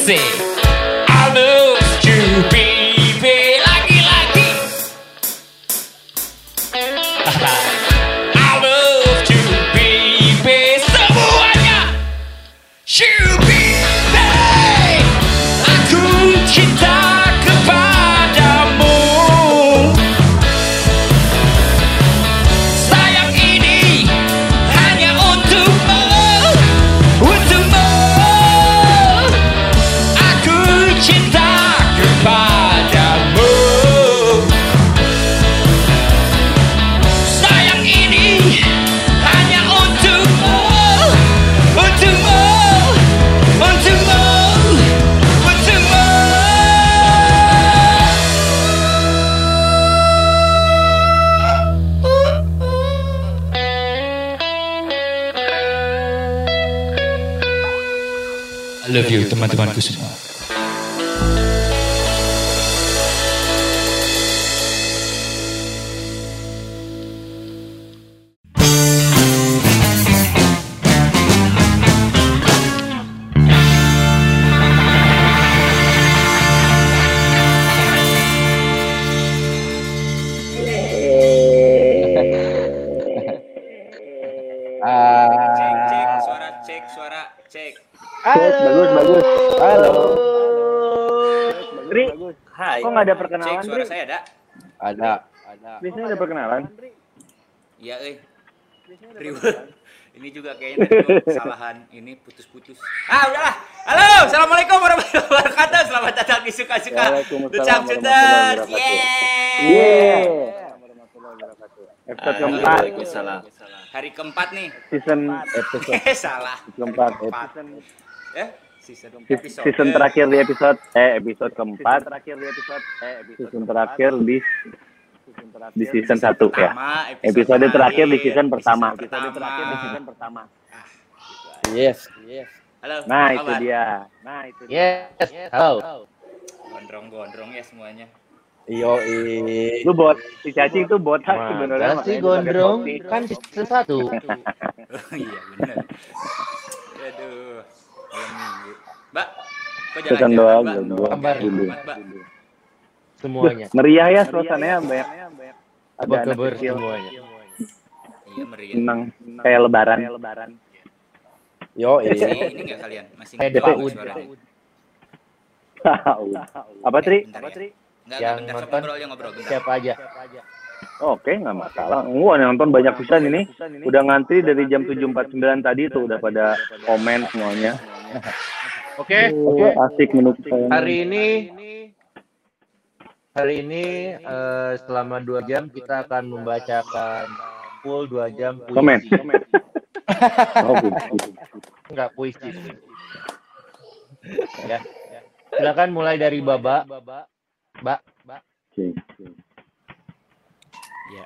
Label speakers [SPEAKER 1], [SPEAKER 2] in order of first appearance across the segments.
[SPEAKER 1] Asik. Love you
[SPEAKER 2] saya ada?
[SPEAKER 3] Ada. Biasanya ada perkenalan.
[SPEAKER 2] Iya, eh. Ini juga kayaknya tadi kesalahan ini putus-putus. Ah, udahlah. Halo, assalamualaikum warahmatullahi wabarakatuh. Selamat datang di suka-suka. Cutas.
[SPEAKER 3] wabarakatuh.
[SPEAKER 2] Yeay.
[SPEAKER 3] Yeah. Episode keempat.
[SPEAKER 2] Waalaikumsalam. Hari keempat nih.
[SPEAKER 3] Season episode
[SPEAKER 2] Eh, salah.
[SPEAKER 3] keempat.
[SPEAKER 2] Eh, season
[SPEAKER 3] Season,
[SPEAKER 2] episode.
[SPEAKER 3] season terakhir di episode eh episode keempat. Terakhir di episode eh season terakhir di di season satu ya.
[SPEAKER 2] Pertama,
[SPEAKER 3] Episode terakhir di season
[SPEAKER 2] Episode
[SPEAKER 3] pertama.
[SPEAKER 2] pertama.
[SPEAKER 3] terakhir di season pertama.
[SPEAKER 4] Yes, yes.
[SPEAKER 2] Halo.
[SPEAKER 3] Nah,
[SPEAKER 2] apa
[SPEAKER 3] itu
[SPEAKER 2] kabar?
[SPEAKER 3] dia. Nah, itu dia.
[SPEAKER 4] Yes. Halo.
[SPEAKER 2] Gondrong-gondrong ya semuanya.
[SPEAKER 4] Yo, i.
[SPEAKER 3] Lu bot si cacing tuh botak sebenarnya. Makanya
[SPEAKER 4] gondrong? Kan season satu.
[SPEAKER 2] Oh iya benar. Aduh. Malam minggu. Mbak, kok jalan-jalan,
[SPEAKER 3] doang,
[SPEAKER 2] Mbak?
[SPEAKER 3] doang.
[SPEAKER 4] Kabar.
[SPEAKER 3] Dulu.
[SPEAKER 2] Mbak,
[SPEAKER 4] Semuanya.
[SPEAKER 3] Meriah ya suasananya banyak. Ada
[SPEAKER 4] Apa
[SPEAKER 3] anak kecil
[SPEAKER 4] semuanya?
[SPEAKER 2] Iya meriah.
[SPEAKER 3] senang kayak lebaran. lebaran.
[SPEAKER 4] Yo,
[SPEAKER 2] Masih
[SPEAKER 4] i.
[SPEAKER 2] ini enggak kalian? Masih
[SPEAKER 4] Kayak
[SPEAKER 2] suaranya?
[SPEAKER 3] Apa Tri?
[SPEAKER 2] Ya. Enggak,
[SPEAKER 4] Yang
[SPEAKER 2] bentar, sok
[SPEAKER 4] nonton
[SPEAKER 2] ngobrol ya ngobrol bentar.
[SPEAKER 4] Siapa aja?
[SPEAKER 3] Oke, nggak masalah. Gua yang nonton banyak pisan ini. Udah ngantri dari jam 7.49 tadi tuh udah pada komen semuanya.
[SPEAKER 4] Oke.
[SPEAKER 3] Oke, asik menurut saya.
[SPEAKER 4] Hari ini hari ini eh, selama dua jam kita akan membacakan full dua jam puisi.
[SPEAKER 3] Komen. Oh, puisi.
[SPEAKER 4] Enggak puisi. ya. Silakan mulai dari Baba. Mbak, Mbak.
[SPEAKER 3] Oke.
[SPEAKER 2] Ya.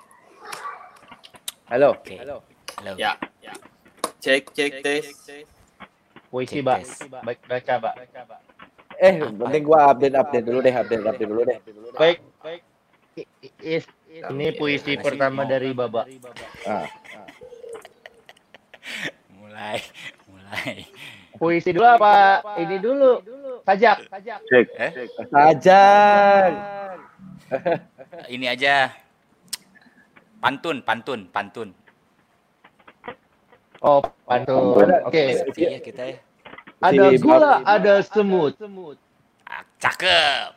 [SPEAKER 4] Halo.
[SPEAKER 2] Oke. Halo.
[SPEAKER 5] Ya. Cek cek tes.
[SPEAKER 4] Puisi, Mbak.
[SPEAKER 2] tes.
[SPEAKER 4] Baik baca, Mbak.
[SPEAKER 6] Eh, penting gua update update dulu deh, update update dulu deh.
[SPEAKER 4] Baik. Is- Ini puisi pertama dari Baba.
[SPEAKER 6] Ah,
[SPEAKER 2] Mulai, mulai.
[SPEAKER 4] Puisi dulu apa? Ini dulu. Sajak.
[SPEAKER 3] Cek.
[SPEAKER 2] Eh?
[SPEAKER 6] Sajak.
[SPEAKER 2] Ini aja. Pantun, pantun, pantun.
[SPEAKER 4] Oh, pantun. Oke.
[SPEAKER 2] Iya kita ya.
[SPEAKER 4] Ada gula, ada semut.
[SPEAKER 2] Ah, cakep.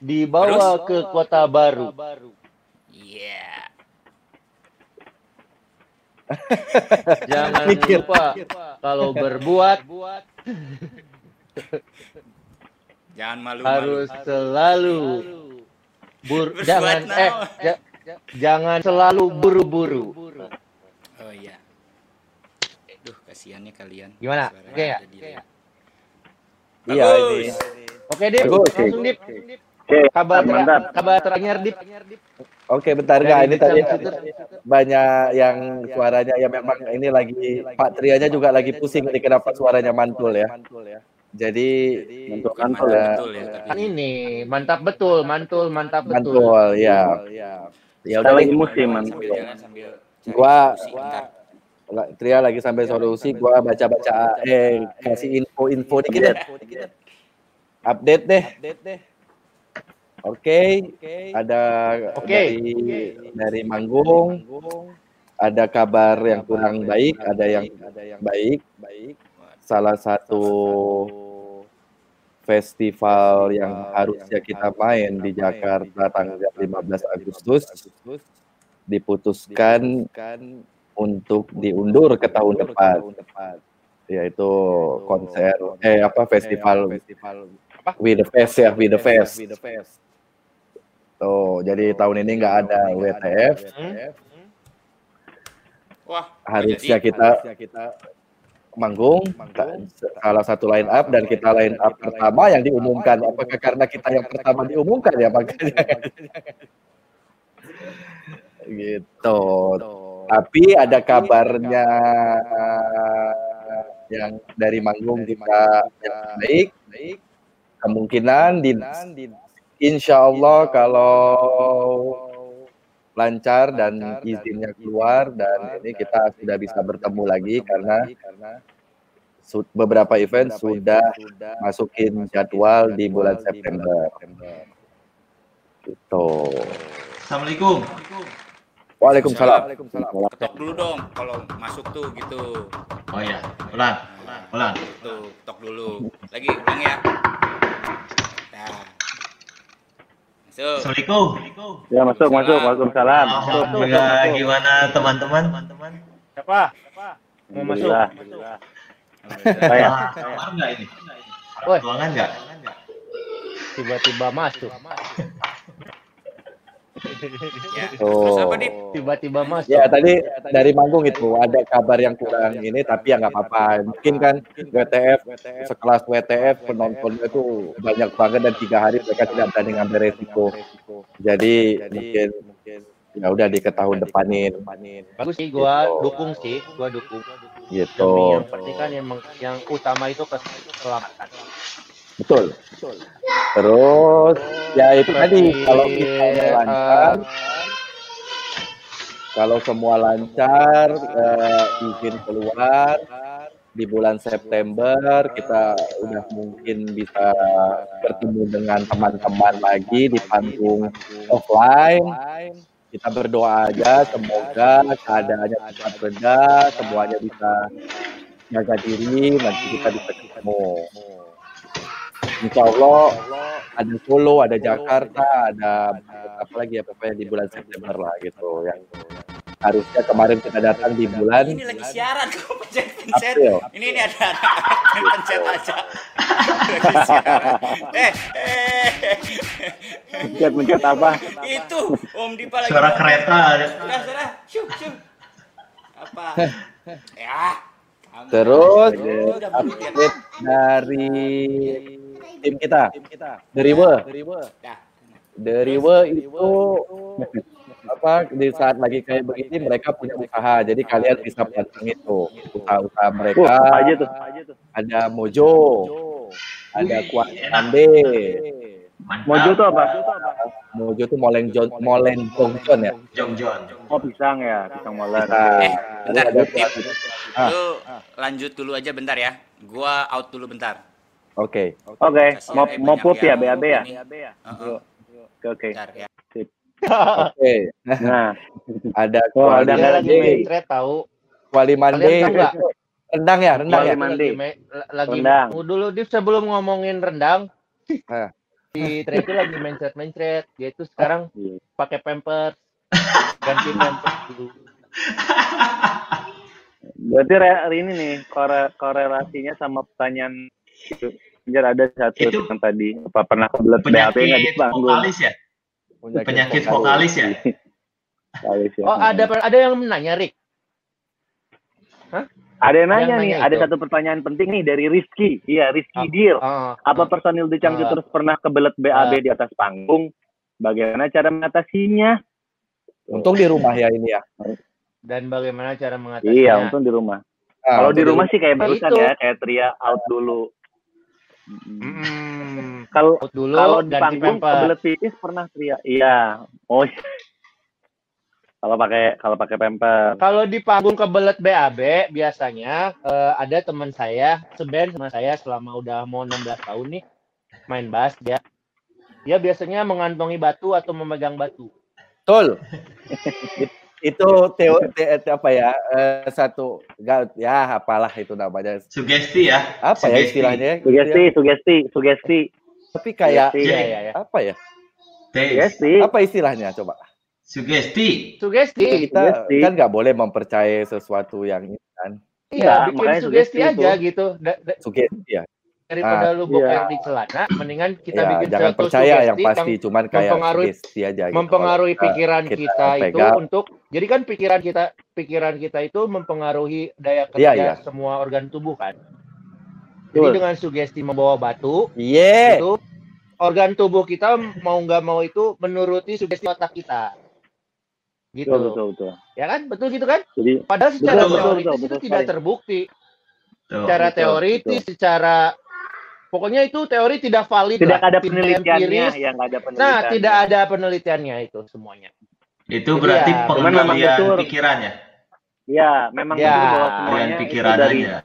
[SPEAKER 4] Dibawa ke kota baru.
[SPEAKER 2] Iya.
[SPEAKER 4] Jangan
[SPEAKER 6] Mikir.
[SPEAKER 4] lupa kalau berbuat
[SPEAKER 2] Jangan malu.
[SPEAKER 4] harus selalu bur
[SPEAKER 2] Berbuat
[SPEAKER 4] jangan
[SPEAKER 2] naon?
[SPEAKER 4] eh ja- jangan selalu buru-buru.
[SPEAKER 2] Oh iya. Duh, kasihannya kalian.
[SPEAKER 4] Gimana?
[SPEAKER 2] Suaranya
[SPEAKER 4] Oke ya?
[SPEAKER 6] Iya
[SPEAKER 2] Bagus.
[SPEAKER 6] ini.
[SPEAKER 4] Oke, Dip.
[SPEAKER 6] Bagus,
[SPEAKER 4] Langsung Dip.
[SPEAKER 3] Oke,
[SPEAKER 4] Kabar ter-
[SPEAKER 3] mantap.
[SPEAKER 4] kabar terakhir Dip.
[SPEAKER 6] Oke, bentar enggak ini tadi banyak yang suaranya ya memang ini lagi Pak Trianya juga lagi pusing ini kenapa suaranya mantul ya. Jadi
[SPEAKER 3] Mantul
[SPEAKER 2] Bukan
[SPEAKER 3] mantul ya.
[SPEAKER 2] betul ya,
[SPEAKER 4] Kan ini mantap betul, mantul, mantap betul.
[SPEAKER 6] mantul ya. Ya
[SPEAKER 3] Kita
[SPEAKER 6] udah
[SPEAKER 3] lagi musim
[SPEAKER 2] sambil
[SPEAKER 3] mantul.
[SPEAKER 2] sambil cari
[SPEAKER 6] Gua-. La- Tria lagi sampai solusi gua baca-baca eh kasih info-info dikit deh. Update deh. Oke, ada
[SPEAKER 4] Oke.
[SPEAKER 6] dari dari Manggung, ada kabar yang kurang baik, ada yang baik. Salah satu festival yang harusnya kita main di Jakarta tanggal 15 Agustus diputuskan untuk diundur ke tahun depan. yaitu konser eh apa festival We the Fest ya We the Fest. Tuh jadi tahun ini nggak ada WTF
[SPEAKER 2] Wah,
[SPEAKER 6] harusnya
[SPEAKER 2] jadi
[SPEAKER 6] kita manggung salah satu line up dan kita line up pertama yang diumumkan. apakah karena kita yang pertama diumumkan ya makanya gitu tapi ada kabarnya yang dari manggung kita yang baik kemungkinan di insya Allah kalau lancar dan izinnya keluar dan ini kita sudah bisa bertemu lagi karena beberapa event sudah masukin jadwal di bulan September. Gitu.
[SPEAKER 5] Assalamualaikum.
[SPEAKER 6] Waalaikumsalam.
[SPEAKER 2] ketok dulu dong kalau masuk tuh gitu.
[SPEAKER 5] Oh ya, pelan, pelan.
[SPEAKER 2] Tuh, ketok dulu. Lagi ulang ya. Nah. Masuk.
[SPEAKER 5] Assalamualaikum.
[SPEAKER 3] Ya masuk masuk. Waalaikumsalam.
[SPEAKER 5] Alhamdulillah, gimana teman-teman? Teman-teman.
[SPEAKER 4] Siapa? Mau masuk?
[SPEAKER 3] Alhamdulillah. Saya.
[SPEAKER 5] Ah, Kamar nggak ini? Ruangan nggak?
[SPEAKER 4] Tiba-tiba masuk.
[SPEAKER 2] Ya.
[SPEAKER 6] Oh.
[SPEAKER 2] Terus apa, Dip?
[SPEAKER 4] Tiba-tiba masuk.
[SPEAKER 6] Ya tadi dari manggung itu ada kabar yang kurang ini tapi ya nggak apa-apa. Mungkin kan WTF sekelas WTF penontonnya itu banyak banget dan tiga hari mereka tidak berani ngambil resiko. Jadi mungkin ya udah di ke tahun depanin
[SPEAKER 4] Bagus sih, gua dukung sih, gua dukung. Demi
[SPEAKER 6] gitu.
[SPEAKER 4] yang penting kan yang, yang utama itu keselamatan.
[SPEAKER 6] Betul. Terus ya itu tadi kalau kita lancar,
[SPEAKER 4] eh,
[SPEAKER 6] kalau semua lancar eh, izin keluar di bulan September kita udah mungkin bisa bertemu dengan teman-teman lagi di panggung offline. Kita berdoa aja semoga keadaannya cepat reda, semuanya bisa jaga diri, nanti kita bisa ketemu. Insya Allah ada Solo, ada Jakarta, ada apa lagi ya pokoknya di bulan September lah gitu yang harusnya kemarin kita datang di bulan
[SPEAKER 2] Ini lagi siaran kok pencet-pencet.
[SPEAKER 6] April.
[SPEAKER 2] Ini ini ada ada pencet aja. Lagi siaran. Eh, eh.
[SPEAKER 3] Mencet mencet apa?
[SPEAKER 2] Itu Om Dipa lagi.
[SPEAKER 5] Suara kereta.
[SPEAKER 2] Sudah, sudah. Syuk, syuk. Apa? Ya.
[SPEAKER 6] Terus update dari tim kita, dari We.
[SPEAKER 2] Dah.
[SPEAKER 6] Dari We itu apa di saat lagi kayak begini mereka punya usaha, jadi kalian bisa pantang itu usaha-usaha mereka.
[SPEAKER 3] Wah, apa aja tuh?
[SPEAKER 6] Ada Mojo, ada Kuat Ande.
[SPEAKER 3] Mojo tuh apa?
[SPEAKER 6] Mojo tuh Moleng John, Moleng Jongjon ya.
[SPEAKER 5] Jong John.
[SPEAKER 3] Oh pisang ya, pisang molar.
[SPEAKER 6] Nah,
[SPEAKER 2] Eh, bentar. Lu lanjut dulu aja bentar ya. Gua out dulu bentar.
[SPEAKER 6] Oke.
[SPEAKER 3] Oke,
[SPEAKER 2] Kasih
[SPEAKER 3] mau
[SPEAKER 2] aja
[SPEAKER 3] mau put ya,
[SPEAKER 2] yang
[SPEAKER 3] BAB ya?
[SPEAKER 2] ini. Heeh.
[SPEAKER 3] Oke, oke.
[SPEAKER 2] Bentar ya.
[SPEAKER 6] Oke.
[SPEAKER 3] Nah,
[SPEAKER 6] Ada
[SPEAKER 3] Oh,
[SPEAKER 6] Kuali
[SPEAKER 3] ada
[SPEAKER 4] Dia lagi thread tahu.
[SPEAKER 6] Kuali
[SPEAKER 4] nggak?
[SPEAKER 6] Rendang ya, rendang ya.
[SPEAKER 3] Mande.
[SPEAKER 4] Lagi,
[SPEAKER 3] Rendang.
[SPEAKER 4] Tunggu dulu Div sebelum ngomongin rendang. Di thread itu lagi mencret mencret. Dia itu sekarang
[SPEAKER 3] Iya.
[SPEAKER 4] pakai pampers. Ganti pampers dulu.
[SPEAKER 3] berarti re- ini nih kore- korelasinya sama pertanyaan. Anjir ada satu
[SPEAKER 5] Itu
[SPEAKER 3] yang tadi apa pernah kebelet BAB nggak
[SPEAKER 5] Penyakit
[SPEAKER 3] dibangun?
[SPEAKER 5] vokalis ya? Penyakit vokalis ya?
[SPEAKER 3] Vokalis ya.
[SPEAKER 4] Oh ada ada yang nanya Rick.
[SPEAKER 3] Ada yang nanya
[SPEAKER 4] yang
[SPEAKER 3] nih,
[SPEAKER 4] nanya
[SPEAKER 3] ada
[SPEAKER 4] itu.
[SPEAKER 3] satu pertanyaan penting nih dari Rizky. Iya, Rizky
[SPEAKER 4] Ah.
[SPEAKER 3] Deal.
[SPEAKER 4] Oh,
[SPEAKER 3] Apa personil The Changju
[SPEAKER 4] Ah.
[SPEAKER 3] terus pernah kebelet BAB di atas panggung? Bagaimana cara mengatasinya?
[SPEAKER 6] Untung di rumah ya ini ya.
[SPEAKER 4] dan bagaimana cara mengatasinya?
[SPEAKER 3] Iya, untung di rumah.
[SPEAKER 6] Ah,
[SPEAKER 3] Kalau di rumah sih kayak
[SPEAKER 4] Nah,
[SPEAKER 3] barusan
[SPEAKER 4] itu.
[SPEAKER 3] ya, kayak Tria out dulu.
[SPEAKER 4] Mm,
[SPEAKER 3] Kalau
[SPEAKER 4] dulu
[SPEAKER 3] kalau di panggung kebelet pipis pernah Tria. Iya. Oh. iya. Kalau pakai kalau pakai pempel.
[SPEAKER 4] Kalau di panggung kebelet BAB biasanya eh, ada teman saya seband sama saya selama udah mau 16 tahun nih main bass dia. Dia biasanya mengantongi batu atau memegang batu.
[SPEAKER 6] Betul. It- itu teo, te- te- apa ya? eh, satu enggak ya apalah itu namanya.
[SPEAKER 5] Sugesti ya?
[SPEAKER 6] Apa ya
[SPEAKER 5] Sugesti.
[SPEAKER 6] istilahnya?
[SPEAKER 3] Sugesti, sugesti, sugesti.
[SPEAKER 6] Tapi kayak
[SPEAKER 3] Sugesti.
[SPEAKER 4] Iya iya ya.
[SPEAKER 6] apa ya?
[SPEAKER 3] Sugesti.
[SPEAKER 6] Apa istilahnya coba?
[SPEAKER 5] Sugesti.
[SPEAKER 4] Sugesti.
[SPEAKER 6] Kita
[SPEAKER 3] Sugesti.
[SPEAKER 6] kan nggak boleh mempercayai sesuatu yang ini kan.
[SPEAKER 4] Iya,
[SPEAKER 3] Enggak,
[SPEAKER 4] bikin
[SPEAKER 3] makanya
[SPEAKER 4] sugesti
[SPEAKER 3] sugesti
[SPEAKER 4] aja
[SPEAKER 3] itu.
[SPEAKER 4] gitu. Da- da-
[SPEAKER 6] Sugesti ya.
[SPEAKER 4] Daripada lu boker
[SPEAKER 3] iya.
[SPEAKER 4] di celana, mendingan kita
[SPEAKER 6] Ya,
[SPEAKER 4] bikin
[SPEAKER 6] jangan
[SPEAKER 4] suatu
[SPEAKER 6] percaya yang pasti, cuman kayak
[SPEAKER 4] mempengaruhi-
[SPEAKER 6] aja gitu.
[SPEAKER 4] mempengaruhi
[SPEAKER 6] Kalau
[SPEAKER 4] pikiran
[SPEAKER 6] kita
[SPEAKER 4] kita, itu
[SPEAKER 6] pegang.
[SPEAKER 4] untuk jadi kan pikiran kita pikiran kita itu mempengaruhi daya kerja
[SPEAKER 6] Iya, iya.
[SPEAKER 4] semua organ tubuh kan. Jadi
[SPEAKER 3] Betul.
[SPEAKER 4] dengan sugesti membawa batu
[SPEAKER 6] Iya.
[SPEAKER 4] itu organ tubuh kita mau nggak mau itu menuruti sugesti otak kita. Gitu.
[SPEAKER 3] Betul, betul, betul.
[SPEAKER 4] Ya kan? Betul gitu kan?
[SPEAKER 3] Jadi
[SPEAKER 4] Padahal secara
[SPEAKER 3] Betul, betul,
[SPEAKER 4] teoritis
[SPEAKER 3] betul,
[SPEAKER 4] itu
[SPEAKER 3] betul
[SPEAKER 4] tidak
[SPEAKER 3] sekali.
[SPEAKER 4] terbukti. Secara
[SPEAKER 3] betul,
[SPEAKER 4] teoritis, secara pokoknya itu teori tidak valid
[SPEAKER 3] tidak
[SPEAKER 4] lah.
[SPEAKER 3] ada
[SPEAKER 4] Tidak
[SPEAKER 3] penelitiannya,
[SPEAKER 4] empiris.
[SPEAKER 3] ya nggak ada penelitian.
[SPEAKER 4] Nah, tidak ada penelitiannya itu semuanya.
[SPEAKER 5] Itu
[SPEAKER 4] Jadi
[SPEAKER 5] berarti
[SPEAKER 4] ya,
[SPEAKER 3] cuman memang
[SPEAKER 5] pengendalian
[SPEAKER 3] betul.
[SPEAKER 5] pikiran ya?
[SPEAKER 3] Memang
[SPEAKER 4] Ya,
[SPEAKER 3] betul bahwa semuanya itu
[SPEAKER 5] pikiran
[SPEAKER 3] dari
[SPEAKER 5] aja.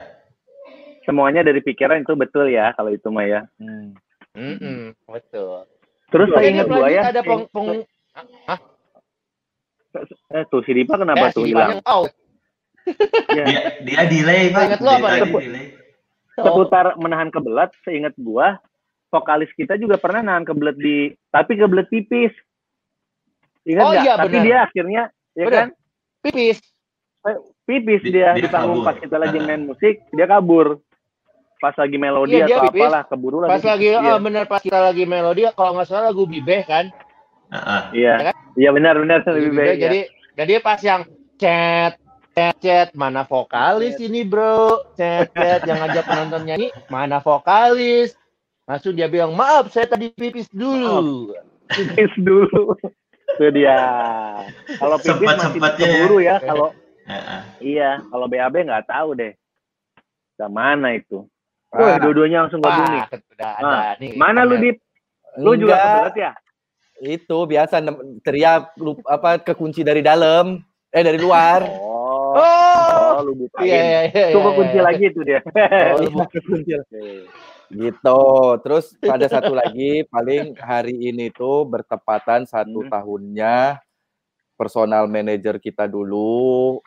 [SPEAKER 3] semuanya dari pikiran itu betul ya kalau itu mah ya.
[SPEAKER 6] Hmm.
[SPEAKER 4] Mm-mm, betul.
[SPEAKER 3] Terus saya ingat gua ya.
[SPEAKER 4] ada peng, peng,
[SPEAKER 3] Eh, tuh si Dipa kenapa
[SPEAKER 4] eh,
[SPEAKER 3] tuh
[SPEAKER 4] si
[SPEAKER 3] hilang?
[SPEAKER 4] Out.
[SPEAKER 3] Ya.
[SPEAKER 5] Dia, dia delay, Pak.
[SPEAKER 4] Ingat lu apa,
[SPEAKER 5] delay.
[SPEAKER 4] Oh,
[SPEAKER 3] Seputar menahan kebelet, seingat gua vokalis kita juga pernah nahan kebelet di tapi kebelet pipis. Ingat
[SPEAKER 4] Oh,
[SPEAKER 3] nggak?
[SPEAKER 4] iya,
[SPEAKER 3] tapi
[SPEAKER 4] benar.
[SPEAKER 3] dia akhirnya ya
[SPEAKER 4] Benar.
[SPEAKER 3] kan
[SPEAKER 4] pipis.
[SPEAKER 3] pipis
[SPEAKER 5] Di-
[SPEAKER 3] dia,
[SPEAKER 5] dia
[SPEAKER 3] di panggung pas kita lagi
[SPEAKER 5] Ah.
[SPEAKER 3] main musik, dia kabur. Pas lagi melodi
[SPEAKER 4] Iya, dia
[SPEAKER 3] atau
[SPEAKER 4] pipis.
[SPEAKER 3] apalah keburu lagi.
[SPEAKER 4] Pas lagi,
[SPEAKER 3] Iya.
[SPEAKER 4] oh, bener pas kita lagi melodi, kalau nggak salah lagu Bibeh kan.
[SPEAKER 5] Heeh.
[SPEAKER 3] Iya.
[SPEAKER 4] Ya kan?
[SPEAKER 3] Iya benar benar
[SPEAKER 4] Bibeh,
[SPEAKER 3] baik. ya.
[SPEAKER 4] jadi, jadi pas yang chat, chat, chat, mana vokalis ini bro, chat, chat, yang ngajak penonton nyanyi, mana vokalis. Langsung dia bilang, maaf saya tadi pipis dulu.
[SPEAKER 3] pipis dulu. Itu dia. Kalau pipis masih
[SPEAKER 5] Sempet-sempetnya ya.
[SPEAKER 3] keburu ya. Kalau
[SPEAKER 5] Heeh.
[SPEAKER 3] iya, kalau BAB nggak tahu deh. Ke mana itu?
[SPEAKER 6] Ah.
[SPEAKER 3] Wah, dua-duanya langsung gabung nih. Nah,
[SPEAKER 4] nih.
[SPEAKER 3] Mana lu Dip? Lu juga kebelet ya?
[SPEAKER 6] itu biasa teriak lu- apa kekunci dari dalam eh dari luar.
[SPEAKER 3] Oh.
[SPEAKER 4] Oh,
[SPEAKER 3] Oh, lu bukain.
[SPEAKER 4] iya, iya, iya.
[SPEAKER 3] Coba
[SPEAKER 4] iya,
[SPEAKER 3] kunci
[SPEAKER 4] iya.
[SPEAKER 3] lagi itu dia.
[SPEAKER 6] Oh, iya, kekunci. Gitu. Terus ada satu lagi paling hari ini tuh bertepatan satu
[SPEAKER 3] Hmm.
[SPEAKER 6] tahunnya personal manager kita dulu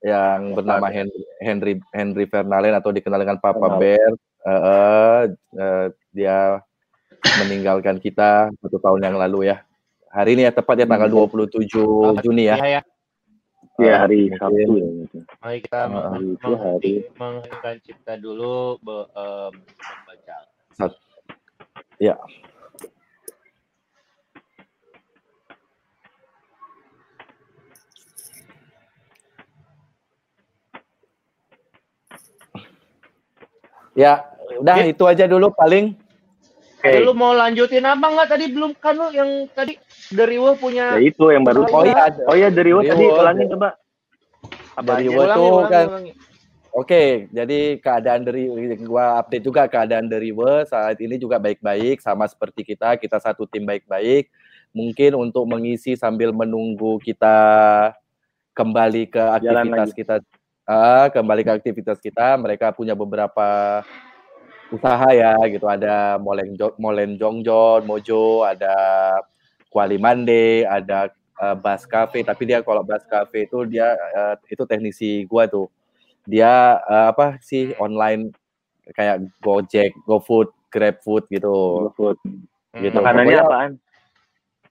[SPEAKER 6] yang bernama Henry Henry, Henry Fernalen atau dikenal dengan Papa. Bear. Eh, eh, dia meninggalkan kita satu tahun yang lalu ya. Hari ini ya tepat ya tanggal 27 Juni ya.
[SPEAKER 4] Iya, ya.
[SPEAKER 3] Ya hari
[SPEAKER 6] mungkin.
[SPEAKER 3] Sabtu ya gitu.
[SPEAKER 4] Mari kita
[SPEAKER 6] Ah,
[SPEAKER 3] hari itu hari.
[SPEAKER 4] mengheningkan cipta dulu be- em, membaca.
[SPEAKER 6] Ya. Ya, udah
[SPEAKER 4] Ya.
[SPEAKER 6] itu aja dulu paling.
[SPEAKER 4] Jadi lu mau lanjutin apa nggak tadi belum kan lu yang tadi dari Wo punya
[SPEAKER 3] Ya itu yang baru.
[SPEAKER 6] Oh iya.
[SPEAKER 3] Oh iya dari Wo
[SPEAKER 6] Dari
[SPEAKER 3] tadi
[SPEAKER 6] Wo.
[SPEAKER 3] ulangin coba. Apa
[SPEAKER 6] Dari? Wo.
[SPEAKER 4] ulangi,
[SPEAKER 6] tuh
[SPEAKER 4] ulangi,
[SPEAKER 6] kan-
[SPEAKER 4] ulangi.
[SPEAKER 6] Oke, jadi keadaan dari gua update juga keadaan dari We saat ini juga baik-baik sama seperti kita, kita satu tim baik-baik. Mungkin untuk mengisi sambil menunggu kita kembali ke aktivitas kita, ah, kembali ke aktivitas kita. Mereka punya beberapa usaha ya, gitu. Ada Molen Jo- Molen Jongjon, Mojo, ada Kuali Mande, ada eh, Bas Cafe. Tapi dia kalau Bas Cafe itu dia eh, itu teknisi gua tuh dia eh, apa sih online kayak Gojek, GoFood, GrabFood gitu.
[SPEAKER 3] GoFood.
[SPEAKER 6] Gitu.
[SPEAKER 3] Makanannya
[SPEAKER 6] Pokoknya
[SPEAKER 3] apaan?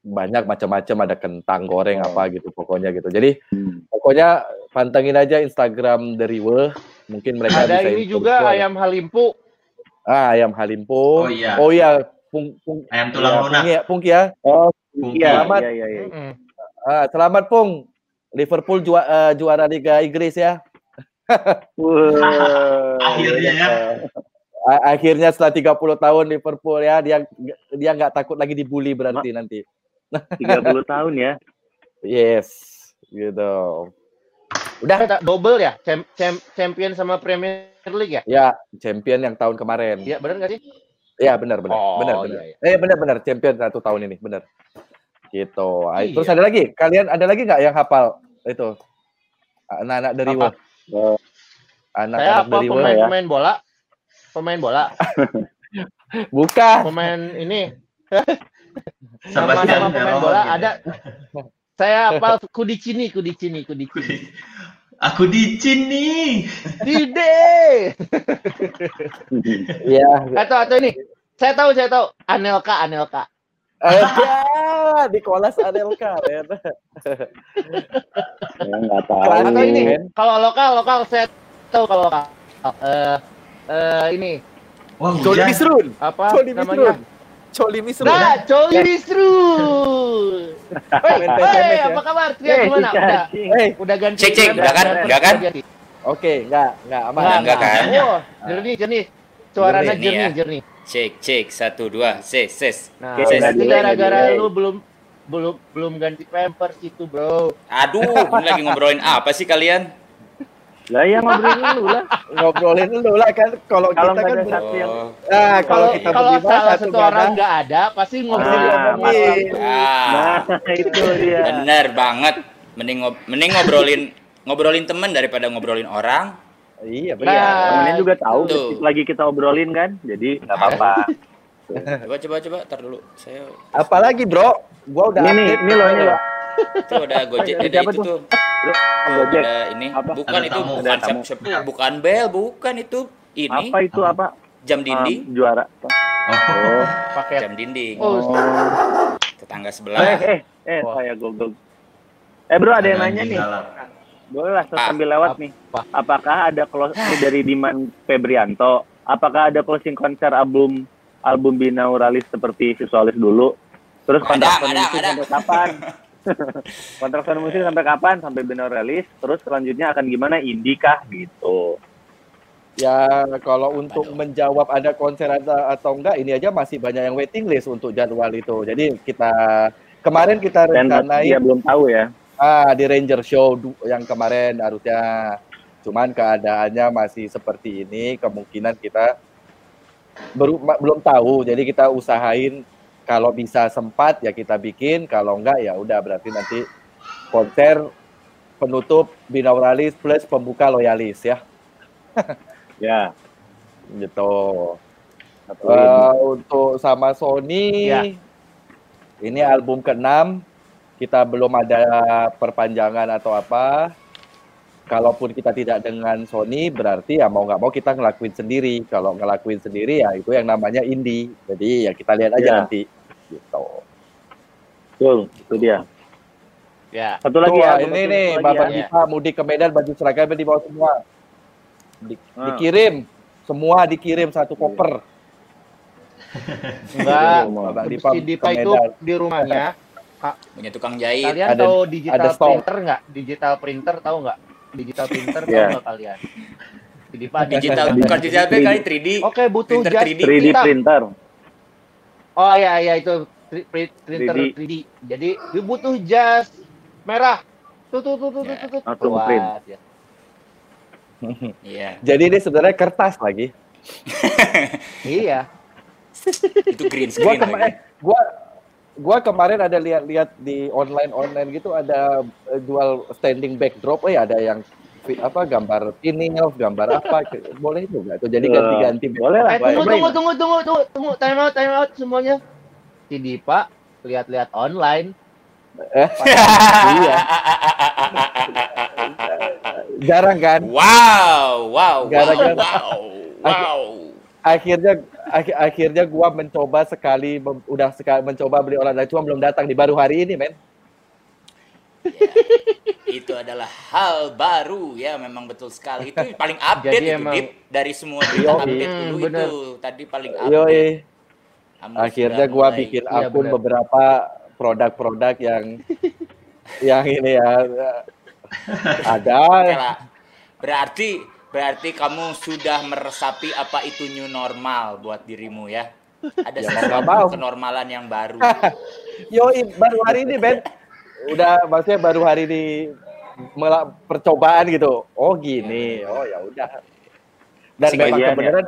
[SPEAKER 6] Banyak macam-macam ada kentang goreng
[SPEAKER 3] Oh.
[SPEAKER 6] apa gitu pokoknya gitu. Jadi
[SPEAKER 3] Hmm.
[SPEAKER 6] pokoknya pantengin aja Instagram dari We. Mungkin mereka
[SPEAKER 4] Ada
[SPEAKER 6] bisa
[SPEAKER 4] ini juga
[SPEAKER 6] gua.
[SPEAKER 4] ayam halimpu.
[SPEAKER 6] Ah, ayam halimpo.
[SPEAKER 5] Oh iya.
[SPEAKER 6] Oh iya, pung, pung,
[SPEAKER 5] Ayam tulang
[SPEAKER 6] iya,
[SPEAKER 5] lunak.
[SPEAKER 6] Pung ya, Pung ya.
[SPEAKER 3] Oh
[SPEAKER 6] Selamat.
[SPEAKER 3] iya iya. iya.
[SPEAKER 6] Ah, selamat Pung. Liverpool jua- eh, juara Liga Inggris ya.
[SPEAKER 3] Wah,
[SPEAKER 5] Akhirnya ya.
[SPEAKER 6] Akhirnya setelah 30 tahun Liverpool ya, dia dia nggak takut lagi dibully berarti nanti.
[SPEAKER 3] 30 tahun ya.
[SPEAKER 6] Yes, gitu. Udah,
[SPEAKER 4] Eh, double ya? Cham- cham- champion sama Premier League ya?
[SPEAKER 6] ya champion yang tahun kemarin.
[SPEAKER 4] Iya, benar nggak sih?
[SPEAKER 6] Ya benar benar
[SPEAKER 4] Oh,
[SPEAKER 6] benar
[SPEAKER 4] iya,
[SPEAKER 6] benar.
[SPEAKER 4] iya.
[SPEAKER 6] Eh benar benar champion satu tahun ini benar. Gitu. Ah,
[SPEAKER 4] Iya.
[SPEAKER 6] Terus ada lagi? Kalian ada lagi nggak yang hafal itu? Anak-anak dari
[SPEAKER 4] Apa?
[SPEAKER 6] Wo.
[SPEAKER 3] Oh,
[SPEAKER 4] Saya
[SPEAKER 6] Anak-anak
[SPEAKER 4] apa
[SPEAKER 6] dari
[SPEAKER 4] pemain
[SPEAKER 6] ya.
[SPEAKER 4] pemain bola? Pemain bola,
[SPEAKER 6] Bukan.
[SPEAKER 4] pemain ini
[SPEAKER 5] Sebastian
[SPEAKER 4] sama-sama pemain bola
[SPEAKER 5] gitu.
[SPEAKER 4] ada. Saya apa Kudicini, Kudicini, Kudicini.
[SPEAKER 5] Aku di sini.
[SPEAKER 4] Dide.
[SPEAKER 6] Iya.
[SPEAKER 4] Atau atau ini. Saya tahu, saya tahu. Anelka, Anelka.
[SPEAKER 6] Ada di kelas Anelka.
[SPEAKER 3] ya nggak tahu.
[SPEAKER 4] Atau ini. Kalau lokal, lokal saya tahu kalau lokal. Eh eh ini
[SPEAKER 5] Wah, hujan.
[SPEAKER 6] Misrun.
[SPEAKER 4] apa
[SPEAKER 6] Coli
[SPEAKER 4] namanya?
[SPEAKER 6] Misrun. Coli Misrun.
[SPEAKER 4] Nah, Coli Misrun. Hei,
[SPEAKER 6] PSMS ya.
[SPEAKER 4] apa kabar? Tria gimana? Udah.
[SPEAKER 6] Eh,
[SPEAKER 4] udah ganti.
[SPEAKER 2] Cek, cek, enggak kan? Enggak kan?
[SPEAKER 6] oke, enggak, enggak aman.
[SPEAKER 2] Enggak, enggak kan?
[SPEAKER 4] Wah, jernih, jernih. Suaranya
[SPEAKER 2] Jernih,
[SPEAKER 4] jernih,
[SPEAKER 2] ya.
[SPEAKER 4] jernih.
[SPEAKER 2] Cek, cek, satu, dua, ses, ses.
[SPEAKER 4] Nah, berarti gara-gara lu belum belum belum ganti pampers itu, Bro.
[SPEAKER 2] Aduh, ini lagi ngobrolin apa sih kalian?
[SPEAKER 3] Lah ya ngobrolin dulu lah.
[SPEAKER 6] Ngobrolin dulu lah kan kalau kita kan
[SPEAKER 3] satu yang
[SPEAKER 2] Oh,
[SPEAKER 6] Nah, kalau kita
[SPEAKER 4] kalau salah
[SPEAKER 6] satu
[SPEAKER 4] orang
[SPEAKER 6] ada.
[SPEAKER 4] nggak ada, pasti ngobrol
[SPEAKER 3] Nah,
[SPEAKER 6] ngomongin.
[SPEAKER 2] ah,
[SPEAKER 3] Nah, itu dia.
[SPEAKER 2] bener banget. Mending ngob mending ngobrolin ngobrolin temen daripada ngobrolin orang.
[SPEAKER 6] Iya,
[SPEAKER 4] Nah,
[SPEAKER 6] benar.
[SPEAKER 3] Temennya juga tahu
[SPEAKER 2] Tuh.
[SPEAKER 3] lagi kita obrolin kan, jadi nggak apa-apa.
[SPEAKER 2] Coba, coba, coba, tar dulu. Saya
[SPEAKER 6] Apalagi, Bro? Gua udah
[SPEAKER 3] Ini
[SPEAKER 6] update.
[SPEAKER 3] ini loh, ini loh.
[SPEAKER 2] Tuh ada Gojek,
[SPEAKER 3] Ada
[SPEAKER 2] ada itu
[SPEAKER 3] tuh? Gojek.
[SPEAKER 2] ada ini.
[SPEAKER 3] Apa?
[SPEAKER 2] Bukan
[SPEAKER 5] Ada
[SPEAKER 2] itu,
[SPEAKER 5] tamu,
[SPEAKER 2] bukan
[SPEAKER 3] ada
[SPEAKER 2] siap, siap, bukan bel, bukan itu. Ini
[SPEAKER 3] Apa itu apa?
[SPEAKER 2] jam dinding,
[SPEAKER 3] Um, juara.
[SPEAKER 5] Oh,
[SPEAKER 3] Oh.
[SPEAKER 4] pakai
[SPEAKER 2] jam dinding.
[SPEAKER 4] Oh,
[SPEAKER 2] Tetangga
[SPEAKER 3] Eh,
[SPEAKER 2] sebelah.
[SPEAKER 3] eh, eh,
[SPEAKER 4] Wah.
[SPEAKER 3] saya google. Eh bro, ada yang nanya nih. Boleh lah
[SPEAKER 2] Ah.
[SPEAKER 3] sambil lewat
[SPEAKER 4] Apa?
[SPEAKER 3] nih. Apakah ada closing dari Diman Febrianto? Apakah ada closing konser album album Binauralis seperti Visualis dulu? Terus
[SPEAKER 2] Ada,
[SPEAKER 3] kontrak
[SPEAKER 2] ada, ada.
[SPEAKER 3] sampai kapan? kontrak musik sampai kapan? Sampai Binauralis. Terus selanjutnya akan gimana? Indie kah? Gitu.
[SPEAKER 6] Ya, kalau untuk menjawab ada konser atau, atau enggak, ini aja masih banyak yang waiting list untuk jadwal itu. Jadi kita kemarin kita
[SPEAKER 3] Dan
[SPEAKER 6] rencanain
[SPEAKER 3] dia belum tahu ya.
[SPEAKER 6] ah di Ranger Show yang kemarin harusnya. Cuman keadaannya masih seperti ini, kemungkinan kita baru belum tahu. Jadi kita usahain kalau bisa sempat ya kita bikin, kalau enggak ya udah berarti nanti konser penutup Binauralis plus pembuka Loyalis ya.
[SPEAKER 3] Ya.
[SPEAKER 6] gitu. Eh, untuk sama Sony,
[SPEAKER 4] Ya.
[SPEAKER 6] ini album ke-6, kita belum ada perpanjangan atau apa. Kalaupun kita tidak dengan Sony, berarti ya mau nggak mau kita ngelakuin sendiri. Kalau ngelakuin sendiri ya itu yang namanya indie. Jadi ya kita lihat aja
[SPEAKER 3] Ya.
[SPEAKER 6] nanti. Gitu.
[SPEAKER 3] Betul, itu dia.
[SPEAKER 4] Ya.
[SPEAKER 3] Satu lagi
[SPEAKER 6] Tuh,
[SPEAKER 3] ya.
[SPEAKER 6] ini
[SPEAKER 3] satu
[SPEAKER 6] nih Bapak
[SPEAKER 3] ya.
[SPEAKER 6] Mudik ke Medan baju seragamnya dibawa semua. Di-
[SPEAKER 3] Ah.
[SPEAKER 6] dikirim semua dikirim satu koper.
[SPEAKER 4] Enggak.
[SPEAKER 6] Bapak Dipa
[SPEAKER 4] Si Dipa itu
[SPEAKER 6] Medan.
[SPEAKER 4] di rumahnya.
[SPEAKER 2] Punya tukang jahit.
[SPEAKER 4] Kalian
[SPEAKER 6] Ada-
[SPEAKER 4] tahu
[SPEAKER 6] ada
[SPEAKER 4] digital
[SPEAKER 6] stok.
[SPEAKER 4] printer nggak? Digital printer tahu nggak? Digital printer
[SPEAKER 3] Iya.
[SPEAKER 4] nggak kalian? Ada.
[SPEAKER 2] Digital bukan digital print kali 3D.
[SPEAKER 4] Oke, butuh
[SPEAKER 2] Printer
[SPEAKER 4] jas
[SPEAKER 2] 3D.
[SPEAKER 3] 3D
[SPEAKER 4] hitam.
[SPEAKER 3] printer.
[SPEAKER 4] Oh iya iya itu Pri- pri- printer
[SPEAKER 3] 3D.
[SPEAKER 4] 3D. Jadi dia butuh jas merah. Tuh tuh tuh tuh tuh tuh. tuh. Keluar,
[SPEAKER 3] print.
[SPEAKER 4] ya.
[SPEAKER 2] Iya.
[SPEAKER 6] Jadi ini sebenarnya kertas lagi.
[SPEAKER 4] Iya.
[SPEAKER 2] Itu green
[SPEAKER 6] Gua
[SPEAKER 2] screen
[SPEAKER 6] kemarin
[SPEAKER 2] lagi.
[SPEAKER 6] gua gua kemarin ada lihat-lihat di online-online gitu ada eh, jual standing backdrop, eh ada yang apa gambar vinyl, gambar apa boleh juga tuh. Jadi ganti-ganti
[SPEAKER 3] boleh lah.
[SPEAKER 4] Eh tunggu
[SPEAKER 3] Boleh.
[SPEAKER 4] tunggu tunggu tunggu tunggu tunggu time out time out semuanya. Si Dipa lihat-lihat online.
[SPEAKER 6] Eh, iya. Jarang kan?
[SPEAKER 2] Wow, wow, wow,
[SPEAKER 6] Gara-gara-
[SPEAKER 2] wow, wow.
[SPEAKER 6] Akhirnya ak- akhirnya gua mencoba sekali mem- udah sekali mencoba beli online cuma belum datang di baru hari ini, men.
[SPEAKER 2] Itu adalah hal baru ya, memang betul sekali. Itu paling update
[SPEAKER 4] Jadi
[SPEAKER 2] itu,
[SPEAKER 4] emang-
[SPEAKER 2] Dip. Dari semua berita
[SPEAKER 6] Yoi.
[SPEAKER 2] update
[SPEAKER 4] Hmm,
[SPEAKER 2] dulu
[SPEAKER 4] bener.
[SPEAKER 2] itu. Tadi paling update.
[SPEAKER 6] Yoi. Akhirnya gua
[SPEAKER 2] mulai-
[SPEAKER 6] bikin
[SPEAKER 4] Iya,
[SPEAKER 6] akun
[SPEAKER 4] benar.
[SPEAKER 6] beberapa produk-produk yang yang ini ya ada
[SPEAKER 2] Oke lah. Berarti berarti kamu sudah meresapi apa itu new normal buat dirimu ya. Ada
[SPEAKER 6] Ya, mau
[SPEAKER 2] sesuatu
[SPEAKER 6] nggak mau.
[SPEAKER 2] kenormalan yang baru.
[SPEAKER 6] Yoi, baru hari ini, Ben. Udah, maksudnya baru hari ini mela- percobaan gitu. Oh gini, oh ya udah. Dan memang
[SPEAKER 3] Sebagian ya.
[SPEAKER 6] kebenaran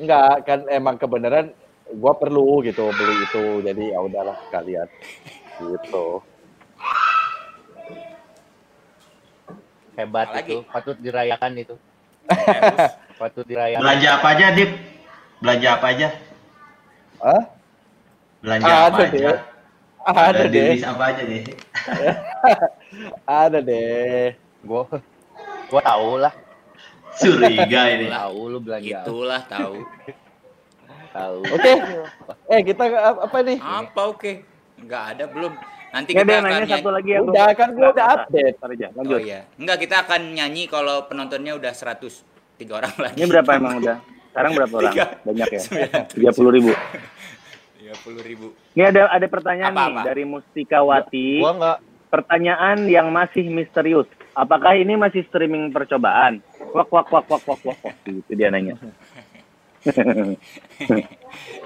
[SPEAKER 6] enggak kan emang kebenaran gua perlu gitu beli itu. Jadi ya udahlah sekalian. Gitu.
[SPEAKER 4] Hebat
[SPEAKER 2] Apalagi?
[SPEAKER 4] itu, patut dirayakan itu. Patut dirayakan.
[SPEAKER 5] Belanja apa aja, Dip? Belanja apa aja?
[SPEAKER 6] Hah?
[SPEAKER 5] Belanja
[SPEAKER 6] Ada
[SPEAKER 5] apa
[SPEAKER 6] deh.
[SPEAKER 5] aja?
[SPEAKER 6] Ada
[SPEAKER 5] di
[SPEAKER 6] deh,
[SPEAKER 5] apa aja deh?
[SPEAKER 6] ada deh.
[SPEAKER 4] Gua gua tahu lah,
[SPEAKER 5] Curiga ini.
[SPEAKER 4] tahu lu belanja.
[SPEAKER 2] Itulah tahu.
[SPEAKER 4] Tahu.
[SPEAKER 6] Oke. Eh, kita ap- apa nih?
[SPEAKER 2] Apa oke? Enggak ada belum. Nanti
[SPEAKER 3] Nggak
[SPEAKER 2] kita akan
[SPEAKER 3] nanya
[SPEAKER 2] nyanyi.
[SPEAKER 3] satu lagi ya.
[SPEAKER 6] Udah kan gua udah update.
[SPEAKER 3] Aja,
[SPEAKER 2] Oh
[SPEAKER 3] lanjut.
[SPEAKER 2] iya. Enggak, kita akan nyanyi kalau penontonnya udah 100 tiga orang lagi.
[SPEAKER 3] Ini berapa emang udah? Sekarang berapa orang?
[SPEAKER 2] Tiga.
[SPEAKER 3] Banyak ya? Tiga puluh ribu.
[SPEAKER 2] 30 ribu.
[SPEAKER 3] Ini ada ada pertanyaan
[SPEAKER 2] Apa,
[SPEAKER 3] nih
[SPEAKER 2] apa?
[SPEAKER 3] dari Mustikawati.
[SPEAKER 4] Gua enggak
[SPEAKER 3] Pertanyaan yang masih misterius. Apakah ini masih streaming percobaan? Wak wak wak wak wak wak. wak. Gitu dia nanya.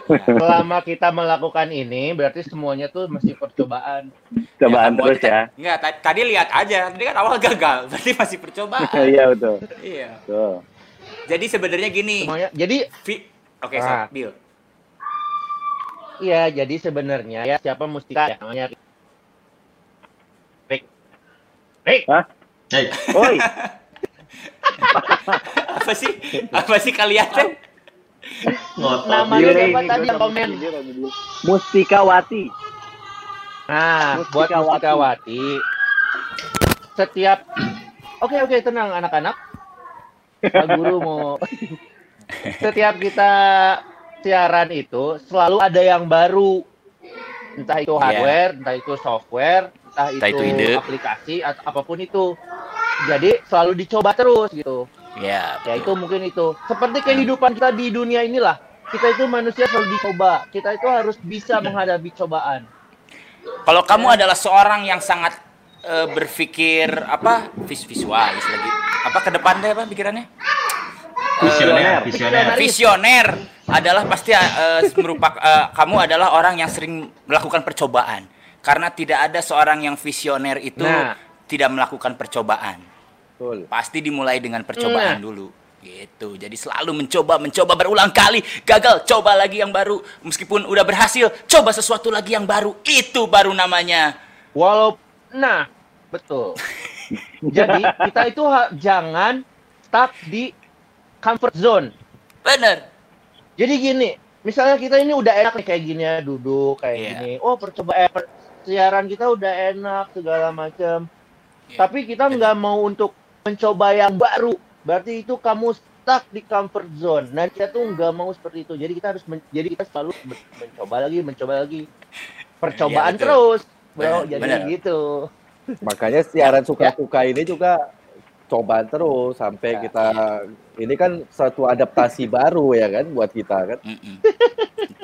[SPEAKER 4] Selama kita melakukan ini berarti semuanya tuh masih percobaan.
[SPEAKER 3] Cobaan
[SPEAKER 2] Ya,
[SPEAKER 3] terus
[SPEAKER 2] kita-
[SPEAKER 3] ya.
[SPEAKER 2] Enggak, ta- tadi lihat aja. Tadi kan awal gagal, berarti masih percobaan.
[SPEAKER 3] Iya betul.
[SPEAKER 2] iya.
[SPEAKER 3] Betul.
[SPEAKER 2] Jadi sebenarnya gini.
[SPEAKER 4] Semuanya. Jadi
[SPEAKER 2] Vi- Oke,
[SPEAKER 4] Ah.
[SPEAKER 2] so, Bill.
[SPEAKER 4] iya, jadi sebenarnya ya siapa Mustika ya namanya Rick. Rick.
[SPEAKER 5] Hey,
[SPEAKER 3] Oi,
[SPEAKER 2] Apa sih? Apa sih kalian?
[SPEAKER 5] Ngotot.
[SPEAKER 4] Nama
[SPEAKER 3] Iya,
[SPEAKER 4] lu
[SPEAKER 3] ini
[SPEAKER 4] siapa
[SPEAKER 3] gua
[SPEAKER 4] tadi komen?
[SPEAKER 3] dia, sama dia. Mustikawati.
[SPEAKER 4] Nah, buat
[SPEAKER 3] Mustikawati.
[SPEAKER 4] Mustikawati. Setiap Oke, oke, tenang anak-anak. Pak guru mau Setiap kita siaran itu selalu ada yang baru. Entah itu
[SPEAKER 2] Iya.
[SPEAKER 4] hardware, entah itu software, entah,
[SPEAKER 2] Entah
[SPEAKER 4] itu,
[SPEAKER 2] itu ide.
[SPEAKER 4] aplikasi atau apa pun itu. Jadi selalu dicoba terus gitu.
[SPEAKER 2] Ya,
[SPEAKER 4] Ya itu mungkin itu. Seperti kehidupan kita di dunia inilah. Kita itu manusia selalu dicoba. Kita itu harus bisa menghadapi cobaan.
[SPEAKER 2] Kalau kamu adalah seorang yang sangat eh, berpikir apa vis visualis lagi apa ke depan deh apa pikirannya
[SPEAKER 5] Visioner, visioner.
[SPEAKER 2] visioner adalah pasti eh, merupakan eh, kamu adalah orang yang sering melakukan percobaan karena tidak ada seorang yang visioner itu
[SPEAKER 4] Nah.
[SPEAKER 2] tidak melakukan percobaan
[SPEAKER 6] Betul.
[SPEAKER 2] pasti dimulai dengan percobaan
[SPEAKER 4] Nah.
[SPEAKER 2] dulu gitu jadi selalu mencoba mencoba berulang kali gagal coba lagi yang baru meskipun udah berhasil coba sesuatu lagi yang baru itu baru namanya
[SPEAKER 4] Walau nah, betul. Jadi kita itu ha- jangan stuck di comfort zone.
[SPEAKER 2] bener
[SPEAKER 4] Jadi gini, misalnya kita ini udah enak nih kayak gini ya duduk kayak
[SPEAKER 2] Iya.
[SPEAKER 4] gini. Oh, percobaan eh, per- siaran kita udah enak segala macam.
[SPEAKER 2] Iya.
[SPEAKER 4] Tapi kita nggak mau untuk mencoba yang baru. Berarti itu kamu stuck di comfort zone. Nah, kita tuh nggak mau seperti itu. Jadi kita harus men- jadi kita selalu men- mencoba lagi, mencoba lagi. Percobaan
[SPEAKER 2] betul.
[SPEAKER 4] terus. Bro, jadi
[SPEAKER 2] benar.
[SPEAKER 4] gitu.
[SPEAKER 6] Makanya siaran suka-suka ini juga coba terus sampai kita ini kan satu adaptasi baru ya kan buat kita kan.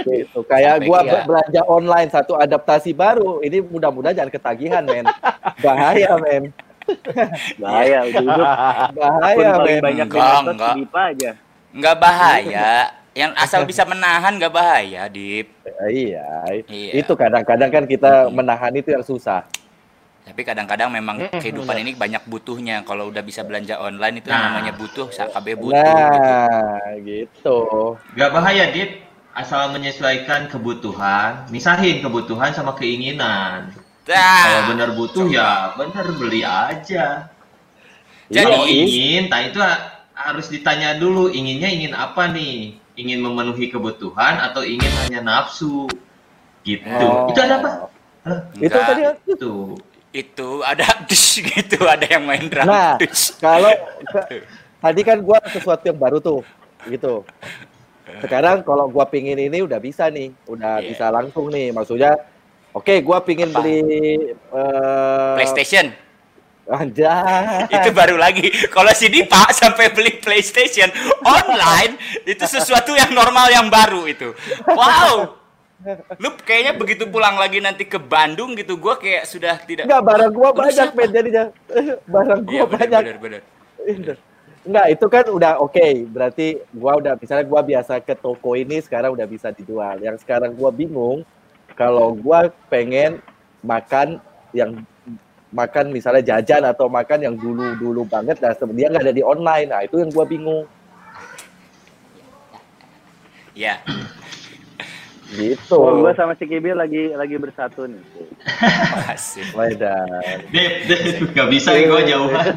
[SPEAKER 6] Gitu. Kayak
[SPEAKER 2] Sampai
[SPEAKER 6] gua
[SPEAKER 2] iya.
[SPEAKER 6] be- belanja online satu adaptasi baru. Ini mudah-mudahan jangan ketagihan, men. Bahaya, men.
[SPEAKER 3] Bahaya ujung-ujung
[SPEAKER 6] Bahaya,
[SPEAKER 3] paling banyak
[SPEAKER 2] Enggak, enggak.
[SPEAKER 3] Aja.
[SPEAKER 2] Nggak bahaya. Yang asal bisa menahan nggak bahaya, Dip.
[SPEAKER 6] Iya.
[SPEAKER 2] Iya.
[SPEAKER 6] Itu kadang-kadang kan kita menahan itu yang susah.
[SPEAKER 2] Tapi kadang-kadang memang kehidupan ini banyak butuhnya. Kalau udah bisa belanja online itu
[SPEAKER 5] Nah.
[SPEAKER 2] namanya butuh, SKB butuh. gitu.
[SPEAKER 6] Nah, gitu.
[SPEAKER 5] Gak bahaya, Dit. Asal menyesuaikan kebutuhan, misahin kebutuhan sama keinginan. Kalau benar butuh ya benar beli aja.
[SPEAKER 2] Jadi-
[SPEAKER 5] Kalau ingin, nah itu ha- harus ditanya dulu inginnya ingin apa nih? Ingin memenuhi kebutuhan atau ingin hanya nafsu? Gitu.
[SPEAKER 6] Oh.
[SPEAKER 5] Itu ada apa?
[SPEAKER 6] Itu tadi
[SPEAKER 5] Itu.
[SPEAKER 2] itu ada dus gitu, ada yang main drum.
[SPEAKER 6] Nah,
[SPEAKER 2] dus.
[SPEAKER 6] kalau ke- tadi kan gua sesuatu yang baru tuh, gitu. Sekarang kalau gua pingin ini udah bisa nih, udah
[SPEAKER 2] Iya.
[SPEAKER 6] bisa langsung nih. Maksudnya, oke, gua pingin
[SPEAKER 2] Apa?
[SPEAKER 6] beli eh
[SPEAKER 2] PlayStation.
[SPEAKER 6] Anjay.
[SPEAKER 2] itu baru lagi. Kalau si Dipa sampai beli PlayStation online itu sesuatu yang normal yang baru itu. Wow. Lu kayaknya begitu pulang lagi nanti ke Bandung gitu, gua kayak sudah tidak.
[SPEAKER 6] Enggak, barang gua
[SPEAKER 2] Lu
[SPEAKER 6] banyak, men, jadinya. barang gua
[SPEAKER 2] Iya benar
[SPEAKER 6] banyak.
[SPEAKER 2] benar benar.
[SPEAKER 6] Enggak, itu kan udah oke. Berarti gua udah misalnya gua biasa ke toko ini sekarang udah bisa dijual. Yang sekarang gua bingung kalau gua pengen makan yang makan misalnya jajan atau makan yang dulu-dulu banget nah dia nggak ada di online. Nah, itu yang gua bingung.
[SPEAKER 2] Ya.
[SPEAKER 6] Gitu.
[SPEAKER 3] Oh, gua sama si Kibir lagi lagi bersatu nih.
[SPEAKER 2] Asik.
[SPEAKER 6] Wedan.
[SPEAKER 5] Dit, Dit, gak bisa gue jauhan.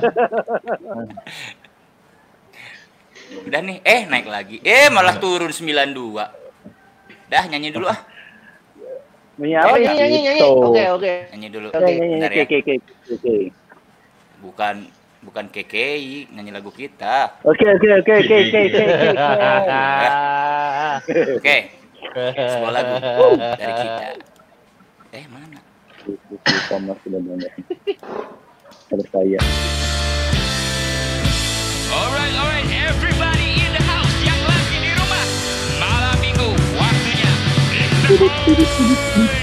[SPEAKER 2] Udah nih, eh naik lagi. Eh malah turun 92. Dah nyanyi dulu ah.
[SPEAKER 3] Nyanyi
[SPEAKER 4] Oh,
[SPEAKER 3] apa ya?
[SPEAKER 4] nyanyi, nyanyi, nyanyi.
[SPEAKER 6] Gitu.
[SPEAKER 4] Oke, oke.
[SPEAKER 2] Nyanyi dulu.
[SPEAKER 4] Oke,
[SPEAKER 3] Nyanyi, nyanyi,
[SPEAKER 2] Bentar ya.
[SPEAKER 3] oke, oke, oke, oke.
[SPEAKER 2] Bukan bukan KKI, nyanyi lagu kita.
[SPEAKER 3] Oke, oke, oke, oke, oke, oke, oke.
[SPEAKER 2] Sebuah lagu dari kita. Eh, mana?
[SPEAKER 3] Thomas sudah banyak. Ada saya.
[SPEAKER 1] Alright, alright, everybody ルルルルルル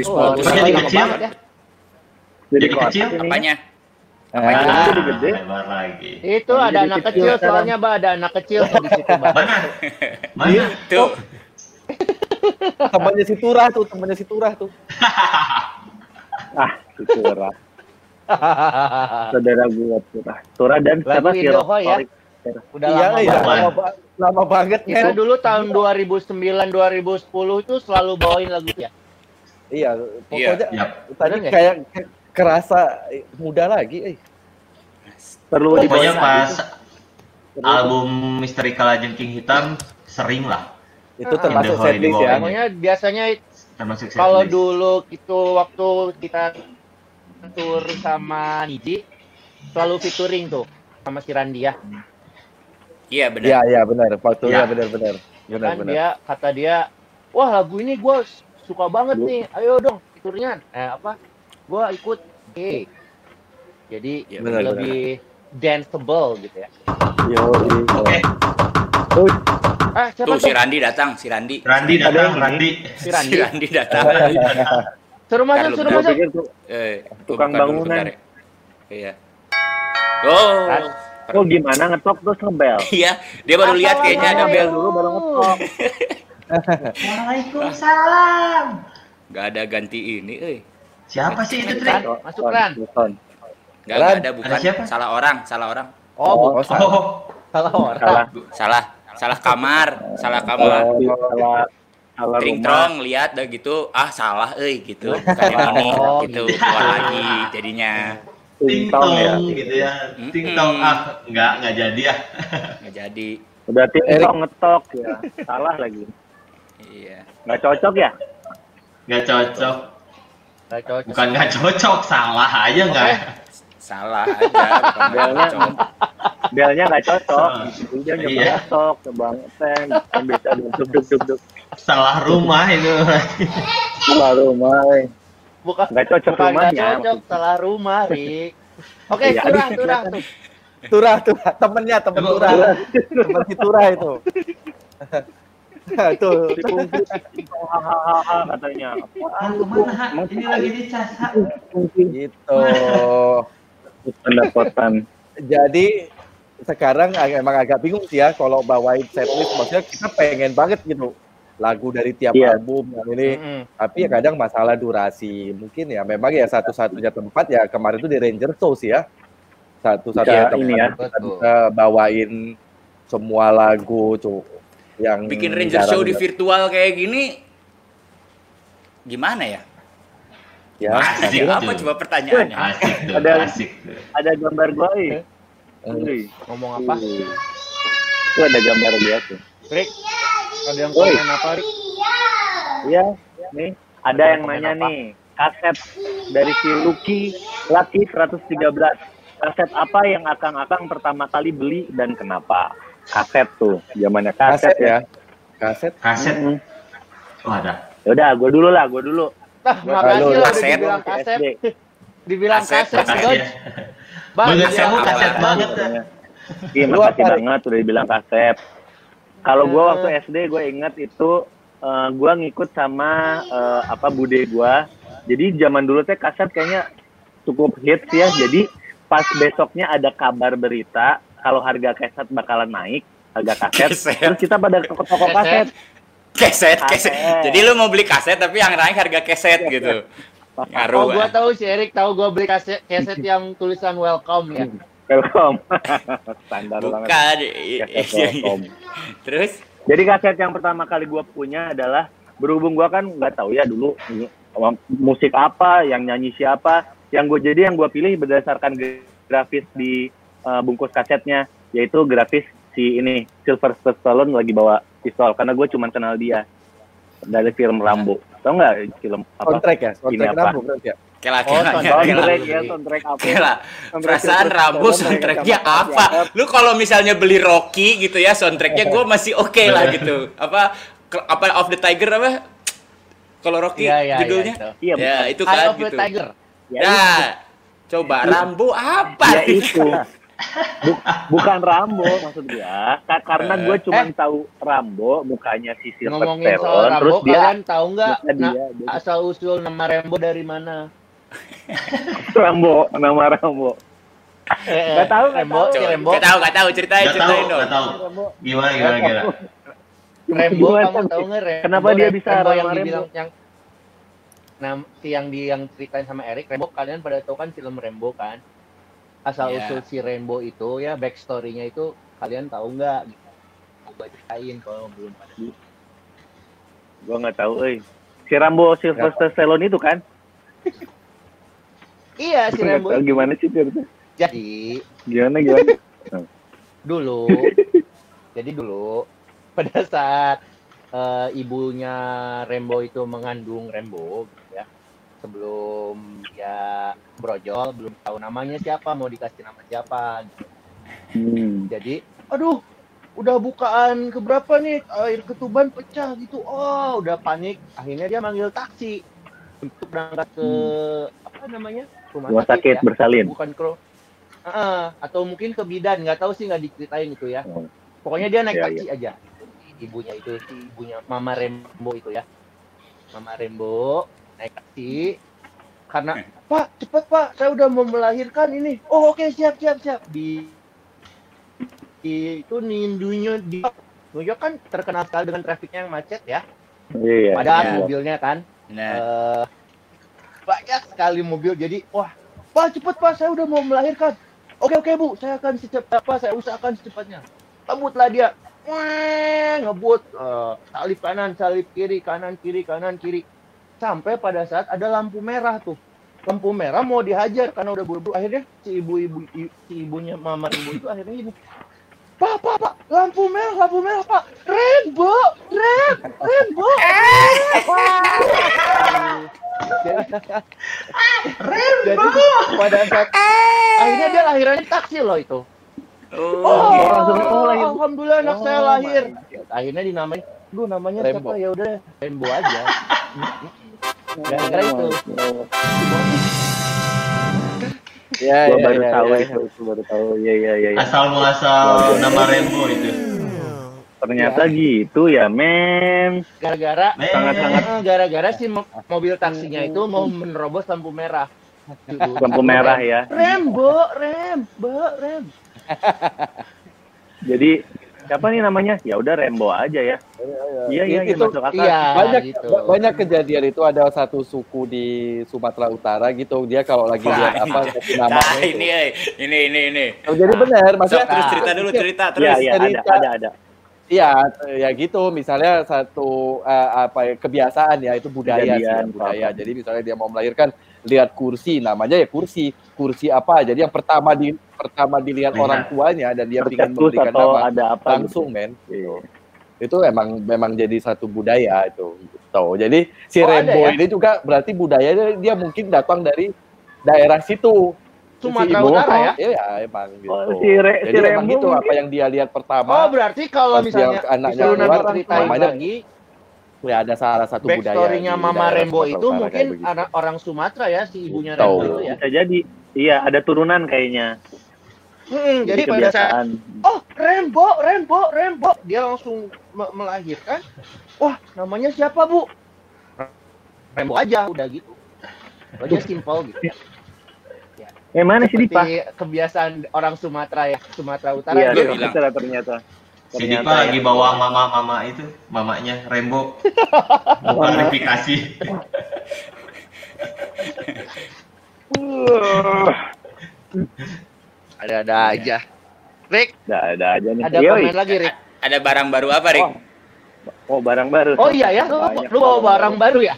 [SPEAKER 3] Di
[SPEAKER 4] Oh,
[SPEAKER 2] Bagus.
[SPEAKER 5] Kok jadi kecil?
[SPEAKER 4] banget ya.
[SPEAKER 3] Jadi
[SPEAKER 5] Jadi kecil?
[SPEAKER 3] ini.
[SPEAKER 2] Apanya?
[SPEAKER 6] Eh,
[SPEAKER 3] Ah, jadi gede.
[SPEAKER 5] lebar lagi.
[SPEAKER 4] Itu
[SPEAKER 3] Jadi
[SPEAKER 4] ada anak
[SPEAKER 3] kecil
[SPEAKER 4] kecil soalnya, Mbak, ada anak kecil di situ, Mbak.
[SPEAKER 5] Mana? Mana?
[SPEAKER 2] Tuh.
[SPEAKER 6] temannya si Turah tuh, temannya si Turah tuh.
[SPEAKER 3] Ah, itu Turah. Saudara gua Turah. Turah dan siapa sih?
[SPEAKER 4] Ya? Udah
[SPEAKER 6] iya,
[SPEAKER 4] lama
[SPEAKER 6] iya,
[SPEAKER 4] banget.
[SPEAKER 6] lama, lama banget
[SPEAKER 4] Itu
[SPEAKER 6] kan.
[SPEAKER 4] dulu tahun 2009 2010 itu selalu bawain lagu ya.
[SPEAKER 6] Iya, pokoknya
[SPEAKER 5] Yap.
[SPEAKER 6] tadi
[SPEAKER 4] Bener nggak?
[SPEAKER 6] kayak kayak kerasa muda lagi. Eh.
[SPEAKER 3] Perlu
[SPEAKER 5] Pokoknya pas
[SPEAKER 3] lagi.
[SPEAKER 5] album Misteri Kalajengking Hitam sering lah
[SPEAKER 6] Itu termasuk setlist ya.
[SPEAKER 4] Pokoknya biasanya
[SPEAKER 5] termasuk
[SPEAKER 4] kalau dulu itu waktu kita tur sama Niji selalu featuring tuh sama si Randi ya.
[SPEAKER 2] Iya benar.
[SPEAKER 6] Iya, iya benar. Waktu
[SPEAKER 5] Ya.
[SPEAKER 6] benar-benar.
[SPEAKER 4] Ya
[SPEAKER 6] Benar
[SPEAKER 4] kan
[SPEAKER 6] benar.
[SPEAKER 4] dia kata dia, wah lagu ini gue suka banget nih, ayo dong fiturnya. Eh apa? Gue ikut. Oke. Jadi
[SPEAKER 2] Ya,
[SPEAKER 6] benar,
[SPEAKER 4] lebih danceable gitu ya.
[SPEAKER 6] Yo,
[SPEAKER 5] Oke,
[SPEAKER 4] Ah siapa
[SPEAKER 2] Tuh si
[SPEAKER 4] tuh?
[SPEAKER 2] Randi datang, si Randi.
[SPEAKER 5] Randi datang,
[SPEAKER 3] yang ini.
[SPEAKER 5] Randi.
[SPEAKER 4] Si
[SPEAKER 2] Si
[SPEAKER 4] Randi.
[SPEAKER 2] Randi datang.
[SPEAKER 4] Suruh masuk, suruh masuk.
[SPEAKER 2] Eh,
[SPEAKER 3] Tukang
[SPEAKER 2] dulu
[SPEAKER 3] bangunan.
[SPEAKER 2] ya. Iya. Oh.
[SPEAKER 3] oh gimana ngetok terus ngebel.
[SPEAKER 2] Iya, dia baru lihat kayaknya ada
[SPEAKER 3] Ngebel
[SPEAKER 2] bel.
[SPEAKER 3] dulu baru ngetok.
[SPEAKER 5] Waalaikumsalam.
[SPEAKER 2] Gak ada ganti ini, eh.
[SPEAKER 5] Siapa sih itu, Tri?
[SPEAKER 4] Ran, masuk Ran.
[SPEAKER 3] Son.
[SPEAKER 2] Gak,
[SPEAKER 6] Ran,
[SPEAKER 2] ada bukan.
[SPEAKER 5] ada siapa?
[SPEAKER 2] Salah orang, salah orang.
[SPEAKER 4] Oh,
[SPEAKER 6] Oh, salah.
[SPEAKER 5] Oh,
[SPEAKER 4] salah orang.
[SPEAKER 3] Salah.
[SPEAKER 2] Salah, salah kamar, salah kamar.
[SPEAKER 3] Salah. Salah. Salah
[SPEAKER 2] Tring trong lihat dah gitu, ah salah euy gitu. Bukan yang ini
[SPEAKER 4] Oh,
[SPEAKER 2] gitu.
[SPEAKER 4] gitu.
[SPEAKER 2] Keluar lagi jadinya.
[SPEAKER 5] ting
[SPEAKER 3] Tong ya.
[SPEAKER 5] gitu ya. Ting tong ah, enggak enggak jadi ya.
[SPEAKER 2] Nggak jadi.
[SPEAKER 3] Udah
[SPEAKER 6] Erik.
[SPEAKER 3] ngetok ya. Salah lagi. Nggak cocok ya?
[SPEAKER 5] Enggak cocok.
[SPEAKER 4] Nggak cocok.
[SPEAKER 5] Bukan enggak cocok, salah aja enggak.
[SPEAKER 2] Salah aja, nggak
[SPEAKER 3] Belnya,
[SPEAKER 2] cocok.
[SPEAKER 3] belnya nggak cocok.
[SPEAKER 5] Ah.
[SPEAKER 3] Dia nyoba
[SPEAKER 5] Iya.
[SPEAKER 3] ngetok, coba ngeteng, kan bisa duk duk duk duk.
[SPEAKER 5] Salah rumah itu.
[SPEAKER 3] Salah rumah. eh.
[SPEAKER 4] Bukan
[SPEAKER 3] Nggak cocok
[SPEAKER 4] bukan nggak
[SPEAKER 3] rumahnya.
[SPEAKER 4] cocok, salah rumah, Rik. Oke,
[SPEAKER 3] Iya.
[SPEAKER 4] turah, turah, tuh.
[SPEAKER 6] Turah, Turah, temennya, temen. Turah. Temen si Turah itu. Tuh,
[SPEAKER 3] Hahaha katanya.
[SPEAKER 5] Ah, ke mana? Ini lagi dicas. Ha?
[SPEAKER 6] gitu.
[SPEAKER 3] Pendapatan.
[SPEAKER 6] Jadi sekarang emang agak bingung sih ya kalau bawain setlist. Maksudnya kita pengen banget gitu lagu dari tiap
[SPEAKER 3] Iya.
[SPEAKER 6] album yang ini.
[SPEAKER 4] Mm-mm.
[SPEAKER 6] Tapi ya kadang masalah durasi. Mungkin ya memang ya satu-satunya tempat ya kemarin itu di Ranger Show sih ya. Satu-satunya
[SPEAKER 3] Ya,
[SPEAKER 6] tempat
[SPEAKER 3] ini ya.
[SPEAKER 6] kita bisa bawain semua lagu tuh yang
[SPEAKER 2] Bikin Ranger Show di virtual kayak gini gimana ya?
[SPEAKER 6] ya.
[SPEAKER 5] Asik
[SPEAKER 2] Ya, apa
[SPEAKER 5] tuh.
[SPEAKER 2] coba pertanyaannya?
[SPEAKER 5] Asik tuh,
[SPEAKER 3] Ada-
[SPEAKER 5] asik.
[SPEAKER 3] Ada gambar gua eh.
[SPEAKER 4] Ngomong apa?
[SPEAKER 3] Itu ada gambar dia tuh.
[SPEAKER 4] Rik, ada yang komen apa, Rik?
[SPEAKER 3] Iya, nih ada yang nanya nih, kaset dari si Lucky Lucky 113. Kaset apa yang akang-akang pertama kali beli dan kenapa? Kaset tuh, zamannya
[SPEAKER 6] Kaset
[SPEAKER 3] kaset,
[SPEAKER 6] ya. Kaset.
[SPEAKER 5] Kaset.
[SPEAKER 3] Mm.
[SPEAKER 5] Oh, ada.
[SPEAKER 3] Ya udah, gue dulu lah, gue dulu.
[SPEAKER 4] Nah, makasih lo udah
[SPEAKER 2] kaset.
[SPEAKER 4] dibilang kaset.
[SPEAKER 3] SD.
[SPEAKER 4] Dibilang
[SPEAKER 2] Kaset,
[SPEAKER 4] kaset,
[SPEAKER 2] kaset.
[SPEAKER 4] Doj. Bang,
[SPEAKER 5] kamu kaset banget. ya.
[SPEAKER 3] Iya, makasih banget udah dibilang kaset. Kalau gue
[SPEAKER 4] Eh.
[SPEAKER 3] waktu SD, gue inget itu eh, gue ngikut sama eh, apa bude gue. Jadi zaman dulu teh kaset kayaknya cukup hits ya. Jadi pas besoknya ada kabar berita kalau harga kaset bakalan naik, harga kaset.
[SPEAKER 2] Kaset.
[SPEAKER 3] Terus kita pada ke toko kaset.
[SPEAKER 2] Keset, keset.
[SPEAKER 3] Kaset.
[SPEAKER 2] Jadi lu mau beli kaset tapi yang naik harga keset gitu. Ngaruh.
[SPEAKER 4] Oh, gua
[SPEAKER 2] ah.
[SPEAKER 4] tahu si Erik tahu gua beli kaset kaset yang tulisan welcome ya.
[SPEAKER 3] Welcome. Standar banget.
[SPEAKER 2] Bukan.
[SPEAKER 3] Kaset
[SPEAKER 2] iya, iya.
[SPEAKER 3] welcome.
[SPEAKER 2] Terus
[SPEAKER 3] Jadi kaset yang pertama kali gue punya adalah berhubung gue kan nggak tahu ya dulu musik apa, yang nyanyi siapa. Yang gue jadi yang gue pilih berdasarkan grafis di uh, bungkus kasetnya, yaitu grafis si ini Sylvester Stallone lagi bawa pistol karena gue cuma kenal dia dari film Rambo. Tau nggak film apa?
[SPEAKER 6] Soundtrack ya. Soundtrack
[SPEAKER 3] Ini apa?
[SPEAKER 6] Rambo berarti ya.
[SPEAKER 2] kela
[SPEAKER 4] Oh,
[SPEAKER 2] kela kela
[SPEAKER 3] Soundtrack ya, soundtrack apa?
[SPEAKER 2] Kela. Perasaan Rambo soundtracknya apa? Lu kalau misalnya beli Rocky gitu ya soundtracknya gue masih oke lah gitu. Apa apa of the Tiger apa? Kalau Rocky
[SPEAKER 4] Iya, iya,
[SPEAKER 2] judulnya?
[SPEAKER 4] iya,
[SPEAKER 3] Iya,
[SPEAKER 2] ya
[SPEAKER 3] betul.
[SPEAKER 2] itu
[SPEAKER 4] Eye
[SPEAKER 2] kan
[SPEAKER 4] of the
[SPEAKER 2] gitu.
[SPEAKER 4] Tiger.
[SPEAKER 3] Ya,
[SPEAKER 2] Nah, coba Rambo apa?
[SPEAKER 3] ya itu bukan Rambo maksud gua. Ka- karena gue cuma
[SPEAKER 4] Eh.
[SPEAKER 3] tahu Rambo mukanya si Sylvester
[SPEAKER 4] Ngomongin soal Rambo,
[SPEAKER 3] terus dia
[SPEAKER 4] kalian tahu nggak
[SPEAKER 3] muka
[SPEAKER 4] nah,
[SPEAKER 3] dia, dia-
[SPEAKER 4] asal usul nama Rambo dari mana?
[SPEAKER 3] Rambo nama Rambo.
[SPEAKER 4] Eh,
[SPEAKER 3] Nggak tahu, nggak
[SPEAKER 4] Rembo,
[SPEAKER 3] tahu.
[SPEAKER 4] si Rembo,
[SPEAKER 2] Gak tahu, gak tahu. Ceritain,
[SPEAKER 5] Gak tahu,
[SPEAKER 2] ceritain dong.
[SPEAKER 5] gak tahu.
[SPEAKER 3] Rambo.
[SPEAKER 5] Gimana, gimana, gimana?
[SPEAKER 4] Rembo,
[SPEAKER 3] Gimana
[SPEAKER 4] kamu tahu nggak Rembo?
[SPEAKER 3] Kenapa dia bisa
[SPEAKER 4] Rembo yang dibilang yang Nah, si yang di yang ceritain sama Eric, Rembo kalian pada tahu kan film Rembo kan? Asal
[SPEAKER 2] Iya.
[SPEAKER 4] usul si Rembo itu ya backstory-nya itu kalian tahu nggak? Coba ceritain kalau belum pada.
[SPEAKER 3] Gua nggak tahu, eh. Si Rambo Sylvester Stallone itu kan?
[SPEAKER 4] Iya, si Rembo.
[SPEAKER 3] tahu gimana sih ceritanya.
[SPEAKER 4] Jadi
[SPEAKER 3] Gimana gimana?
[SPEAKER 4] dulu jadi dulu pada saat eh, ibunya Rembo itu mengandung Rembo gitu ya sebelum dia brojol belum tahu namanya siapa mau dikasih nama siapa gitu.
[SPEAKER 3] Hmm.
[SPEAKER 4] jadi aduh udah bukaan keberapa nih? Air ketuban pecah gitu. Oh udah panik. Akhirnya dia manggil taksi untuk berangkat ke apa namanya?
[SPEAKER 3] Rumah sakit
[SPEAKER 4] ya.
[SPEAKER 3] Bersalin.
[SPEAKER 4] bukan ke Ah, atau mungkin ke bidan nggak tahu sih nggak diceritain itu ya.
[SPEAKER 3] Oh.
[SPEAKER 4] pokoknya dia naik
[SPEAKER 3] Iya,
[SPEAKER 4] taksi aja. Ibunya itu si ibunya mama Rembo itu ya. Mama Rembo naik taksi. Karena pak cepet pak saya udah mau melahirkan ini. Oh oke siap siap siap. Di, di itu nindunya di New York kan terkenal sekali dengan trafiknya yang macet ya.
[SPEAKER 3] Iya.
[SPEAKER 4] padahal
[SPEAKER 2] iya.
[SPEAKER 4] mobilnya kan.
[SPEAKER 2] Nah,
[SPEAKER 4] eh banyak sekali mobil. Jadi wah pak cepet pak saya udah mau melahirkan. Oke oke bu saya akan secepat apa saya usahakan secepatnya. Ngebutlah dia. Wah, ngebut. Eh, salip kanan salip kiri kanan kiri kanan kiri sampai pada saat ada lampu merah tuh lampu merah mau dihajar karena udah buru-buru akhirnya si ibu-ibu i- si ibunya mama ibu itu akhirnya gini Pak, pak, pak, lampu merah, lampu merah, pak. Rembo, rem, rembo. Wah. Jadi pada saat akhirnya dia lahirannya taksi loh itu.
[SPEAKER 2] oh,
[SPEAKER 4] Oh,
[SPEAKER 3] langsung, oh, lahir.
[SPEAKER 4] alhamdulillah anak
[SPEAKER 3] Oh,
[SPEAKER 4] saya lahir. Akhirnya dinamain, lu namanya
[SPEAKER 6] Rembo.
[SPEAKER 4] siapa ya udah Rembo aja. Gara-gara itu.
[SPEAKER 6] Ya,
[SPEAKER 3] Gua
[SPEAKER 6] ya,
[SPEAKER 3] baru
[SPEAKER 6] ya,
[SPEAKER 3] tahu
[SPEAKER 6] ya,
[SPEAKER 3] itu, itu baru tahu. Iya iya iya. iya.
[SPEAKER 5] Asal muasal nama Rembo itu.
[SPEAKER 3] Ternyata gitu ya, men.
[SPEAKER 4] Gara-gara
[SPEAKER 5] Men.
[SPEAKER 3] Sangat-sangat.
[SPEAKER 4] eh, gara-gara si mo- mobil taksinya itu mau menerobos lampu merah.
[SPEAKER 3] Lampu merah ya.
[SPEAKER 4] Rembo, rem, bo, rem.
[SPEAKER 3] Jadi siapa nih namanya? Ya udah Rembo aja ya. Iya iya iya
[SPEAKER 6] Itu-
[SPEAKER 3] masuk akal.
[SPEAKER 4] Iya,
[SPEAKER 6] banyak
[SPEAKER 4] gitu.
[SPEAKER 6] ba- banyak kejadian itu ada satu suku di Sumatera Utara gitu dia kalau lagi
[SPEAKER 2] Wah,
[SPEAKER 6] lihat apa namanya
[SPEAKER 2] nah, ini, eh, ini, ini, ini.
[SPEAKER 6] Oh, jadi benar maksudnya
[SPEAKER 2] terus cerita dulu, cerita terus.
[SPEAKER 3] iya ada
[SPEAKER 6] cerita.
[SPEAKER 3] ada ada.
[SPEAKER 6] Iya, ya gitu. Misalnya satu eh, apa ya, kebiasaan ya itu budaya sih, ya,
[SPEAKER 3] Kejadian,
[SPEAKER 6] budaya.
[SPEAKER 3] apa.
[SPEAKER 6] Jadi misalnya dia mau melahirkan lihat kursi, namanya ya kursi. Kursi apa? Jadi yang pertama di pertama dilihat
[SPEAKER 5] Iya.
[SPEAKER 6] orang tuanya dan dia ingin memberikan
[SPEAKER 3] atau
[SPEAKER 6] nama
[SPEAKER 3] ada apa
[SPEAKER 6] langsung,
[SPEAKER 3] gitu.
[SPEAKER 6] men.
[SPEAKER 3] Iya.
[SPEAKER 6] Itu emang memang jadi satu budaya itu. Gitu. Jadi si
[SPEAKER 4] Oh,
[SPEAKER 6] Rembo
[SPEAKER 4] ya?
[SPEAKER 6] ini juga berarti budayanya dia mungkin datang dari daerah situ.
[SPEAKER 4] Sumatera
[SPEAKER 6] Si
[SPEAKER 4] Utara ya?
[SPEAKER 6] Iya, emang gitu.
[SPEAKER 3] Oh, si Re-
[SPEAKER 6] Jadi
[SPEAKER 3] si
[SPEAKER 6] emang gitu apa yang dia lihat pertama.
[SPEAKER 4] Oh, berarti kalau misalnya
[SPEAKER 6] anaknya keluar, namanya
[SPEAKER 4] lagi
[SPEAKER 6] Ya ada salah satu budaya.
[SPEAKER 4] backstory-nya Mama Rembo
[SPEAKER 6] Sumatera
[SPEAKER 4] itu
[SPEAKER 6] Utara
[SPEAKER 4] mungkin orang Sumatera ya si ibunya. Rembo itu ya.
[SPEAKER 3] Bisa jadi. Iya, ada turunan kayaknya.
[SPEAKER 4] Hmm, jadi
[SPEAKER 3] Jadi
[SPEAKER 4] pada saat
[SPEAKER 3] kebiasaan.
[SPEAKER 4] oh Rembo, Rembo, Rembo, dia langsung me- melahirkan. Wah, namanya siapa bu? Rembo aja, udah gitu. Aja simpel gitu.
[SPEAKER 3] Eh mana sih Dipa?
[SPEAKER 4] Seperti kebiasaan orang Sumatera ya, Sumatera Utara.
[SPEAKER 3] Iya,
[SPEAKER 2] bilang.
[SPEAKER 3] ternyata ternyata.
[SPEAKER 5] Si Dipa
[SPEAKER 3] ya.
[SPEAKER 5] lagi bawa mama-mama itu, mamanya Rembo. Klarifikasi.
[SPEAKER 4] Ada-ada aja. Rick,
[SPEAKER 3] Ada ada aja nih.
[SPEAKER 4] ada
[SPEAKER 3] Yoi.
[SPEAKER 4] komen lagi Rick.
[SPEAKER 2] Ada barang baru apa, Rik?
[SPEAKER 3] Oh, barang baru.
[SPEAKER 4] Oh iya ya, lu,
[SPEAKER 3] Banyak
[SPEAKER 4] lu bawa barang baru ya?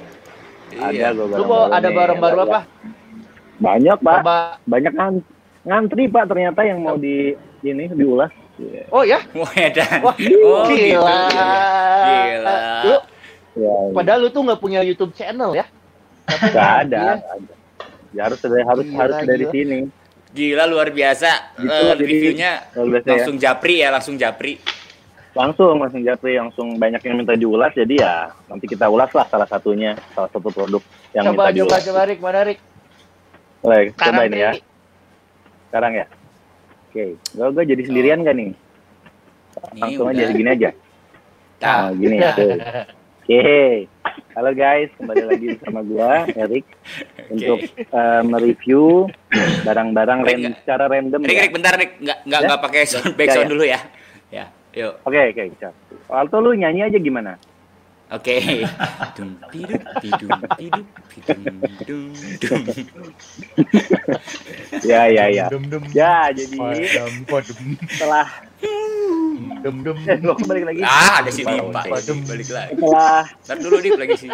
[SPEAKER 3] Ada gua
[SPEAKER 4] Lu
[SPEAKER 3] barang
[SPEAKER 4] bawa
[SPEAKER 3] baru
[SPEAKER 4] ada
[SPEAKER 3] nih.
[SPEAKER 4] barang baru apa?
[SPEAKER 3] Banyak, Pak.
[SPEAKER 4] Coba.
[SPEAKER 3] Banyak kan ngantri, Pak, ternyata yang mau di ini diulas.
[SPEAKER 4] Oh ya?
[SPEAKER 2] Wah, edan.
[SPEAKER 4] Wah,
[SPEAKER 2] Oh, gitu.
[SPEAKER 4] gila.
[SPEAKER 2] Gila.
[SPEAKER 4] Lu,
[SPEAKER 3] Ya,
[SPEAKER 4] padahal lu tuh nggak punya YouTube channel ya?
[SPEAKER 3] nggak ada. Ada. Ya harus dari harus
[SPEAKER 4] Gila,
[SPEAKER 3] harus dari
[SPEAKER 4] gila.
[SPEAKER 3] sini.
[SPEAKER 2] Gila luar biasa.
[SPEAKER 3] Gitu, jadi-
[SPEAKER 2] reviewnya
[SPEAKER 3] Luar biasa ya.
[SPEAKER 2] langsung japri ya, langsung japri.
[SPEAKER 3] Langsung langsung Japri langsung banyak yang minta diulas jadi ya nanti kita ulas lah salah satunya salah satu produk yang
[SPEAKER 4] coba
[SPEAKER 3] minta
[SPEAKER 4] coba
[SPEAKER 3] diulas.
[SPEAKER 4] coba Rick, mana Rick?
[SPEAKER 3] Baik,
[SPEAKER 4] Sekarang
[SPEAKER 3] coba ini ya. Sekarang ya. Oke, gue gue jadi sendirian gak nih?
[SPEAKER 2] Nih,
[SPEAKER 3] Langsung
[SPEAKER 2] udah.
[SPEAKER 3] aja gini aja.
[SPEAKER 2] Nah,
[SPEAKER 3] Nah, gini ya. Oke, halo guys, kembali lagi bersama gua Erik untuk eh, mereview barang-barang random secara random.
[SPEAKER 2] Rick,
[SPEAKER 3] ya.
[SPEAKER 2] Rick, bentar Rick, nggak nggak
[SPEAKER 3] Ya?
[SPEAKER 2] nggak pakai sound back
[SPEAKER 3] Ya,
[SPEAKER 2] sound
[SPEAKER 3] ya.
[SPEAKER 2] dulu ya. Ya, yuk.
[SPEAKER 3] Oke, oke, siap. Alto lu nyanyi aja gimana?
[SPEAKER 2] Oke. Dum.
[SPEAKER 3] Ya, ya, ya.
[SPEAKER 4] Dum dum.
[SPEAKER 3] Ya, jadi
[SPEAKER 4] Padam padam
[SPEAKER 3] setelah
[SPEAKER 4] dum dum.
[SPEAKER 3] eh, lo balik lagi.
[SPEAKER 2] Ah, ada si ini, Balik lagi.
[SPEAKER 3] Setelah
[SPEAKER 2] Ntar dulu Dip lagi sih.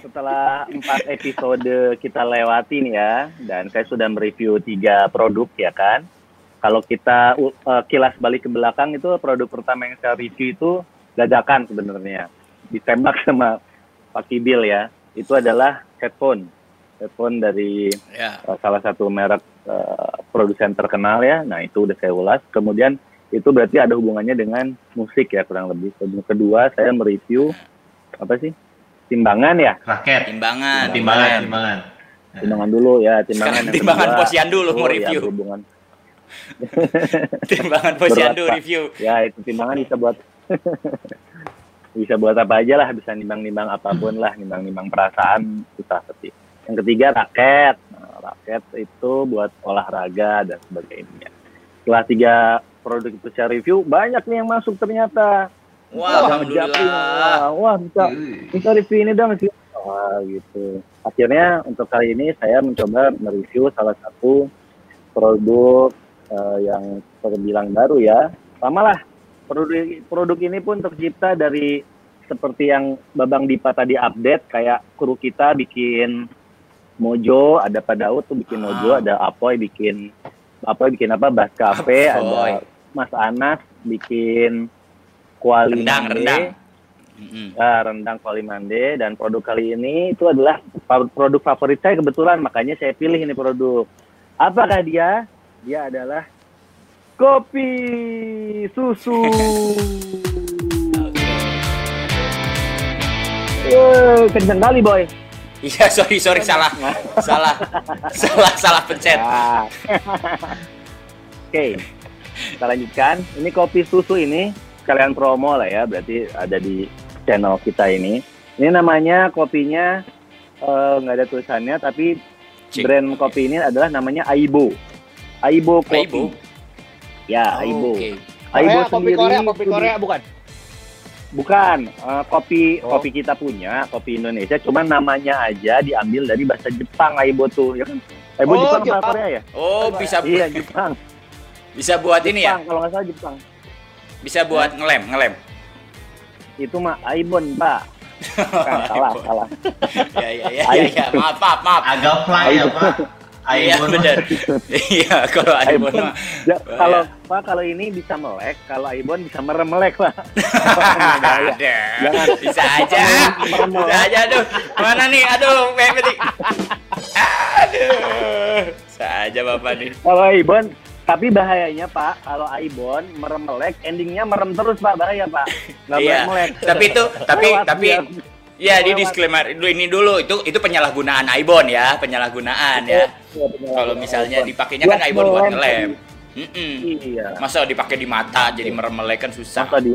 [SPEAKER 3] setelah empat episode kita lewati nih ya, dan saya sudah mereview tiga produk ya kan. Kalau kita uh, kilas balik ke belakang itu produk pertama yang saya review itu dadakan sebenarnya, ditembak sama Pak Kibil ya. Itu adalah headphone, headphone dari
[SPEAKER 2] Ya.
[SPEAKER 3] uh, salah satu merek uh, produsen terkenal ya. Nah itu udah saya ulas. Kemudian itu berarti ada hubungannya dengan musik ya kurang lebih. Kemudian kedua saya mereview apa sih timbangan ya
[SPEAKER 5] Raket.
[SPEAKER 2] Timbangan,
[SPEAKER 5] Timbangan, timbangan.
[SPEAKER 3] timbangan dulu ya timbangan
[SPEAKER 2] Sekarang
[SPEAKER 3] yang
[SPEAKER 2] timbangan
[SPEAKER 3] kedua.
[SPEAKER 2] posyandu lu mau
[SPEAKER 3] Oh, ya,
[SPEAKER 2] review.
[SPEAKER 3] berhubungan.
[SPEAKER 2] Timbangan posyandu review.
[SPEAKER 3] ya itu timbangan bisa buat bisa buat apa aja lah bisa nimbang-nimbang apa pun lah nimbang-nimbang perasaan susah seperti yang ketiga raket. Nah, raket itu buat olahraga dan sebagainya. Setelah tiga produk itu saya review banyak nih yang masuk ternyata.
[SPEAKER 2] Wah, alhamdulillah.
[SPEAKER 3] wah, wah bisa bisa review ini dong sih. Wah gitu. Akhirnya untuk kali ini saya mencoba mereview salah satu produk eh, yang terbilang baru ya. Sama lah produk produk ini pun tercipta dari seperti yang Babang Dipa tadi update kayak kru kita bikin Mojo ada Pak Daud tuh bikin Mojo
[SPEAKER 2] Ah.
[SPEAKER 3] ada Apoy bikin Apoy bikin apa Bas Cafe ada Mas Anas bikin Kuali
[SPEAKER 2] Rendang,
[SPEAKER 3] Mande.
[SPEAKER 2] rendang. Mm-mm.
[SPEAKER 3] Ah, rendang kuali mande dan produk kali ini itu adalah produk favorit saya kebetulan makanya saya pilih ini produk. Apakah dia? Dia adalah kopi susu. Eh, kenceng kali boy.
[SPEAKER 2] Iya, sorry, sorry, salah. Salah. Salah, salah pencet.
[SPEAKER 3] Ah. Oke, kita lanjutkan. Ini kopi susu ini kalian promo lah ya, berarti ada di channel kita ini. Ini namanya kopinya eh, nggak ada tulisannya, tapi
[SPEAKER 2] Cik.
[SPEAKER 3] brand kopi ini adalah namanya Aibo. Aibo kopi.
[SPEAKER 2] Aibo?
[SPEAKER 3] Ya, Aibo.
[SPEAKER 2] Oke.
[SPEAKER 3] Aibo
[SPEAKER 4] Korea, kopi
[SPEAKER 3] sendiri
[SPEAKER 4] Korea, kopi Korea bukan?
[SPEAKER 3] Bukan, eh, kopi
[SPEAKER 4] Oh.
[SPEAKER 3] kopi kita punya, kopi Indonesia, cuman namanya aja diambil dari bahasa Jepang Aibo tuh, ya kan? Aibo
[SPEAKER 4] Oh,
[SPEAKER 3] Jepang
[SPEAKER 4] Jepang.
[SPEAKER 3] Korea ya?
[SPEAKER 2] Oh, bisa
[SPEAKER 3] Iya, Jepang.
[SPEAKER 2] bisa buat ini ya?
[SPEAKER 3] Jepang, kalau nggak salah Jepang.
[SPEAKER 2] Bisa buat ngelem, ngelem.
[SPEAKER 3] Itu mah Aibon, Pak. Bukan, salah, salah.
[SPEAKER 2] Ya, ya, ya, ya, ya. Maaf, maaf, maaf.
[SPEAKER 5] Agak fly ya, Pak.
[SPEAKER 2] Iya,
[SPEAKER 5] Aibon.
[SPEAKER 2] benar. Iya, kalau Aibon.
[SPEAKER 3] Ya,
[SPEAKER 2] Bahaya.
[SPEAKER 3] kalau Pak kalau ini bisa melek, kalau Aibon bisa merem melek, Pak.
[SPEAKER 2] Ada. Bisa aja. Bisa aja, aduh. Mana nih? Aduh, Mepet. Aduh. Bisa aja Bapak nih.
[SPEAKER 3] Kalau Aibon, tapi bahayanya Pak, kalau Aibon merem melek, endingnya merem terus Pak, bahaya Pak. Nggak
[SPEAKER 2] Iya.
[SPEAKER 3] melek.
[SPEAKER 2] Tapi itu, tapi, tapi,
[SPEAKER 3] dia.
[SPEAKER 2] ya di disclaimer dulu ini dulu itu itu penyalahgunaan Aibon ya, penyalahgunaan ya.
[SPEAKER 3] Iya, benar.
[SPEAKER 2] Kalau misalnya dipakainya kan Aibon buat
[SPEAKER 3] ngelem.
[SPEAKER 2] ngelem. Mm-mm.
[SPEAKER 3] Iya.
[SPEAKER 2] Masa dipakai di mata jadi merem melek kan susah.
[SPEAKER 3] Masa di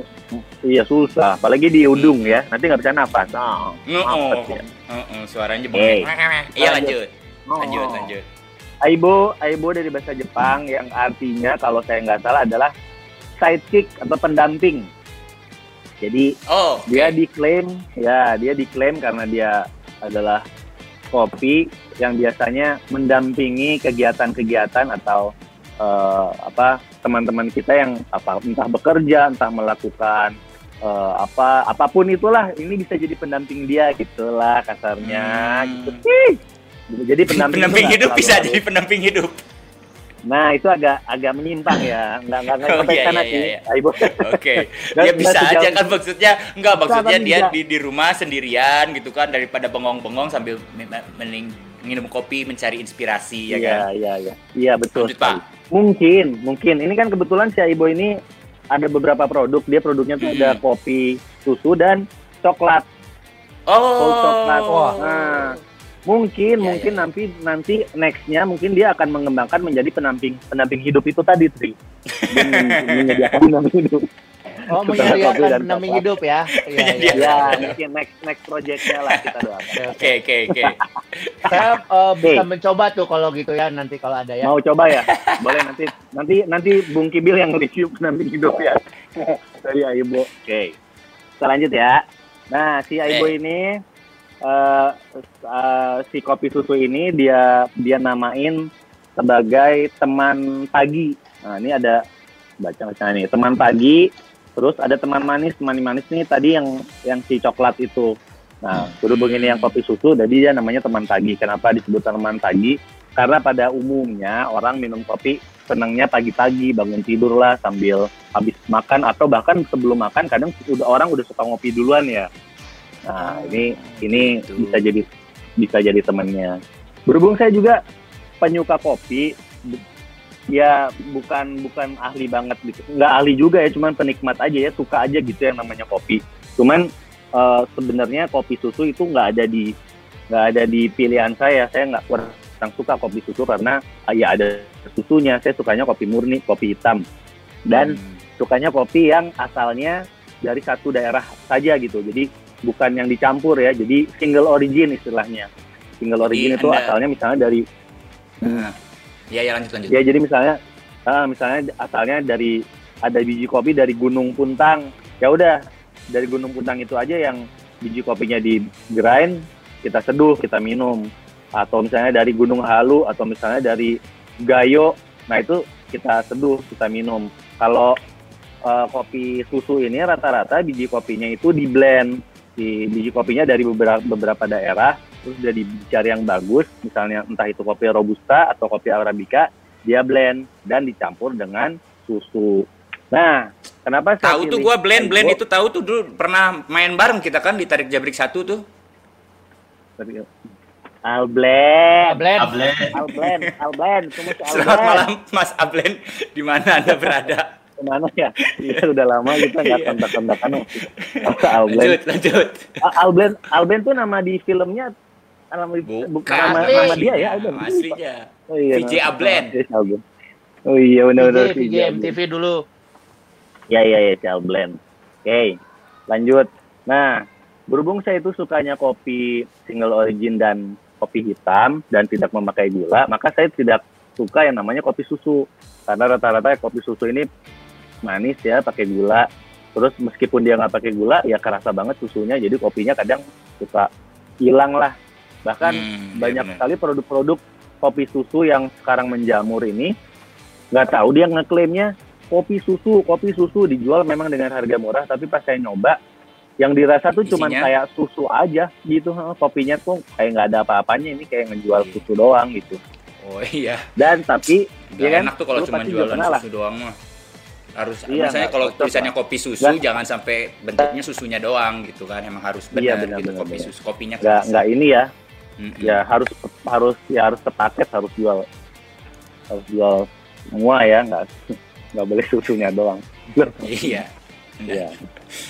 [SPEAKER 3] Iya susah, apalagi di udung ya. Nanti nggak bisa napas. Nah,
[SPEAKER 2] Heeh.
[SPEAKER 3] mampet ya.
[SPEAKER 2] Heeh, suaranya
[SPEAKER 3] Hey.
[SPEAKER 2] bengek. Iya
[SPEAKER 3] Lanjut.
[SPEAKER 2] lanjut. Lanjut,
[SPEAKER 3] Oh.
[SPEAKER 2] lanjut.
[SPEAKER 3] Aibo, Aibo dari bahasa Jepang yang artinya kalau saya nggak salah adalah sidekick atau pendamping. Jadi
[SPEAKER 2] Oh,
[SPEAKER 3] dia diklaim, ya dia diklaim karena dia adalah kopi yang biasanya mendampingi kegiatan-kegiatan atau eh, apa teman-teman kita yang apa entah bekerja, entah melakukan eh, apa apa pun itulah ini bisa jadi pendamping dia gitulah kasarnya
[SPEAKER 2] Hmm.
[SPEAKER 3] gitu. Jadi pendamping,
[SPEAKER 2] pendamping hidup bisa
[SPEAKER 3] harus-
[SPEAKER 2] jadi pendamping hidup.
[SPEAKER 3] Nah itu agak agak menyimpang ya, nggak nggak nggak
[SPEAKER 2] Oh,
[SPEAKER 3] sampai
[SPEAKER 2] iya,
[SPEAKER 3] sana
[SPEAKER 2] iya,
[SPEAKER 3] sih,
[SPEAKER 2] iya.
[SPEAKER 3] Aibo.
[SPEAKER 2] Oke.
[SPEAKER 3] Dan-
[SPEAKER 2] ya bisa aja kan maksudnya enggak maksudnya dia
[SPEAKER 3] bisa.
[SPEAKER 2] di, di rumah sendirian gitu kan daripada bengong-bengong sambil me- mending minum kopi mencari inspirasi ya
[SPEAKER 3] Iya
[SPEAKER 2] kan.
[SPEAKER 3] iya iya, iya betul.
[SPEAKER 2] Lanjut, Pak.
[SPEAKER 3] Mungkin mungkin ini kan kebetulan si Aibo ini ada beberapa produk, dia produknya tuh
[SPEAKER 2] Hmm.
[SPEAKER 3] ada kopi, susu dan coklat, full coklat.
[SPEAKER 2] Oh.
[SPEAKER 3] Nah, Mungkin,
[SPEAKER 2] Ya,
[SPEAKER 3] mungkin
[SPEAKER 2] ya.
[SPEAKER 3] nanti nanti nextnya mungkin dia akan mengembangkan menjadi pendamping pendamping hidup itu tadi, Tri. Dia men- menyediakan pendamping hidup.
[SPEAKER 4] Oh, menyediakan
[SPEAKER 3] coklat.
[SPEAKER 4] hidup ya. Iya, iya.
[SPEAKER 3] Ya, mungkin next next projectnya lah kita doakan.
[SPEAKER 2] Oke, oke, oke.
[SPEAKER 4] Saya eh, bisa mencoba tuh kalau gitu ya nanti kalau ada ya.
[SPEAKER 3] Mau coba ya? Boleh nanti nanti nanti Bung Kibil yang review pendamping hidup ya dari Aibo. Oke. Kita lanjut ya. Nah, si Aibo
[SPEAKER 2] Oke.
[SPEAKER 3] ini eh, si kopi susu ini dia dia namain sebagai teman pagi. Nah, ini ada baca baca nih, teman pagi, terus ada teman manis, teman manis nih tadi yang yang si coklat itu. Nah, berhubung ini yang kopi susu, jadi dia namanya teman pagi. Kenapa disebut teman pagi? Karena pada umumnya orang minum kopi senangnya pagi-pagi bangun tidur lah sambil habis makan atau bahkan sebelum makan kadang udah orang udah suka ngopi duluan ya. Nah ini ini
[SPEAKER 2] gitu.
[SPEAKER 3] bisa jadi bisa jadi temannya. Berhubung saya juga penyuka kopi, ya bukan bukan ahli banget gitu, nggak ahli juga ya, cuman penikmat aja ya suka aja gitu yang namanya kopi. Cuman eh, sebenarnya kopi susu itu nggak ada di nggak ada di pilihan saya. Saya nggak kurang suka kopi susu karena ah, ya ada susunya. Saya sukanya kopi murni, kopi hitam. Dan
[SPEAKER 2] Hmm.
[SPEAKER 3] sukanya kopi yang asalnya dari satu daerah saja gitu. Jadi bukan yang dicampur ya. Jadi single origin istilahnya. Single
[SPEAKER 2] Jadi
[SPEAKER 3] origin itu
[SPEAKER 2] Anda-
[SPEAKER 3] asalnya misalnya dari
[SPEAKER 2] Nah, ya, ya lanjut lanjut.
[SPEAKER 3] ya jadi misalnya ah, misalnya asalnya dari ada biji kopi dari Gunung Puntang. Ya udah dari Gunung Puntang itu aja yang biji kopinya di grind, kita seduh, kita minum. Atau misalnya dari Gunung Halu atau misalnya dari Gayo. Nah, itu kita seduh, kita minum. Kalau eh, kopi susu ini rata-rata biji kopinya itu di blend. Di biji kopinya dari beberapa beberapa daerah terus udah dicari yang bagus, misalnya entah itu kopi robusta atau kopi arabica, dia blend dan dicampur dengan susu. Nah, kenapa saya
[SPEAKER 2] Tahu tuh gua blend blend itu tahu tuh dulu pernah main bareng kita kan di tarik jabrik satu tuh.
[SPEAKER 3] Al blend,
[SPEAKER 4] Blend.
[SPEAKER 5] Tablet.
[SPEAKER 3] Al blend, Al blend, si
[SPEAKER 2] Selamat
[SPEAKER 3] blend.
[SPEAKER 2] malam Mas Ablen, di mana Anda berada?
[SPEAKER 3] Ke mana ya? Iya udah lama kita nggak
[SPEAKER 2] Iya.
[SPEAKER 3] kontak-kontakan. Masa Al blend?
[SPEAKER 2] Lanjut, lanjut.
[SPEAKER 3] Al Al blend, Al blend tuh nama di filmnya nama,
[SPEAKER 2] Bukan,
[SPEAKER 3] bukan nama, nama dia ya, Al blend.
[SPEAKER 2] Aslinya.
[SPEAKER 3] Oh, iya,
[SPEAKER 2] VJ
[SPEAKER 3] nama-
[SPEAKER 2] Ablen.
[SPEAKER 3] nama dia si Al blend. Oh iya benar-benar
[SPEAKER 4] VJ, VJ MTV dulu.
[SPEAKER 3] Ya ya ya Cial Blend. Oke, lanjut. Nah, berhubung saya itu sukanya kopi single origin dan kopi hitam dan tidak memakai gula, maka saya tidak suka yang namanya kopi susu. Karena rata-rata kopi susu ini manis ya, pakai gula. Terus meskipun dia nggak pakai gula, ya kerasa banget susunya. Jadi kopinya kadang suka hilang lah. Bahkan
[SPEAKER 2] Hmm, iya
[SPEAKER 3] banyak sekali produk-produk kopi susu yang sekarang menjamur ini nggak tahu dia ngeklaimnya kopi susu kopi susu dijual memang dengan harga murah tapi pas saya nyoba yang dirasa tuh cuman
[SPEAKER 2] Isinya?
[SPEAKER 3] kayak susu aja gitu kopinya tuh kayak nggak ada apa-apanya ini kayak ngejual
[SPEAKER 2] Iya.
[SPEAKER 3] susu doang gitu
[SPEAKER 2] Oh iya.
[SPEAKER 3] dan tapi
[SPEAKER 2] Gak
[SPEAKER 3] Iya kan?
[SPEAKER 2] enak tuh kalau cuma jualan
[SPEAKER 3] pernah lah.
[SPEAKER 2] susu doang mah. Harus
[SPEAKER 3] Iya,
[SPEAKER 2] misalnya kalau
[SPEAKER 3] cocok
[SPEAKER 2] tulisannya kopi susu
[SPEAKER 3] Nggak.
[SPEAKER 2] jangan sampai bentuknya susunya doang gitu kan. Emang harus
[SPEAKER 3] Iya,
[SPEAKER 2] benar
[SPEAKER 3] benar,
[SPEAKER 2] gitu
[SPEAKER 3] benar,
[SPEAKER 2] kopi
[SPEAKER 3] benar.
[SPEAKER 2] susu. Kopinya
[SPEAKER 3] nggak nggak ini ya
[SPEAKER 2] Mm-mm.
[SPEAKER 3] ya harus harus ya harus sepaket harus jual harus jual semua ya nggak nggak boleh susunya doang
[SPEAKER 2] Iya.
[SPEAKER 3] ya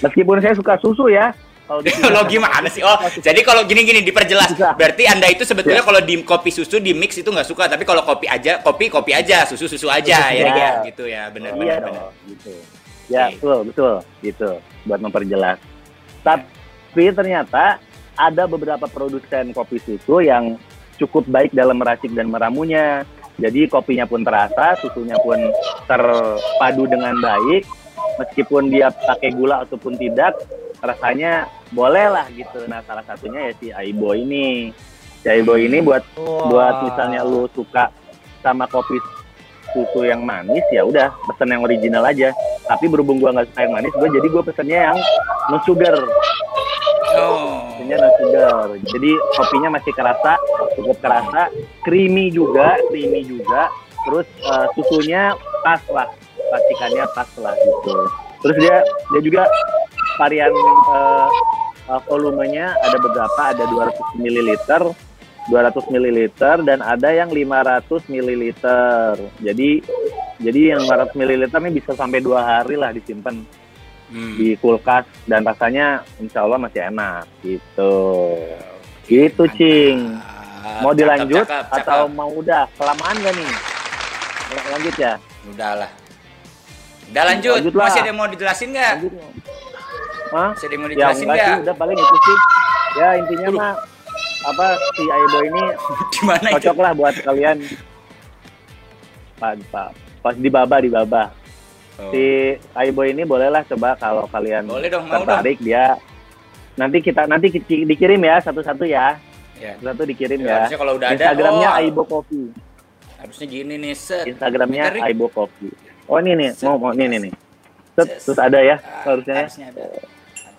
[SPEAKER 3] meskipun saya suka susu ya kalau di
[SPEAKER 2] Lo gimana sih? Oh, jadi kalau gini-gini diperjelas. Berarti Anda itu sebetulnya
[SPEAKER 3] Ya.
[SPEAKER 2] kalau di kopi susu di mix itu nggak suka, tapi kalau kopi aja, kopi kopi aja, susu susu aja ya,
[SPEAKER 3] Iya.
[SPEAKER 2] ya gitu ya, benar
[SPEAKER 3] iya
[SPEAKER 2] benar. benar.
[SPEAKER 3] dong gitu ya
[SPEAKER 2] Oke.
[SPEAKER 3] betul betul gitu buat memperjelas tapi ternyata ada beberapa produsen kopi susu yang cukup baik dalam meracik dan meramunya jadi kopinya pun terasa susunya pun terpadu dengan baik meskipun dia pakai gula ataupun tidak rasanya boleh lah gitu. Nah salah satunya ya si Aibo ini. Si Aibo ini buat buat misalnya lu suka sama kopi susu yang manis ya udah pesen yang original aja. Tapi berhubung gua nggak suka yang manis gua jadi gua pesennya yang no sugar.
[SPEAKER 2] Oh.
[SPEAKER 3] pesennya no sugar. Jadi kopinya masih kerasa cukup kerasa creamy juga creamy juga. Terus eh, susunya pas lah racikannya pas lah gitu. Terus dia dia juga varian eh, eh, volumenya ada beberapa ada 200 ml 200 ml dan ada yang 500 ml jadi jadi yang 500 ml ini bisa sampai dua hari lah disimpan
[SPEAKER 2] Hmm.
[SPEAKER 3] di kulkas dan rasanya insya Allah masih enak gitu Gitu, Cing. Mau dilanjut
[SPEAKER 2] cakep, cakep.
[SPEAKER 3] atau mau udah? Kelamaan gak nih? Lanjut ya.
[SPEAKER 2] Udahlah. Udah lanjut.
[SPEAKER 3] Lanjut lah.
[SPEAKER 2] Masih ada yang mau dijelasin nggak?
[SPEAKER 3] Hah?
[SPEAKER 2] Masih ada yang mau
[SPEAKER 3] Ya
[SPEAKER 2] dijelasin
[SPEAKER 3] enggak sih, udah paling itu sih. Ya intinya mah apa si Aibo ini
[SPEAKER 2] Gimana itu?
[SPEAKER 3] cocok lah buat kalian. Pak, pak, pas di baba di baba.
[SPEAKER 2] Oh.
[SPEAKER 3] Si Aibo ini bolehlah coba kalau kalian
[SPEAKER 2] Boleh dong, mau dong.
[SPEAKER 3] tertarik dia nanti kita nanti ki- dikirim ya satu-satu ya
[SPEAKER 2] Ya.
[SPEAKER 3] satu dikirim
[SPEAKER 2] Ya,
[SPEAKER 3] ya
[SPEAKER 2] harusnya kalau udah ada,
[SPEAKER 3] Instagramnya
[SPEAKER 2] oh.
[SPEAKER 3] Aibo Coffee
[SPEAKER 2] Harusnya gini nih, set.
[SPEAKER 3] Instagramnya
[SPEAKER 2] Bentar.
[SPEAKER 3] Aibo Coffee oh ini nih
[SPEAKER 2] Set.
[SPEAKER 3] mau mau ini nih nih Set, terus ada ya
[SPEAKER 2] Ah,
[SPEAKER 3] harusnya ya
[SPEAKER 2] Harusnya ada.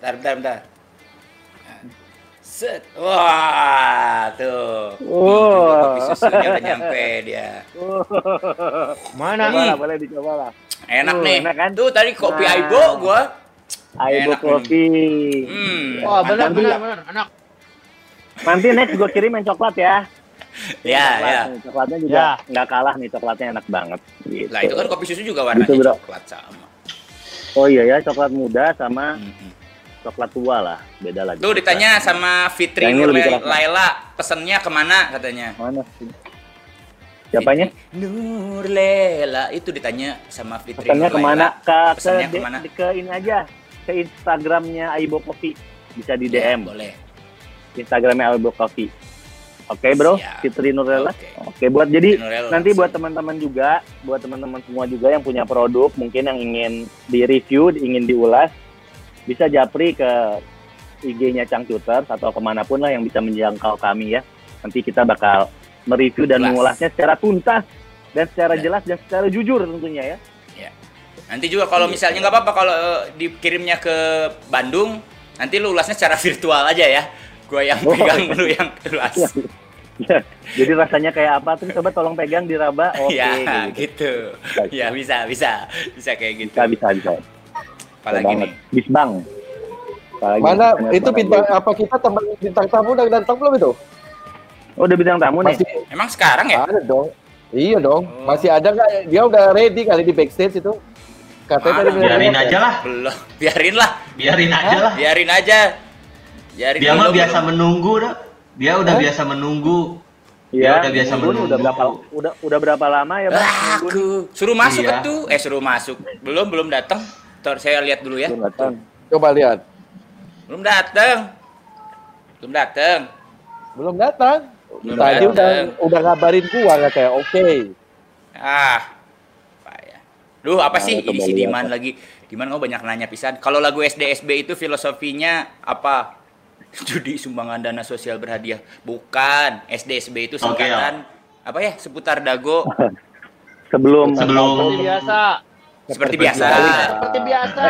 [SPEAKER 2] Bentar, bentar, bentar. Set. Wah, tuh.
[SPEAKER 3] Wow.
[SPEAKER 2] Kopi susunya udah nyampe dia.
[SPEAKER 4] Mana?
[SPEAKER 3] coba lah boleh dicoba lah
[SPEAKER 2] Enak
[SPEAKER 3] Uh,
[SPEAKER 2] nih.
[SPEAKER 3] enak kan?
[SPEAKER 2] Tuh tadi kopi
[SPEAKER 3] Nah.
[SPEAKER 2] Aibo gua.
[SPEAKER 3] Aibo
[SPEAKER 2] Enak
[SPEAKER 3] Coffee
[SPEAKER 2] Hmm.
[SPEAKER 4] Oh, benar benar benar. Enak.
[SPEAKER 3] nanti next gue kirim yang coklat ya
[SPEAKER 2] Ya,
[SPEAKER 3] Coklat
[SPEAKER 2] ya.
[SPEAKER 3] nih, coklatnya juga
[SPEAKER 4] Ya.
[SPEAKER 3] nggak kalah nih coklatnya enak banget gitu.
[SPEAKER 2] Lah itu kan kopi susu juga warnanya
[SPEAKER 3] Gitu, bro.
[SPEAKER 2] coklat sama.
[SPEAKER 3] oh iya ya coklat muda sama
[SPEAKER 2] Mm-mm.
[SPEAKER 3] Coklat tua lah beda lagi
[SPEAKER 2] Tuh ditanya sama Fitri
[SPEAKER 3] Yang ini lebih.
[SPEAKER 2] Laila pesennya ke mana katanya?
[SPEAKER 3] mana sih siapanya
[SPEAKER 2] Nur Lela itu ditanya sama Fitri
[SPEAKER 3] pesannya
[SPEAKER 2] Nur
[SPEAKER 3] ke mana
[SPEAKER 2] Laila.
[SPEAKER 3] ke ke,
[SPEAKER 2] Pesannya
[SPEAKER 3] di-
[SPEAKER 2] ke
[SPEAKER 3] mana? ke ini aja ke Instagramnya Aibo Coffee bisa di
[SPEAKER 2] Ya,
[SPEAKER 3] DM
[SPEAKER 2] boleh.
[SPEAKER 3] Instagramnya Aibo Coffee oke bro
[SPEAKER 2] Siap.
[SPEAKER 3] Fitri Nurlela
[SPEAKER 2] Oke.
[SPEAKER 3] oke buat jadi
[SPEAKER 2] Nurlela
[SPEAKER 3] nanti buat teman-teman juga buat teman-teman semua juga yang punya produk mungkin yang ingin di review ingin diulas bisa japri ke IG-nya Cangcuters atau ke mana pun lah yang bisa menjangkau kami ya nanti kita bakal mereview dan mengulasnya secara tuntas dan secara
[SPEAKER 2] Ya.
[SPEAKER 3] jelas dan secara jujur tentunya ya
[SPEAKER 2] Nanti juga kalau misalnya nggak apa-apa kalau eh, dikirimnya ke Bandung, nanti lu ulasnya secara virtual aja ya. Gua yang
[SPEAKER 3] Oh,
[SPEAKER 2] pegang,
[SPEAKER 3] iya.
[SPEAKER 2] lu yang ulas.
[SPEAKER 3] Ya, jadi rasanya kayak apa tuh coba tolong pegang diraba oke
[SPEAKER 2] ya,
[SPEAKER 3] gitu.
[SPEAKER 2] gitu. Ya bisa, bisa, bisa kayak gitu.
[SPEAKER 3] bisa bisa bisa
[SPEAKER 2] Apalagi
[SPEAKER 3] Banget.
[SPEAKER 2] nih.
[SPEAKER 3] bisbang Apalagi
[SPEAKER 6] Mana itu bintang apa kita teman bintang tamu udah datang belum itu?
[SPEAKER 3] oh udah bintang tamu nih
[SPEAKER 6] Masih
[SPEAKER 2] Emang sekarang ya?
[SPEAKER 6] ada dong. Iya dong.
[SPEAKER 2] Oh.
[SPEAKER 6] Masih ada nggak? Dia udah ready kali di backstage itu. Katanya tadi
[SPEAKER 5] Biarin aja lah,
[SPEAKER 2] Belum. Biarin lah,
[SPEAKER 5] biarin aja lah.
[SPEAKER 2] biarin aja. Biarin
[SPEAKER 5] Dia mah biasa
[SPEAKER 2] belum.
[SPEAKER 5] menunggu dah. Dia udah
[SPEAKER 6] Hah?
[SPEAKER 5] biasa menunggu.
[SPEAKER 3] Iya,
[SPEAKER 5] Dia udah biasa menunggu.
[SPEAKER 3] udah berapa udah udah berapa lama ya, Bang?
[SPEAKER 2] Aku suruh masuk
[SPEAKER 5] Iya.
[SPEAKER 2] tuh. Eh suruh masuk. Belum, belum datang. Ntar saya lihat dulu ya.
[SPEAKER 3] Belum datang.
[SPEAKER 6] Coba lihat.
[SPEAKER 2] Belum datang. Belum datang.
[SPEAKER 6] Belum datang.
[SPEAKER 2] Belum
[SPEAKER 6] Tadi
[SPEAKER 2] datang.
[SPEAKER 6] udah udah ngabarin gua katanya oke.
[SPEAKER 2] Ah, apa ya? Duh, apa
[SPEAKER 3] Nah,
[SPEAKER 2] sih ini si
[SPEAKER 3] lihat.
[SPEAKER 2] Diman lagi? Diman kamu banyak nanya pisan. Kalau lagu SDSB itu filosofinya apa? Judi sumbangan dana sosial berhadiah. Bukan. SDSB itu singkatan apa ya? Seputar dago.
[SPEAKER 3] Sebelum
[SPEAKER 5] Sebelum
[SPEAKER 4] biasa.
[SPEAKER 2] Seperti biasa.
[SPEAKER 4] Seperti biasa.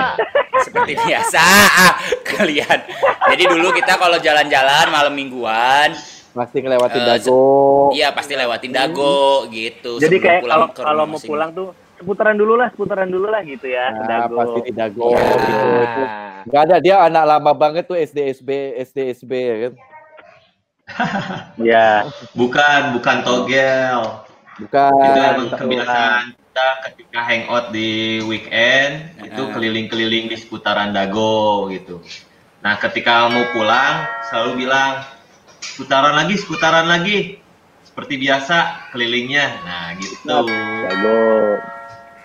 [SPEAKER 2] Seperti biasa. Ah, kalian. Jadi dulu kita kalau jalan-jalan malam mingguan,
[SPEAKER 6] Pasti ngelewatin
[SPEAKER 2] Eh,
[SPEAKER 6] dago.
[SPEAKER 2] iya pasti lewatin dago gitu.
[SPEAKER 3] Jadi kayak kalau mau pulang tuh seputaran dulu lah, seputaran dulu lah gitu ya,
[SPEAKER 6] Nah,
[SPEAKER 3] Dago.
[SPEAKER 6] pasti di dago
[SPEAKER 2] Ya.
[SPEAKER 6] gitu. Itu Gak ada dia anak lama banget tuh SDSB SDSB ya kan.
[SPEAKER 3] Ya,
[SPEAKER 5] bukan bukan togel.
[SPEAKER 6] Bukan.
[SPEAKER 5] itu emang kebiasaan kita ketika hangout di weekend itu keliling-keliling di seputaran Dago gitu. Nah ketika mau pulang selalu bilang seputaran lagi, seputaran lagi, seperti biasa kelilingnya. Nah gitu.
[SPEAKER 3] Dago.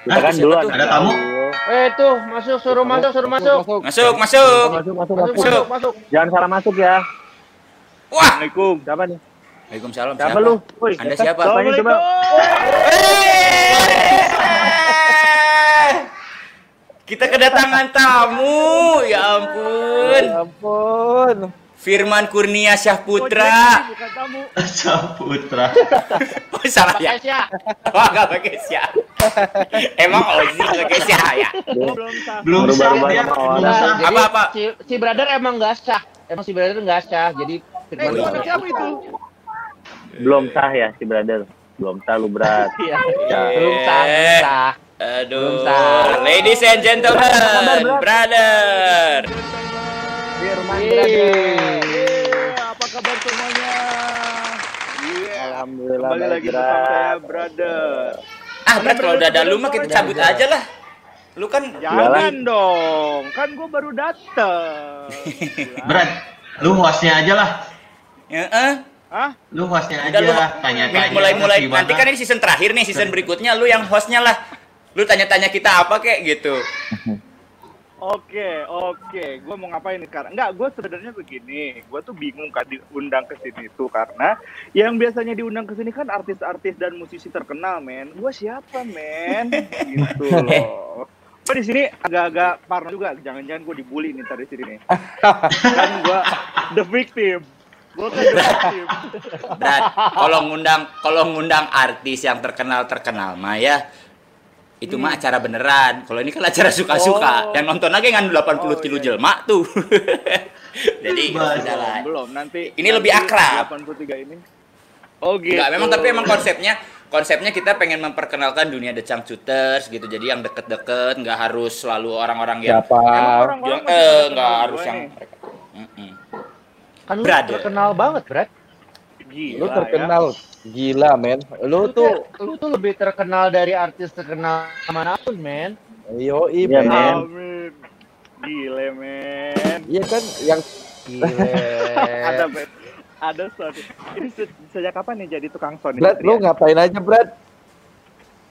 [SPEAKER 3] Kita
[SPEAKER 5] Hah,
[SPEAKER 3] kan dulu
[SPEAKER 5] Ada tamu?
[SPEAKER 3] Dago.
[SPEAKER 4] Eh tuh, masuk suruh masuk, suruh masuk.
[SPEAKER 2] Masuk,
[SPEAKER 3] Masuk,
[SPEAKER 2] masuk.
[SPEAKER 3] masuk,
[SPEAKER 4] Masuk,
[SPEAKER 3] masuk.
[SPEAKER 4] masuk, masuk.
[SPEAKER 3] Jangan salah masuk ya.
[SPEAKER 2] Wah.
[SPEAKER 3] Assalamualaikum. Siapa nih?
[SPEAKER 2] Waalaikumsalam.
[SPEAKER 3] Siapa, lu? Woi,
[SPEAKER 2] Anda siapa?
[SPEAKER 3] Coba?
[SPEAKER 2] Eh, Kita kedatangan tamu, ya ampun.
[SPEAKER 6] Ya ampun.
[SPEAKER 2] Firman Kurnia Syahputra.
[SPEAKER 3] Tamu.
[SPEAKER 5] Saputra.
[SPEAKER 2] Oh, salah ya.
[SPEAKER 4] Ya.
[SPEAKER 2] Oh, enggak pakai Syah. Emang Ozi pakai Syah ya?
[SPEAKER 3] Belum sah.
[SPEAKER 5] Belum sah
[SPEAKER 3] orang.
[SPEAKER 5] sah.
[SPEAKER 4] Jadi
[SPEAKER 2] Apa-apa?
[SPEAKER 4] Si, si brother emang nggak sah. Emang si brother nggak sah. Jadi Firman
[SPEAKER 2] iya.
[SPEAKER 4] Kurnia.
[SPEAKER 3] Siapa itu? Belum sah ya si brother. Belum sah lu berat.
[SPEAKER 4] Iya.
[SPEAKER 3] Ya.
[SPEAKER 4] Belum sah, belum sah.
[SPEAKER 2] Aduh.
[SPEAKER 4] Belum sah.
[SPEAKER 2] Ladies and gentlemen, brother.
[SPEAKER 3] Firman. Apa kabar semuanya? Alhamdulillah.
[SPEAKER 7] Kembali lagi bersama saya, brother.
[SPEAKER 2] Ah, Brad, kalau udah ada lu mah kita cabut aja lah. Lu kan
[SPEAKER 7] Jangan dong, kan gue baru dateng.
[SPEAKER 5] Berat. Lu hostnya aja lah.
[SPEAKER 2] Heeh.
[SPEAKER 7] Hah?
[SPEAKER 5] Lu hostnya
[SPEAKER 2] Udah lu
[SPEAKER 5] aja, tanya-tanya.
[SPEAKER 2] mulai-mulai nanti kan ini season terakhir nih, season berikutnya lu yang hostnya lah. Lu tanya-tanya kita apa kek gitu.
[SPEAKER 7] Oke, oke. Gue mau ngapain nih sekarang? Enggak, gue sebenarnya begini. Gue tuh bingung kan diundang ke sini tuh karena yang biasanya diundang ke sini kan artis-artis dan musisi terkenal, men. Gue siapa, men? gitu loh. Gue di sini agak-agak parno juga. Jangan-jangan gue dibully nih tadi sini nih. kan gue the victim.
[SPEAKER 2] Brad, kalau ngundang kalau ngundang artis yang terkenal terkenal mah ya itu mah acara beneran. Kalau ini kan acara suka-suka.
[SPEAKER 7] Oh.
[SPEAKER 2] Yang nonton lagi kan 80
[SPEAKER 7] Oh,
[SPEAKER 2] kilo
[SPEAKER 7] iya.
[SPEAKER 2] jelma tuh. Jadi udah lah.
[SPEAKER 7] Belum, nanti.
[SPEAKER 2] Ini lebih
[SPEAKER 7] nanti
[SPEAKER 2] akrab.
[SPEAKER 7] 83 ini. Oh gitu.
[SPEAKER 2] Enggak, memang tapi emang konsepnya konsepnya kita pengen memperkenalkan dunia The Changcuters gitu. Jadi yang deket-deket nggak harus selalu orang-orang yang
[SPEAKER 6] Siapa?
[SPEAKER 7] Emang orang-orang
[SPEAKER 2] yang
[SPEAKER 7] masih
[SPEAKER 2] eh nggak harus yang mereka. Mm-mm.
[SPEAKER 4] Kan lu terkenal banget, Brad.
[SPEAKER 7] Gila,
[SPEAKER 6] Lu
[SPEAKER 7] ya.
[SPEAKER 6] terkenal gila, men. Lu
[SPEAKER 4] Lu
[SPEAKER 6] tuh
[SPEAKER 4] lu tuh lebih terkenal dari artis terkenal mana pun, men.
[SPEAKER 6] yo
[SPEAKER 3] Iya,
[SPEAKER 6] men.
[SPEAKER 7] Gile, men.
[SPEAKER 6] Iya kan yang
[SPEAKER 4] Gile.
[SPEAKER 7] ada men. Ada son. Ini se- sejak kapan nih jadi tukang son?
[SPEAKER 6] Brad, lu ngapain aja, Brad?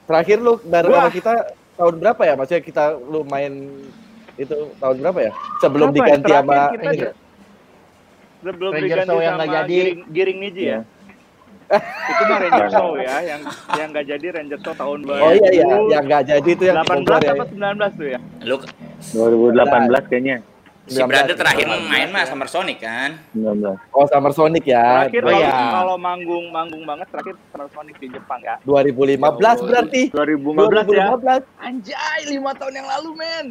[SPEAKER 6] Terakhir lu bareng sama kita tahun berapa ya? Maksudnya kita lu main itu tahun berapa ya? Sebelum
[SPEAKER 7] Kapan?
[SPEAKER 6] diganti sama
[SPEAKER 7] kita
[SPEAKER 6] ini.
[SPEAKER 7] Sebelum
[SPEAKER 4] Ranger
[SPEAKER 7] diganti
[SPEAKER 4] Show yang
[SPEAKER 7] sama
[SPEAKER 4] nggak jadi.
[SPEAKER 7] Giring, Giring Niji ya. itu mah Ranger Show ya, yang yang nggak jadi Ranger Show tahun
[SPEAKER 6] Oh iya iya, yang nggak jadi itu yang
[SPEAKER 7] 18
[SPEAKER 6] Bogor ya.
[SPEAKER 7] apa 19 tuh ya?
[SPEAKER 2] Lu
[SPEAKER 3] 2018 kayaknya.
[SPEAKER 2] Si
[SPEAKER 6] 19,
[SPEAKER 2] brother terakhir
[SPEAKER 6] 19.
[SPEAKER 2] main mah Summer Sonic kan.
[SPEAKER 3] 19.
[SPEAKER 6] Oh Summer Sonic ya.
[SPEAKER 7] Terakhir
[SPEAKER 4] Oh,
[SPEAKER 7] kalau
[SPEAKER 4] iya.
[SPEAKER 7] kalau manggung manggung banget terakhir Sonic di Jepang ya.
[SPEAKER 6] 2015 berarti.
[SPEAKER 7] 2015 ya.
[SPEAKER 6] 2015.
[SPEAKER 7] Anjay, lima tahun yang lalu men.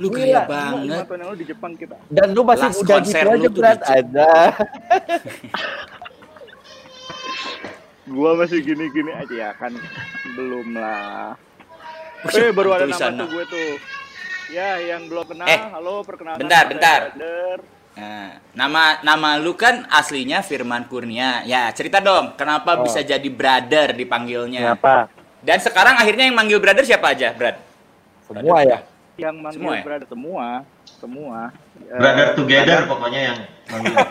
[SPEAKER 2] Lu
[SPEAKER 7] Lima
[SPEAKER 2] banget.
[SPEAKER 7] tahun yang lalu di Jepang kita.
[SPEAKER 6] Dan lu masih
[SPEAKER 2] Last
[SPEAKER 6] udah gitu aja Brad. Ada.
[SPEAKER 7] Gua masih gini-gini aja ya kan belum lah. Eh baru ada nama tuh gue tuh. Ya yang belum kenal,
[SPEAKER 2] Eh,
[SPEAKER 7] halo perkenalkan.
[SPEAKER 2] bentar, bentar.
[SPEAKER 7] Brother.
[SPEAKER 2] Nah, nama nama lu kan aslinya Firman Kurnia. Ya, cerita dong, kenapa
[SPEAKER 6] Oh.
[SPEAKER 2] bisa jadi brother dipanggilnya?
[SPEAKER 3] Kenapa?
[SPEAKER 2] Dan sekarang akhirnya yang manggil brother siapa aja, Brad?
[SPEAKER 6] Semua ya.
[SPEAKER 7] Yang manggil
[SPEAKER 2] Semua ya?
[SPEAKER 7] brother semua, semua.
[SPEAKER 5] Brother together
[SPEAKER 7] ada-
[SPEAKER 5] pokoknya yang manggil.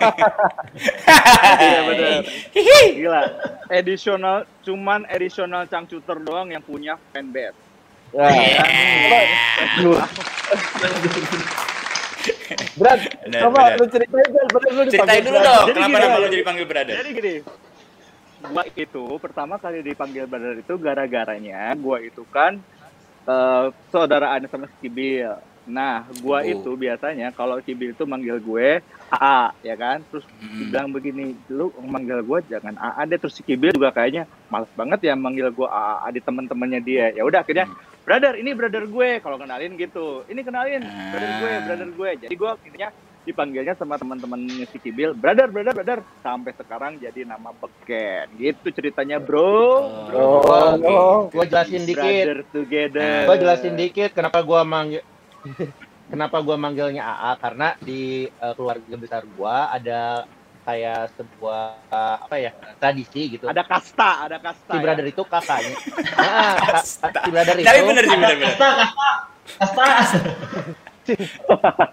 [SPEAKER 7] Iya benar.
[SPEAKER 2] Hihi.
[SPEAKER 7] Gila. Edisional cuman edisional Cangcuter doang yang punya fanbase.
[SPEAKER 6] Nah,
[SPEAKER 2] Yeah.
[SPEAKER 6] Brad,
[SPEAKER 2] Benar,
[SPEAKER 6] coba lu ceritain bener lu
[SPEAKER 2] Ceritain dulu dong,
[SPEAKER 7] Jadi
[SPEAKER 2] kenapa nama lu jadi- panggil brother?
[SPEAKER 7] Jadi gini, gua itu pertama kali dipanggil brother itu gara-garanya gua itu kan eh saudaraan sama si Kibil. Nah, gua
[SPEAKER 2] Oh.
[SPEAKER 7] itu biasanya kalau Kibil itu manggil gue AA, ya kan? Terus
[SPEAKER 2] Mm-mm.
[SPEAKER 7] dibilang begini, lu manggil gue jangan AA deh. Terus si Kibil juga kayaknya males banget ya manggil gue AA di teman-temannya dia. Ya udah akhirnya brother ini brother gue kalau kenalin gitu. Ini kenalin brother gue,
[SPEAKER 2] Ah.
[SPEAKER 7] brother gue. Jadi gue akhirnya dipanggilnya sama teman-temannya si Kibil, brother, brother, brother, sampai sekarang jadi nama beken. Gitu ceritanya, bro. Bro.
[SPEAKER 6] Oh, oh.
[SPEAKER 4] Gua jelasin dikit.
[SPEAKER 7] Brother together.
[SPEAKER 4] Gua jelasin dikit kenapa gua manggil kenapa gua manggilnya AA karena di eh, keluarga besar gua ada kayak sebuah eh, apa ya tradisi gitu.
[SPEAKER 7] Ada kasta, ada kasta.
[SPEAKER 4] si
[SPEAKER 7] ya.
[SPEAKER 4] brother itu kakaknya. Nah, ka- si brother itu
[SPEAKER 2] Tapi bener sih, bener bener.
[SPEAKER 5] Kasta, kasta.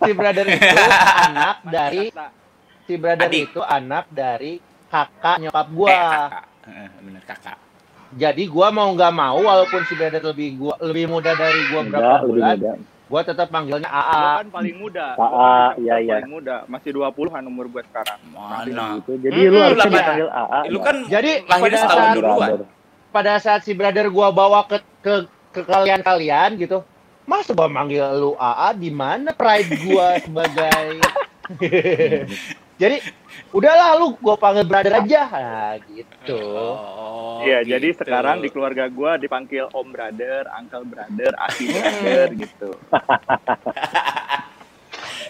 [SPEAKER 4] si brother itu anak dari
[SPEAKER 7] kasta.
[SPEAKER 4] si brother
[SPEAKER 2] Adik.
[SPEAKER 4] itu anak dari kakak nyokap gua.
[SPEAKER 2] Eh, kakak. Eh, bener kakak.
[SPEAKER 4] Jadi gua mau nggak mau walaupun si brother lebih gua lebih muda dari gua berapa
[SPEAKER 3] Enggak, lebih
[SPEAKER 4] bulan,
[SPEAKER 3] muda.
[SPEAKER 4] Gua tetap manggilnya
[SPEAKER 7] Gua
[SPEAKER 4] AA.
[SPEAKER 7] kan paling muda.
[SPEAKER 3] AA,
[SPEAKER 7] kan
[SPEAKER 3] iya, iya.
[SPEAKER 7] Paling muda, masih 20-an umur gue sekarang.
[SPEAKER 2] Mana?
[SPEAKER 3] Gitu. Jadi
[SPEAKER 2] Hmm,
[SPEAKER 3] lu harusnya dipanggil AA.
[SPEAKER 2] Lu kan
[SPEAKER 4] Jadi pada
[SPEAKER 2] setahun
[SPEAKER 4] saat
[SPEAKER 2] duluan.
[SPEAKER 4] Pada saat si brother gua bawa ke ke ke kalian-kalian gitu. Masa gua manggil lu AA di mana pride gua sebagai Jadi udahlah lu gua panggil brother aja. Nah, gitu.
[SPEAKER 2] Oh,
[SPEAKER 7] Iya, jadi
[SPEAKER 2] gitu.
[SPEAKER 7] sekarang di keluarga gue dipanggil Om Brother, Uncle Brother, Aki Brother gitu.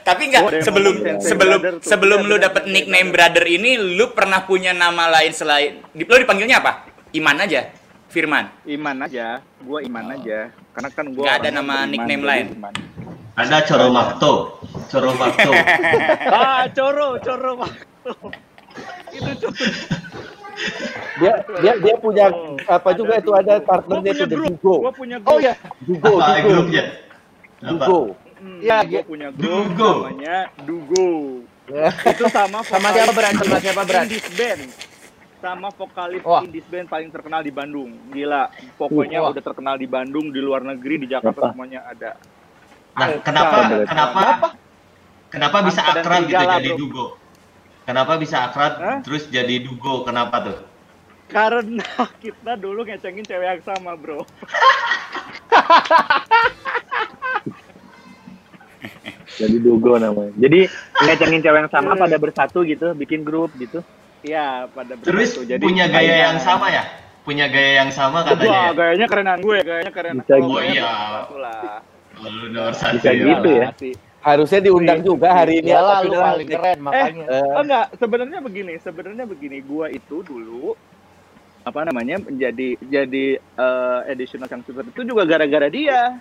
[SPEAKER 2] Tapi enggak
[SPEAKER 7] Oh,
[SPEAKER 2] sebelum sebelum
[SPEAKER 7] brother
[SPEAKER 2] sebelum
[SPEAKER 7] Iya,
[SPEAKER 2] lu dapet nickname
[SPEAKER 7] brother.
[SPEAKER 2] brother ini lu pernah punya nama lain selain di lu dipanggilnya apa? Iman aja. Firman.
[SPEAKER 7] Iman aja, gue Iman aja. Karena kan gue
[SPEAKER 2] Nggak ada nama nickname lain?
[SPEAKER 5] Ada Coro Makto. Coro Makto.
[SPEAKER 7] Ah, Coro, Coro waktu. Itu Coro.
[SPEAKER 6] Dia dia dia punya apa juga itu ada
[SPEAKER 7] Gue
[SPEAKER 6] partnernya
[SPEAKER 7] punya
[SPEAKER 6] itu
[SPEAKER 7] grup,
[SPEAKER 6] Dugo.
[SPEAKER 7] gue punya grup.
[SPEAKER 4] Oh ya,
[SPEAKER 6] Dugo,
[SPEAKER 5] Apa
[SPEAKER 6] Dugo.
[SPEAKER 5] grupnya? Apa?
[SPEAKER 6] Dugo.
[SPEAKER 7] Hmm,
[SPEAKER 4] Ya,
[SPEAKER 7] gue
[SPEAKER 4] gitu.
[SPEAKER 7] punya grup
[SPEAKER 5] Dugo.
[SPEAKER 7] namanya Dugo. itu sama
[SPEAKER 4] Sama siapa, Bran? Sama siapa, Bran?
[SPEAKER 7] Indies band sama vokalis
[SPEAKER 4] Wah.
[SPEAKER 7] Indies band paling terkenal di Bandung gila pokoknya
[SPEAKER 4] Wah.
[SPEAKER 7] udah terkenal di Bandung di luar negeri di Jakarta
[SPEAKER 3] Siapa?
[SPEAKER 7] semuanya ada
[SPEAKER 5] Nah, kenapa kenapa kenapa bisa akrab gitu jadi dugo? Kenapa bisa akrab
[SPEAKER 7] Hah?
[SPEAKER 5] terus jadi dugo? Kenapa tuh?
[SPEAKER 7] karena kita dulu ngecengin cewek yang sama bro
[SPEAKER 3] Jadi Dugo namanya. Jadi ngecengin cewek yang sama
[SPEAKER 7] Hmm.
[SPEAKER 3] pada bersatu gitu, bikin grup gitu.
[SPEAKER 7] Iya pada
[SPEAKER 5] Terus
[SPEAKER 7] bersatu. Jadi
[SPEAKER 5] punya gaya
[SPEAKER 7] kayak-
[SPEAKER 5] yang sama ya? Punya gaya yang sama
[SPEAKER 7] Wah,
[SPEAKER 5] katanya. ya?
[SPEAKER 7] gayanya kerenan gue, gayanya keren.
[SPEAKER 3] Bisa
[SPEAKER 5] Oh, iya.
[SPEAKER 7] lah.
[SPEAKER 5] Oh, lu nomor satu
[SPEAKER 3] Bisa
[SPEAKER 5] ya.
[SPEAKER 3] gitu ya.
[SPEAKER 6] Harusnya diundang juga hari ini. Tapi
[SPEAKER 4] lu
[SPEAKER 6] udah lah.
[SPEAKER 4] paling keren makanya.
[SPEAKER 6] Eh,
[SPEAKER 7] Oh enggak, sebenarnya begini, sebenarnya begini, gua itu dulu apa namanya menjadi jadi eh, additional yang super itu juga gara-gara dia.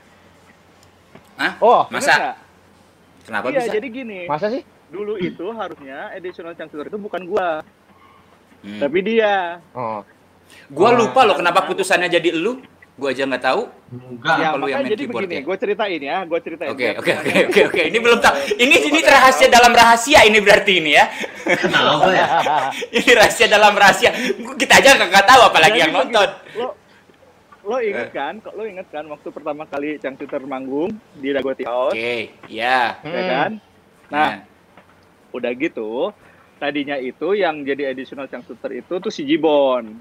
[SPEAKER 4] Oh,
[SPEAKER 7] Bener
[SPEAKER 2] Masa? Kenapa
[SPEAKER 7] iya,
[SPEAKER 2] bisa?
[SPEAKER 7] jadi gini,
[SPEAKER 4] masa sih?
[SPEAKER 7] dulu itu harusnya additional chancelor itu bukan gua,
[SPEAKER 2] Hmm.
[SPEAKER 7] tapi dia.
[SPEAKER 4] Oh.
[SPEAKER 2] Gua lupa loh kenapa putusannya jadi elu. Gua aja nggak tahu.
[SPEAKER 5] Enggak.
[SPEAKER 7] ya,
[SPEAKER 2] apa lu yang main
[SPEAKER 7] jadi
[SPEAKER 2] keyboard
[SPEAKER 7] begini,
[SPEAKER 2] ya?
[SPEAKER 7] gue ceritain ya, gue ceritain.
[SPEAKER 2] Oke, oke, oke, oke, oke. Ini belum tahu. Ini ini rahasia dalam rahasia ini berarti ini ya.
[SPEAKER 5] Kenapa ya?
[SPEAKER 2] Ini rahasia dalam rahasia. Gua- Kita aja nggak tahu apalagi
[SPEAKER 7] Jadi
[SPEAKER 2] yang
[SPEAKER 7] begini,
[SPEAKER 2] nonton.
[SPEAKER 7] Lo lo
[SPEAKER 2] Eh.
[SPEAKER 7] inget kan? Lo inget kan waktu pertama kali Cangcuter manggung di Dagoti House,
[SPEAKER 2] Oke, ya.
[SPEAKER 7] ya
[SPEAKER 4] Hmm.
[SPEAKER 7] kan? Nah,
[SPEAKER 2] Nah,
[SPEAKER 7] udah gitu tadinya itu yang jadi additional Cangcuter itu tuh si Jibon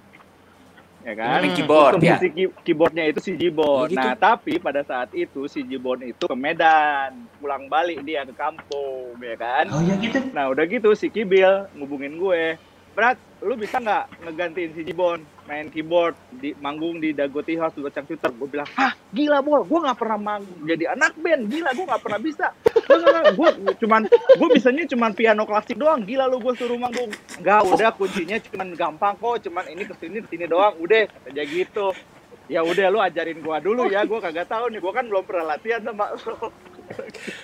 [SPEAKER 7] ya kan
[SPEAKER 2] Main keyboard,
[SPEAKER 7] Untuk
[SPEAKER 2] ya.
[SPEAKER 7] keyboardnya itu si
[SPEAKER 2] Oh,
[SPEAKER 7] Jibon
[SPEAKER 2] gitu.
[SPEAKER 7] nah tapi pada saat itu si Jibon itu ke Medan pulang balik dia ke kampung ya kan
[SPEAKER 5] Oh ya gitu.
[SPEAKER 7] Nah udah gitu si Kibil ngubungin gue, Berat, lu bisa nggak ngegantiin si Jibon main keyboard di manggung di Dagoti House buat Cangcuter? Gue bilang, ah gila bol, gue nggak pernah manggung. Jadi anak band, gila gue nggak pernah bisa. Gue cuman, gue bisanya cuman piano klasik doang, gila lu gue suruh manggung. Nggak, udah. Kuncinya cuman gampang kok, cuman ini ke sini ke sini doang, udah aja gitu. Ya udah lu ajarin gua dulu ya, gua kagak tahu nih, gua kan belum pernah latihan sama lu.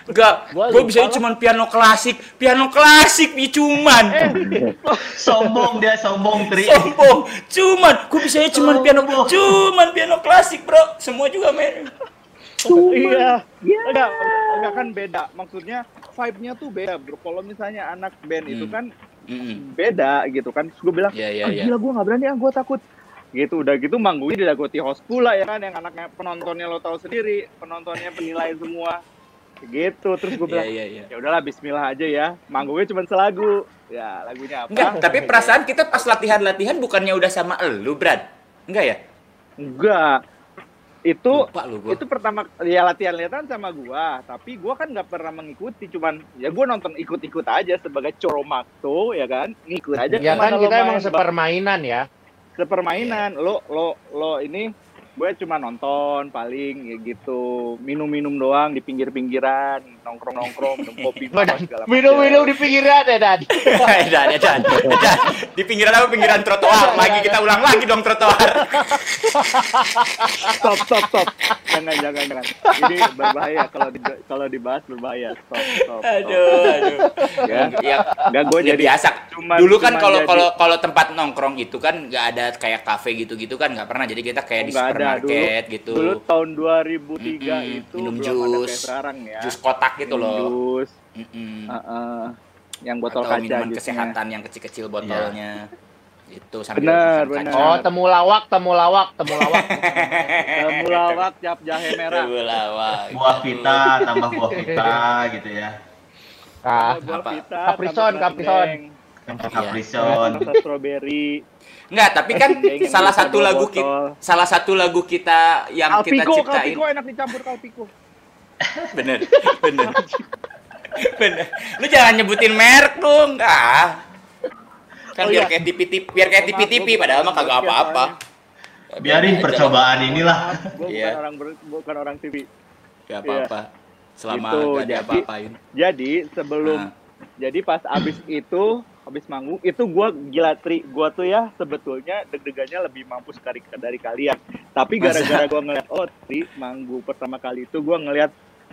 [SPEAKER 2] Enggak.
[SPEAKER 4] Gua
[SPEAKER 2] Gue bisa
[SPEAKER 4] lah.
[SPEAKER 2] cuman piano klasik, piano klasik nih cuman.
[SPEAKER 5] Sombong dia, sombong Tri.
[SPEAKER 2] Sombong, cuman gue bisa cuman piano, cuman piano klasik bro. Semua juga main.
[SPEAKER 7] iya enggak enggak kan beda maksudnya vibe-nya tuh beda bro kalau misalnya anak band itu
[SPEAKER 2] Hmm.
[SPEAKER 7] kan
[SPEAKER 2] Mm-mm.
[SPEAKER 7] beda gitu kan gue bilang
[SPEAKER 2] Iya, iya,
[SPEAKER 7] ah
[SPEAKER 2] iya.
[SPEAKER 7] gila gue nggak berani ah gue takut gitu udah gitu manggungnya di Dagoti House pula ya kan yang anaknya penontonnya lo tahu sendiri penontonnya penilai semua gitu terus gue
[SPEAKER 2] Iya,
[SPEAKER 7] bilang
[SPEAKER 2] iya, iya.
[SPEAKER 7] ya udahlah Bismillah aja ya manggungnya cuma selagu ya lagunya apa
[SPEAKER 2] Enggak, tapi perasaan kita pas latihan-latihan bukannya udah sama elu, Brad? Enggak ya?
[SPEAKER 7] enggak itu
[SPEAKER 2] Lupa lu gua.
[SPEAKER 7] itu pertama ya latihan latihan sama gua tapi gua kan nggak pernah mengikuti cuman ya gua nonton ikut-ikut aja sebagai coromakto ya kan ngikut aja
[SPEAKER 4] Ya kan kita emang
[SPEAKER 7] main,
[SPEAKER 4] sepermainan ya.
[SPEAKER 7] sepermainan lo lo lo ini gue cuma nonton paling ya gitu minum-minum doang di pinggir-pinggiran nongkrong-nongkrong minum kopi apa segala macam.
[SPEAKER 4] Minum-minum di pinggiran ya, Dan.
[SPEAKER 2] Dan, ya, Dan, Dan. Di pinggiran apa? Pinggiran trotoar. Lagi kita ulang lagi dong trotoar.
[SPEAKER 7] stop stop stop jangan jangan jangan ini berbahaya kalau di, kalau dibahas berbahaya stop stop, stop.
[SPEAKER 2] Aduh, aduh.
[SPEAKER 7] ya
[SPEAKER 2] Ya,
[SPEAKER 7] nggak gue
[SPEAKER 2] ya
[SPEAKER 7] jadi
[SPEAKER 2] biasa.
[SPEAKER 7] cuman-
[SPEAKER 2] Dulu kan kalau kalau kalau tempat nongkrong itu kan nggak ada kayak kafe gitu-gitu kan nggak pernah. Jadi kita kayak di Supermarket gitu.
[SPEAKER 7] Dulu tahun 2003
[SPEAKER 2] Mm-mm,
[SPEAKER 7] itu
[SPEAKER 2] minum
[SPEAKER 7] belum ada
[SPEAKER 2] jus,
[SPEAKER 7] kayak sekarang ya.
[SPEAKER 2] Jus kotak gitu
[SPEAKER 7] Minum
[SPEAKER 2] loh.
[SPEAKER 7] Jus,
[SPEAKER 2] Mm-mm.
[SPEAKER 7] uh-uh, yang botol
[SPEAKER 2] Atau
[SPEAKER 7] kaca
[SPEAKER 2] minuman
[SPEAKER 7] jusnya.
[SPEAKER 2] kesehatan yang kecil-kecil botolnya. Itu sambil
[SPEAKER 7] Benar,
[SPEAKER 2] makan
[SPEAKER 7] benar.
[SPEAKER 2] kacang.
[SPEAKER 4] Oh, temu lawak, temu lawak, temu lawak.
[SPEAKER 7] Temulawak cap jahe merah.
[SPEAKER 2] Temulawak.
[SPEAKER 5] Buah vita, tambah buah vita gitu ya.
[SPEAKER 4] Ah,
[SPEAKER 7] Buah
[SPEAKER 2] apa?
[SPEAKER 7] pita,
[SPEAKER 2] Iya.
[SPEAKER 5] Caprison.
[SPEAKER 7] rasa strawberry.
[SPEAKER 2] Enggak, tapi kan salah satu lagu kita salah satu lagu kita yang kita
[SPEAKER 7] Kalpiko,
[SPEAKER 2] ciptain.
[SPEAKER 7] kalpiko enak dicampur kalpiko.
[SPEAKER 2] Bener, bener. bener. Lu jangan nyebutin merek dong. Ah. Kan
[SPEAKER 7] Oh,
[SPEAKER 2] biar
[SPEAKER 7] iya.
[SPEAKER 2] kayak tipi-tipi, biar kayak
[SPEAKER 7] Maaf,
[SPEAKER 2] tipi-tipi padahal mah kagak
[SPEAKER 7] orang
[SPEAKER 2] apa-apa.
[SPEAKER 5] Biarin percobaan inilah.
[SPEAKER 7] Gue
[SPEAKER 2] Iya.
[SPEAKER 7] bukan orang ber- bukan orang TV.
[SPEAKER 2] Gak apa-apa. Selama
[SPEAKER 7] Gitu,
[SPEAKER 2] gak ada
[SPEAKER 7] jadi-
[SPEAKER 2] apa-apain.
[SPEAKER 7] Jadi sebelum
[SPEAKER 2] Nah.
[SPEAKER 7] jadi pas abis itu abis manggung itu gua gila tri. Gua tuh ya sebetulnya deg-degannya lebih mampus dari dari kalian. Tapi gara-gara gua ngeliat oh tri manggung pertama kali itu gua ngeliat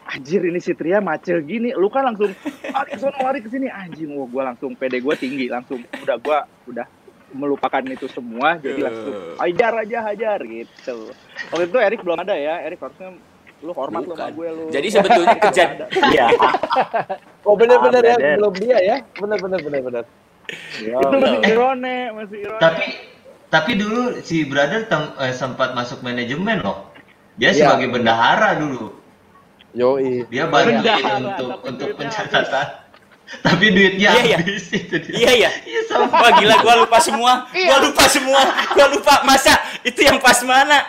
[SPEAKER 7] anjir ini si Tria macel gini. Lu kan langsung lari ke sono lari ke sini. Anjing wah gua langsung pede gua tinggi langsung udah gua udah melupakan itu semua jadi langsung hajar aja hajar gitu. Waktu itu Erik belum ada ya Erik harusnya Lu hormat lu sama gue lu.
[SPEAKER 2] Jadi sebetulnya kejadian
[SPEAKER 3] Iya.
[SPEAKER 6] Oh benar-benar
[SPEAKER 3] Ah,
[SPEAKER 6] ya,
[SPEAKER 3] Brother.
[SPEAKER 6] belum dia ya. Benar-benar benar-benar.
[SPEAKER 3] Iya.
[SPEAKER 7] itu masih irone, masih irone.
[SPEAKER 5] Tapi tapi dulu si brother tem- eh, sempat masuk manajemen loh. Dia
[SPEAKER 6] Iya.
[SPEAKER 5] sebagai bendahara dulu.
[SPEAKER 6] Yoi.
[SPEAKER 5] Dia bantuin
[SPEAKER 7] Bendahara,
[SPEAKER 5] untuk
[SPEAKER 7] tapi
[SPEAKER 5] untuk pencatatan. Tapi duitnya
[SPEAKER 2] Iya, iya.
[SPEAKER 5] habis itu dia.
[SPEAKER 2] Iya ya.
[SPEAKER 5] Iya sama.
[SPEAKER 2] Wah gila gua lupa semua. Gua lupa semua. Gua lupa masa itu yang pas mana?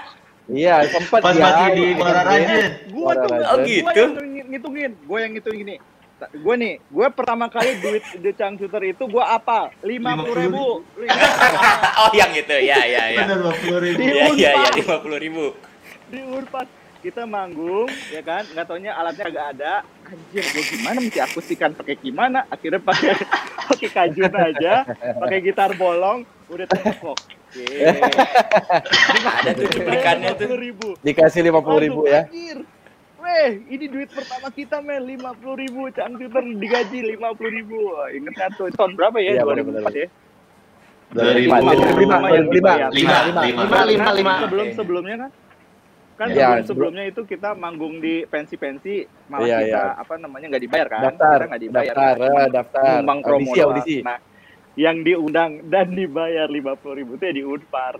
[SPEAKER 6] Iya, sempat
[SPEAKER 5] Pas
[SPEAKER 6] ya.
[SPEAKER 5] masih di
[SPEAKER 6] Iya,
[SPEAKER 5] Muara. Rajen.
[SPEAKER 7] Gua tuh
[SPEAKER 2] Oh, gitu.
[SPEAKER 7] Gua yang ngitungin- ngitungin, gue yang ngitungin gini. Gue nih, gue pertama kali duit di Changcuter itu gue apa? Lima puluh ribu.
[SPEAKER 2] oh yang itu ya ya ya.
[SPEAKER 5] Benar 50 ribu.
[SPEAKER 2] Iya iya iya lima puluh ribu.
[SPEAKER 7] Di Unpad. Kita manggung, ya kan? Nggak taunya alatnya agak ada. Anjir, gue gimana mesti akustikan pakai gimana? Akhirnya pakai pakai kajun aja, pakai gitar bolong, udah
[SPEAKER 2] Ada tuh cuplikannya tuh.
[SPEAKER 7] ribu.
[SPEAKER 6] Dikasih 50 ribu ya.
[SPEAKER 7] Anjir. Weh, ini duit pertama kita men, 50 ribu. Cangcuter digaji 50 ribu. Wah, Ingat tuh? Tahun berapa ya?
[SPEAKER 6] Iya,
[SPEAKER 7] 2004
[SPEAKER 6] benar-benar.
[SPEAKER 7] ya?
[SPEAKER 6] 2005, 2005, 2005,
[SPEAKER 5] Lima,
[SPEAKER 6] 2005.
[SPEAKER 5] lima.
[SPEAKER 4] Lima, lima, lima.
[SPEAKER 7] Sebelum sebelumnya kan? Kan
[SPEAKER 6] Iya,
[SPEAKER 7] sebelum sebelumnya itu kita manggung di pensi-pensi malah
[SPEAKER 6] Iya,
[SPEAKER 7] kita
[SPEAKER 6] iya.
[SPEAKER 7] apa namanya nggak dibayar kan?
[SPEAKER 6] Daftar,
[SPEAKER 7] Kita nggak dibayar.
[SPEAKER 6] daftar,
[SPEAKER 7] kan?
[SPEAKER 6] daftar.
[SPEAKER 7] Nyumbang promo
[SPEAKER 6] Audisi, audisi.
[SPEAKER 7] Nah, yang diundang dan dibayar 50 ribu itu ya di Unpar.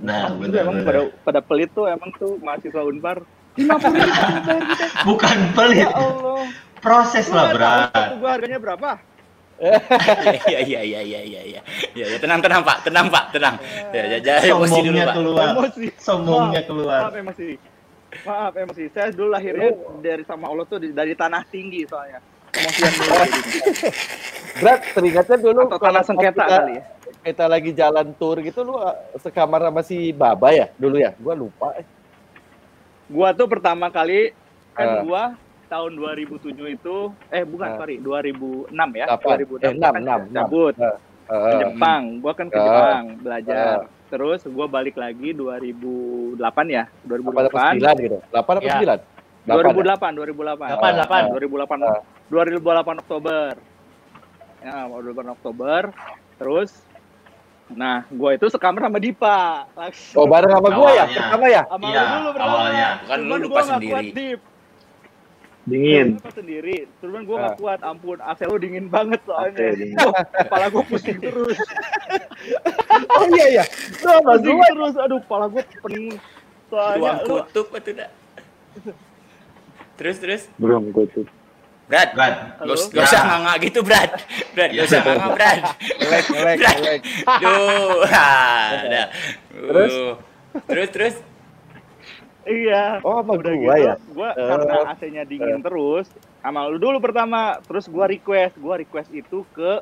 [SPEAKER 5] Nah, benar.
[SPEAKER 7] emang
[SPEAKER 5] benar.
[SPEAKER 7] pada pada pelit tuh emang tuh mahasiswa Unpar. 50 ribu bayar kita.
[SPEAKER 5] Bukan pelit.
[SPEAKER 7] Ya Allah.
[SPEAKER 5] Proses
[SPEAKER 7] Lu
[SPEAKER 5] lah,
[SPEAKER 7] tahu
[SPEAKER 5] berat.
[SPEAKER 7] harganya berapa?
[SPEAKER 2] Iya iya iya iya iya iya. Ya ya tenang tenang Pak, tenang Pak, tenang. Ya ya jangan emosi dulu
[SPEAKER 5] Sombongnya
[SPEAKER 2] Pak.
[SPEAKER 5] keluar.
[SPEAKER 7] Emosi.
[SPEAKER 5] Sombongnya
[SPEAKER 7] Maaf,
[SPEAKER 5] keluar.
[SPEAKER 7] Maaf emosi. Maaf emosi. Saya dulu lahirnya dari sama Allah tuh dari tanah tinggi soalnya.
[SPEAKER 6] Berat, teringatnya dulu
[SPEAKER 7] Atau
[SPEAKER 6] kalau
[SPEAKER 7] tanah sengketa
[SPEAKER 6] kita,
[SPEAKER 7] kali ya.
[SPEAKER 6] kita lagi jalan tour gitu lu uh, sekamar sama si Baba ya dulu ya? Gua lupa. eh.
[SPEAKER 7] Gua tuh pertama kali kan
[SPEAKER 6] Ah.
[SPEAKER 7] gua tahun 2007 itu eh bukan
[SPEAKER 6] Ah.
[SPEAKER 7] sorry 2006 ya
[SPEAKER 6] Kapan?
[SPEAKER 7] 2006
[SPEAKER 6] Eh, enam,
[SPEAKER 7] kan
[SPEAKER 6] enam, enam.
[SPEAKER 7] cabut
[SPEAKER 6] Eh,
[SPEAKER 7] ke
[SPEAKER 6] eh,
[SPEAKER 7] Jepang gua kan ke
[SPEAKER 6] Ah.
[SPEAKER 7] Jepang belajar terus gua balik lagi 2008 ya
[SPEAKER 6] Apa apa
[SPEAKER 7] 2008
[SPEAKER 6] sembilan gitu? Delapan apa
[SPEAKER 4] Ya.
[SPEAKER 6] sembilan? Delapan ya?
[SPEAKER 7] 2008 2008
[SPEAKER 4] Delapan, delapan.
[SPEAKER 7] 2008
[SPEAKER 6] Ah.
[SPEAKER 7] 2008 Oktober ya 2008 Oktober terus nah gua itu sekamar sama Dipa langsung
[SPEAKER 6] Oh bareng sama gua ya? Pertama ya?
[SPEAKER 7] sama
[SPEAKER 5] Iya,
[SPEAKER 7] lu dulu pertama
[SPEAKER 5] awalnya.
[SPEAKER 2] Kan lu lupa
[SPEAKER 7] gua nggak
[SPEAKER 2] sendiri.
[SPEAKER 7] kuat, Dip.
[SPEAKER 3] Dingin.
[SPEAKER 7] Gua lupa sendiri cuman gua nggak
[SPEAKER 6] Ah.
[SPEAKER 7] kuat ampun AC lu dingin banget soalnya
[SPEAKER 3] dingin.
[SPEAKER 7] Kepala gua pusing terus
[SPEAKER 6] Oh iya iya. Lu sama gua.
[SPEAKER 7] terus aduh kepala gua pening soalnya
[SPEAKER 2] Ruang
[SPEAKER 7] lu
[SPEAKER 2] kutub itu dah. Terus terus.
[SPEAKER 3] Belum gue tuh.
[SPEAKER 2] Brad,
[SPEAKER 5] Brad.
[SPEAKER 2] Gak gak usah nganga gitu, Brad. Brad, gak usah nganga, Brad. Brad.
[SPEAKER 6] ngelek.
[SPEAKER 2] Duh, ada.
[SPEAKER 6] Terus?
[SPEAKER 2] Uh. Terus terus.
[SPEAKER 7] Iya.
[SPEAKER 6] Oh, sama
[SPEAKER 7] Udah
[SPEAKER 6] gua
[SPEAKER 7] gitu,
[SPEAKER 6] ya?
[SPEAKER 7] Gua
[SPEAKER 6] Eh.
[SPEAKER 7] karena AC-nya dingin terus, sama lu dulu pertama, terus gua request, gua request itu ke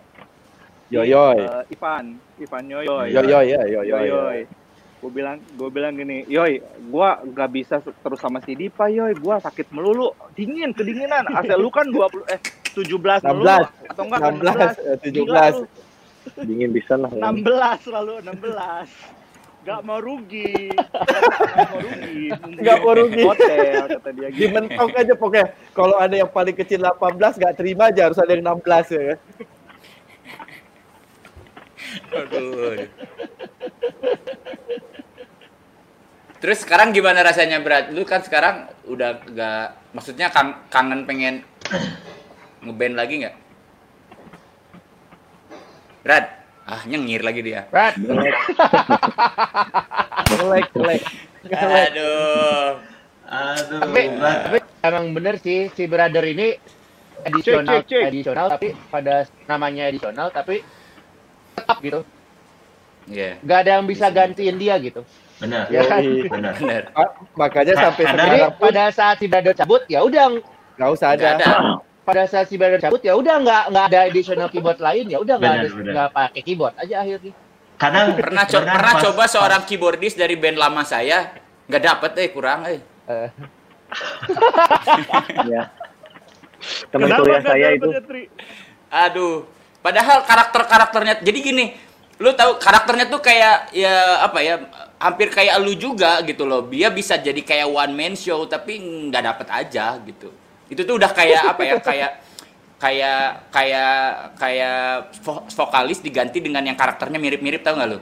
[SPEAKER 6] Yoyoy.
[SPEAKER 7] eh, Ivan, Ivan Yoyoy.
[SPEAKER 6] Yoyoy ya, yoyoy.
[SPEAKER 7] Yoyoy. Gue bilang, gue bilang gini, Yoy, gua gak bisa terus sama si Dipa, Yoy, gua sakit melulu, dingin, kedinginan. AC lu kan 20 eh 17 melulu
[SPEAKER 6] 16.
[SPEAKER 7] atau enggak
[SPEAKER 6] 16,
[SPEAKER 7] 16.
[SPEAKER 6] eh,
[SPEAKER 7] Gila
[SPEAKER 6] 17.
[SPEAKER 7] lu,
[SPEAKER 3] Dingin bisa lah. ya.
[SPEAKER 7] 16 selalu 16. Gak mau rugi. Gak mau rugi.
[SPEAKER 6] Nggak mau rugi.
[SPEAKER 7] Hotel kata dia
[SPEAKER 6] Di
[SPEAKER 7] gitu.
[SPEAKER 6] mentok aja pokoknya. Kalau ada yang paling kecil 18 nggak terima aja harus ada yang 16 ya. kan?
[SPEAKER 2] Aduh. Terus sekarang gimana rasanya Brad? Lu kan sekarang udah gak, maksudnya kang- kangen pengen ngeband lagi nggak? Brad, ah nyengir lagi dia.
[SPEAKER 4] Brad,
[SPEAKER 6] Ngelek, ngelek.
[SPEAKER 2] Aduh.
[SPEAKER 5] Aduh,
[SPEAKER 4] tapi,
[SPEAKER 5] Brad.
[SPEAKER 4] tapi emang bener sih si brother ini edisional
[SPEAKER 7] Cek, cek, cek.
[SPEAKER 4] edisional tapi pada namanya edisional tapi tetap gitu
[SPEAKER 2] Iya,
[SPEAKER 4] nggak ada yang bisa gantiin dia gitu
[SPEAKER 5] Benar.
[SPEAKER 4] Ya kan?
[SPEAKER 5] Benar.
[SPEAKER 2] bener.
[SPEAKER 6] Ah, Makanya sampai
[SPEAKER 5] Ada-
[SPEAKER 4] jadi
[SPEAKER 6] sekarang pun
[SPEAKER 4] pada saat si brother cabut ya udah
[SPEAKER 6] nggak usah ada.
[SPEAKER 2] ada.
[SPEAKER 4] pada saat si brother cabut ya udah nggak nggak ada additional keyboard lain ya udah nggak
[SPEAKER 5] Benar,
[SPEAKER 4] ada
[SPEAKER 5] benar.
[SPEAKER 4] nggak pakai keyboard aja akhirnya
[SPEAKER 5] Kadang
[SPEAKER 2] Pernah, co-
[SPEAKER 5] benar
[SPEAKER 2] pernah
[SPEAKER 5] pas-
[SPEAKER 2] coba seorang keyboardis dari band lama saya, nggak dapet eh kurang eh.
[SPEAKER 4] Eh,
[SPEAKER 3] Ya. Teman
[SPEAKER 7] Kenapa
[SPEAKER 3] kuliah saya itu.
[SPEAKER 7] ya?
[SPEAKER 2] Aduh, padahal karakter-karakternya jadi gini, lu tahu karakternya tuh kayak ya apa ya, hampir kayak lu juga gitu loh. Dia bisa jadi kayak one man show tapi nggak dapet aja gitu. Itu tuh udah kayak apa ya, kayak kayak kayak kayak vo- vokalis diganti dengan yang karakternya mirip-mirip tau nggak lu?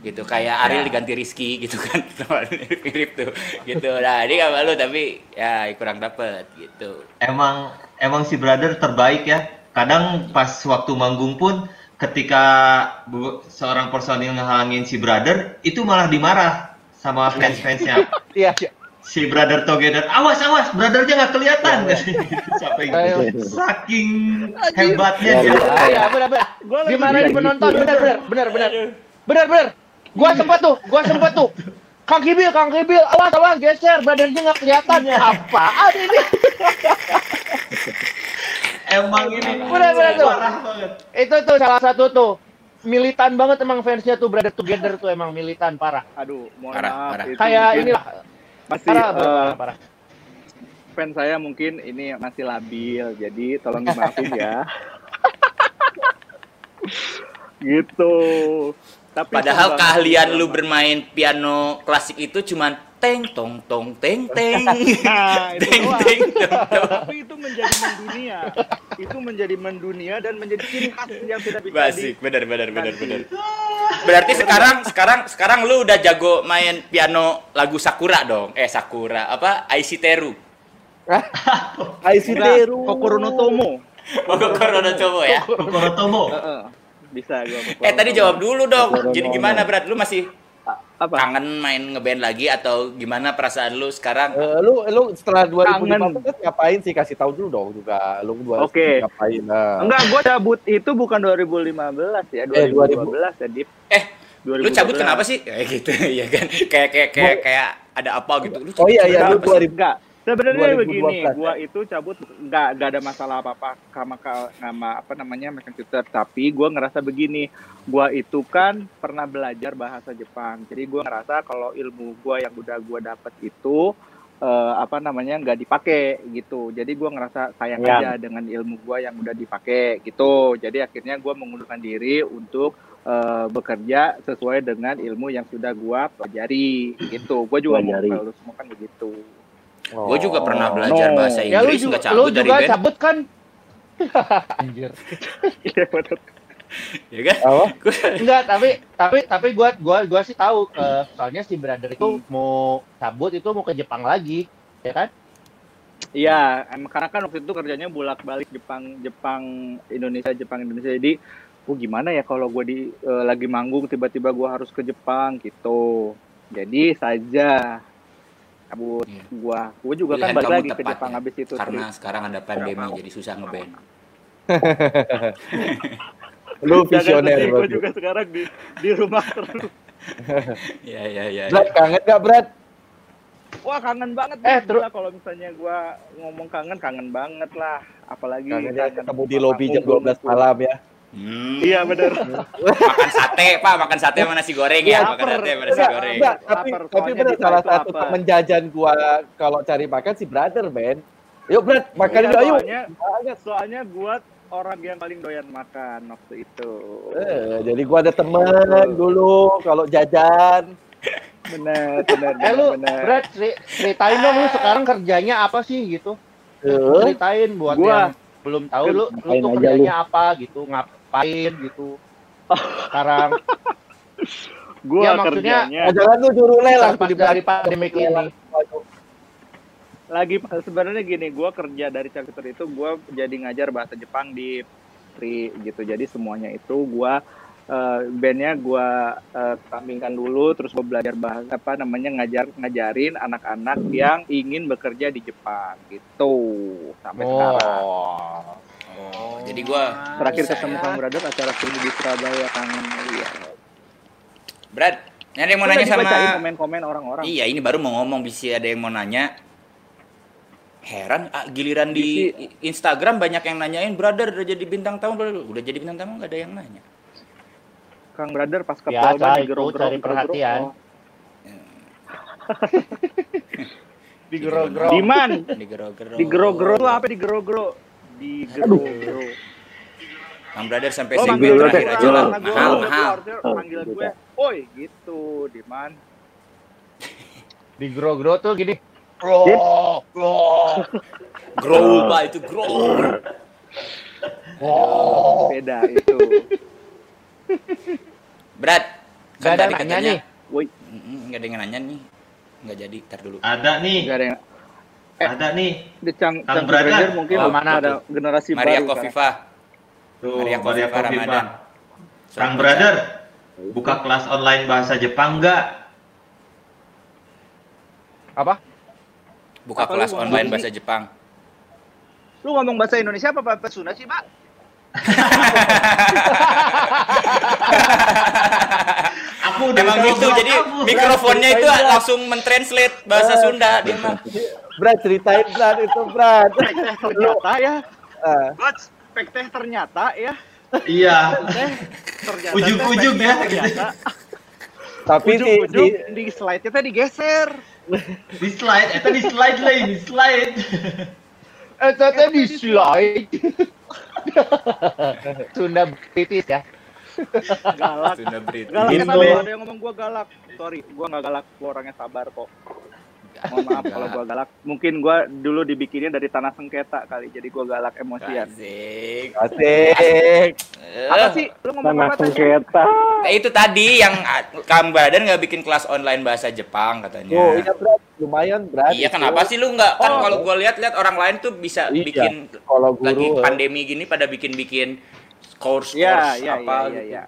[SPEAKER 2] gitu kayak Ariel diganti Rizky gitu kan mirip tuh gitu nah ini sama lu tapi ya kurang dapet gitu
[SPEAKER 5] Emang emang si brother terbaik ya. Kadang pas waktu manggung pun ketika bu- seorang personil ngehalangin si brother itu malah dimarah sama fans-fansnya.
[SPEAKER 4] Iya, iya.
[SPEAKER 5] si brother together awas awas brothernya nggak kelihatan sampai
[SPEAKER 4] Ayo.
[SPEAKER 5] saking hebatnya
[SPEAKER 6] Ya,
[SPEAKER 5] dia
[SPEAKER 6] ya.
[SPEAKER 4] Iya, benar benar.
[SPEAKER 7] Gua lagi
[SPEAKER 4] Dimarahin penonton,
[SPEAKER 7] gitu.
[SPEAKER 4] benar benar benar benar. Benar benar. Gua sempat tuh, gua sempat tuh. Kang Kibil, Kang Kibil, awas awas geser, badannya nggak kelihatan. Apaan ini?
[SPEAKER 5] emang ini
[SPEAKER 4] tuh.
[SPEAKER 5] parah banget
[SPEAKER 4] Itu tuh salah satu tuh. Militan banget emang fansnya tuh Brother Together tuh emang militan parah.
[SPEAKER 7] Aduh, mohon
[SPEAKER 2] Parah,
[SPEAKER 7] maaf.
[SPEAKER 2] parah.
[SPEAKER 4] Kayak
[SPEAKER 7] mungkin
[SPEAKER 4] inilah
[SPEAKER 7] masih
[SPEAKER 4] parah,
[SPEAKER 7] eh,
[SPEAKER 4] parah, parah.
[SPEAKER 7] fans saya mungkin ini masih labil, jadi tolong dimaafin ya. gitu. Tapi
[SPEAKER 2] padahal keahlian lu
[SPEAKER 7] sumpah.
[SPEAKER 2] bermain piano klasik itu cuman teng tong tong teng teng
[SPEAKER 7] Nah, itu
[SPEAKER 2] teng teng tong tong
[SPEAKER 7] Tapi itu menjadi mendunia. itu menjadi mendunia dan menjadi ciri khas yang tidak bisa
[SPEAKER 2] Basik,
[SPEAKER 7] di
[SPEAKER 2] benar benar benar benar. Berarti sekarang sekarang sekarang lu udah jago main piano lagu Sakura dong. Eh Sakura, apa? Aisiteru.
[SPEAKER 6] Aisiteru.
[SPEAKER 7] Kokoro no Tomo.
[SPEAKER 2] Oh, Corona coba ya.
[SPEAKER 5] Kokoro Tomo
[SPEAKER 7] Heeh. Bisa gua Kokoro
[SPEAKER 2] Eh tadi
[SPEAKER 7] no Tomo.
[SPEAKER 2] jawab dulu dong. Jadi gimana, Berat? Lu masih
[SPEAKER 7] apa?
[SPEAKER 2] kangen main ngeband lagi atau gimana perasaan lu sekarang?
[SPEAKER 6] Eh, lu lu setelah
[SPEAKER 7] Kangen.
[SPEAKER 6] 2015 ngapain sih kasih tahu dulu dong juga lu dua
[SPEAKER 7] Oke.
[SPEAKER 6] ngapain nah.
[SPEAKER 7] Enggak, gua cabut itu bukan 2015 ya,
[SPEAKER 6] Eh,
[SPEAKER 7] 2012 ya, Dip.
[SPEAKER 2] Eh, lu
[SPEAKER 7] 2012.
[SPEAKER 2] cabut kenapa sih? Kayak gitu, ya kan? Kayak kayak kayak kayak ada apa gitu. Lu
[SPEAKER 6] Oh iya iya lu
[SPEAKER 2] cabut kenapa sih?
[SPEAKER 6] 2000
[SPEAKER 7] Enggak. Sebenarnya
[SPEAKER 6] 2012
[SPEAKER 7] begini,
[SPEAKER 6] ya?
[SPEAKER 7] gua itu cabut nggak nggak ada masalah apa-apa sama sama apa namanya American Tutor, tapi gua ngerasa begini, gua itu kan pernah belajar bahasa Jepang. Jadi gua ngerasa kalau ilmu gua yang udah gua dapet itu eh, apa namanya nggak dipakai gitu. Jadi gua ngerasa sayang
[SPEAKER 6] Ya.
[SPEAKER 7] aja dengan ilmu gua yang udah dipakai gitu. Jadi akhirnya gua mengundurkan diri untuk eh, bekerja sesuai dengan ilmu yang sudah gua pelajari gitu. Gua juga mau lu semua kan begitu.
[SPEAKER 2] Gue juga pernah belajar
[SPEAKER 7] no.
[SPEAKER 2] bahasa
[SPEAKER 4] Ya lu
[SPEAKER 2] Inggris
[SPEAKER 4] juga,
[SPEAKER 2] nggak
[SPEAKER 4] lu
[SPEAKER 2] cabut dari
[SPEAKER 4] juga
[SPEAKER 2] band,
[SPEAKER 4] cabut kan? Anjir.
[SPEAKER 7] Iya betul.
[SPEAKER 2] ya kan?
[SPEAKER 6] apa?
[SPEAKER 4] Enggak, tapi tapi tapi gua gua gua sih tahu eh, soalnya si brother itu mau cabut itu mau ke Jepang lagi, ya kan?
[SPEAKER 7] Iya, em, karena kan waktu itu kerjanya bolak-balik Jepang, Jepang, Indonesia, Jepang, Indonesia. Jadi, oh gimana ya kalau gue di eh, lagi manggung tiba-tiba gue harus ke Jepang gitu. Jadi saja cabut
[SPEAKER 2] Iya.
[SPEAKER 7] gua. Gue juga
[SPEAKER 2] Pilihan
[SPEAKER 7] kan balik lagi ke Jepang
[SPEAKER 2] ya.
[SPEAKER 7] habis itu.
[SPEAKER 2] Karena
[SPEAKER 7] Tri.
[SPEAKER 2] sekarang ada pandemi jadi susah ngeband.
[SPEAKER 6] Lu visioner berarti.
[SPEAKER 7] juga sekarang di di rumah terus.
[SPEAKER 2] Iya iya iya.
[SPEAKER 6] Brad kangen gak Brad?
[SPEAKER 7] Wah kangen banget.
[SPEAKER 4] Eh, terus-
[SPEAKER 7] kalau misalnya gue ngomong kangen, kangen banget lah. Apalagi
[SPEAKER 6] Kangen ya
[SPEAKER 7] kangen
[SPEAKER 6] ketemu di lobi jam
[SPEAKER 7] punggung
[SPEAKER 6] 12
[SPEAKER 7] tuh.
[SPEAKER 6] malam ya.
[SPEAKER 2] Hmm.
[SPEAKER 7] Iya bener.
[SPEAKER 2] makan sate pak makan sate sama nasi goreng ya
[SPEAKER 7] Iya,
[SPEAKER 2] makan sate sama nasi
[SPEAKER 6] Enggak,
[SPEAKER 2] goreng
[SPEAKER 6] enggak, tapi tapi benar salah satu
[SPEAKER 7] apa?
[SPEAKER 6] temen jajan gua kalau cari makan si brother, Ben. Yuk, Brad, makan
[SPEAKER 7] Iya,
[SPEAKER 6] dulu ayo.
[SPEAKER 7] soalnya,
[SPEAKER 6] Banyak.
[SPEAKER 7] soalnya gue orang yang paling doyan makan waktu itu.
[SPEAKER 6] Eh, jadi gua ada temen dulu kalau jajan.
[SPEAKER 7] Bener, bener,
[SPEAKER 4] Eh lu,
[SPEAKER 7] bener.
[SPEAKER 4] Brad, ceri- ceritain dong lu sekarang kerjanya apa sih gitu?
[SPEAKER 6] Eh,
[SPEAKER 4] Ceritain buat
[SPEAKER 7] Gua-
[SPEAKER 4] yang belum tahu lu, lu tuh kerjanya apa gitu, ngapain gitu. Sekarang
[SPEAKER 7] Gue
[SPEAKER 4] Ya, maksudnya
[SPEAKER 7] kerjanya
[SPEAKER 6] nah, jangan lu juru lah
[SPEAKER 4] pas dari pandemi ini.
[SPEAKER 7] lagi sebenarnya gini, gue kerja dari Charcuter itu gue jadi ngajar bahasa Jepang di Tri gitu. Jadi semuanya itu gue eh, bandnya gue eh, sampingkan dulu, terus gue belajar bahasa apa namanya ngajar ngajarin anak-anak yang ingin bekerja di Jepang gitu sampai sekarang.
[SPEAKER 2] Oh. Jadi gua
[SPEAKER 7] Terakhir ketemu Kang Brother acara studi di Surabaya kangen iya.
[SPEAKER 2] Brad ini ada yang mau nanya sama
[SPEAKER 7] komen-komen orang-orang.
[SPEAKER 2] iya ini baru mau ngomong bisa ada yang mau nanya. Heran ah, giliran di Instagram banyak yang nanyain brother udah jadi bintang tamu belum? Udah jadi bintang tamu nggak ada yang nanya.
[SPEAKER 7] Kang Brother pas ke Polda
[SPEAKER 4] itu,
[SPEAKER 7] digerog-gerog,
[SPEAKER 4] cari perhatian.
[SPEAKER 7] Oh.
[SPEAKER 4] Digerog-gerog.
[SPEAKER 7] Diman,
[SPEAKER 2] digerog-gerog
[SPEAKER 7] tuh apa digerog-gerog? Digerog-gerog.
[SPEAKER 2] Kang brother sampai
[SPEAKER 7] manggil
[SPEAKER 2] terakhir aja lah mahal
[SPEAKER 7] lo
[SPEAKER 2] mahal
[SPEAKER 7] manggil gue, oi gitu, Diman.
[SPEAKER 4] Digerog-gerog tuh gini. Bro, bro.
[SPEAKER 2] grow pak itu grow
[SPEAKER 7] Beda itu.
[SPEAKER 2] Brad
[SPEAKER 4] Gak ada
[SPEAKER 2] tadi
[SPEAKER 4] nanya
[SPEAKER 2] katanya-
[SPEAKER 4] nih.
[SPEAKER 7] Woi,
[SPEAKER 2] nggak ada yang nanya nih. Nggak jadi, ntar dulu.
[SPEAKER 5] Ada nih,
[SPEAKER 7] nggak ada yang
[SPEAKER 5] ada nih.
[SPEAKER 7] di Cang
[SPEAKER 5] Kang
[SPEAKER 7] Cang. Ranger mungkin
[SPEAKER 2] Oh,
[SPEAKER 7] mana ada
[SPEAKER 2] tuh?
[SPEAKER 7] generasi
[SPEAKER 2] Maria
[SPEAKER 7] baru. kan.
[SPEAKER 2] Kofifa.
[SPEAKER 5] Tuh,
[SPEAKER 2] Maria
[SPEAKER 5] Maria
[SPEAKER 2] Kofifa
[SPEAKER 5] Kofifa.
[SPEAKER 2] Ramadan.
[SPEAKER 5] Brother, buka kelas online bahasa Jepang nggak?
[SPEAKER 4] Apa?
[SPEAKER 2] Buka
[SPEAKER 7] Apa
[SPEAKER 2] kelas online bahasa Jepang.
[SPEAKER 7] Lu ngomong bahasa Indonesia apa bahasa Sunda sih, Pak?
[SPEAKER 5] Aku udah
[SPEAKER 2] Emang gitu, jadi
[SPEAKER 5] kamu.
[SPEAKER 2] mikrofonnya itu
[SPEAKER 6] Brad.
[SPEAKER 2] langsung mentranslate bahasa Sunda dia mah.
[SPEAKER 6] Brad ceritain Brad itu Brad.
[SPEAKER 7] Ternyata ya.
[SPEAKER 6] Ah,
[SPEAKER 7] Buat spek teh ternyata ya.
[SPEAKER 5] Iya.
[SPEAKER 7] Ternyata. Teh,
[SPEAKER 5] ya,
[SPEAKER 7] ternyata.
[SPEAKER 6] tapi di, di
[SPEAKER 7] di slide-nya teh digeser.
[SPEAKER 5] Di slide, itu di slide lah ini slide.
[SPEAKER 4] Eh, tete di slide. Sunda British ya.
[SPEAKER 7] Galak.
[SPEAKER 2] Sunda British.
[SPEAKER 7] Galak tadi ada yang ngomong gua galak. Sorry, gua nggak galak, gua orangnya sabar kok. Mohon maaf kalau gua galak. Mungkin gua dulu dibikinnya dari tanah sengketa kali, jadi gua galak emosian.
[SPEAKER 2] Asik.
[SPEAKER 6] asik.
[SPEAKER 7] Apa sih? Lu ngomong
[SPEAKER 3] Tanah
[SPEAKER 7] apa tadi?
[SPEAKER 3] sengketa.
[SPEAKER 2] Nah, itu tadi yang ah, Kang Badan nggak bikin kelas online bahasa Jepang katanya.
[SPEAKER 6] Oh, iya Brad, lumayan Brad.
[SPEAKER 2] Iya
[SPEAKER 6] itu.
[SPEAKER 2] kenapa sih lu nggak kan
[SPEAKER 7] Oh.
[SPEAKER 2] kalau gua lihat-lihat orang lain tuh bisa
[SPEAKER 6] Iya,
[SPEAKER 2] bikin
[SPEAKER 6] kalau guru,
[SPEAKER 2] lagi pandemi gini pada bikin-bikin course course
[SPEAKER 7] Iya, iya,
[SPEAKER 2] apa
[SPEAKER 7] iya, iya,
[SPEAKER 2] gitu.
[SPEAKER 7] iya.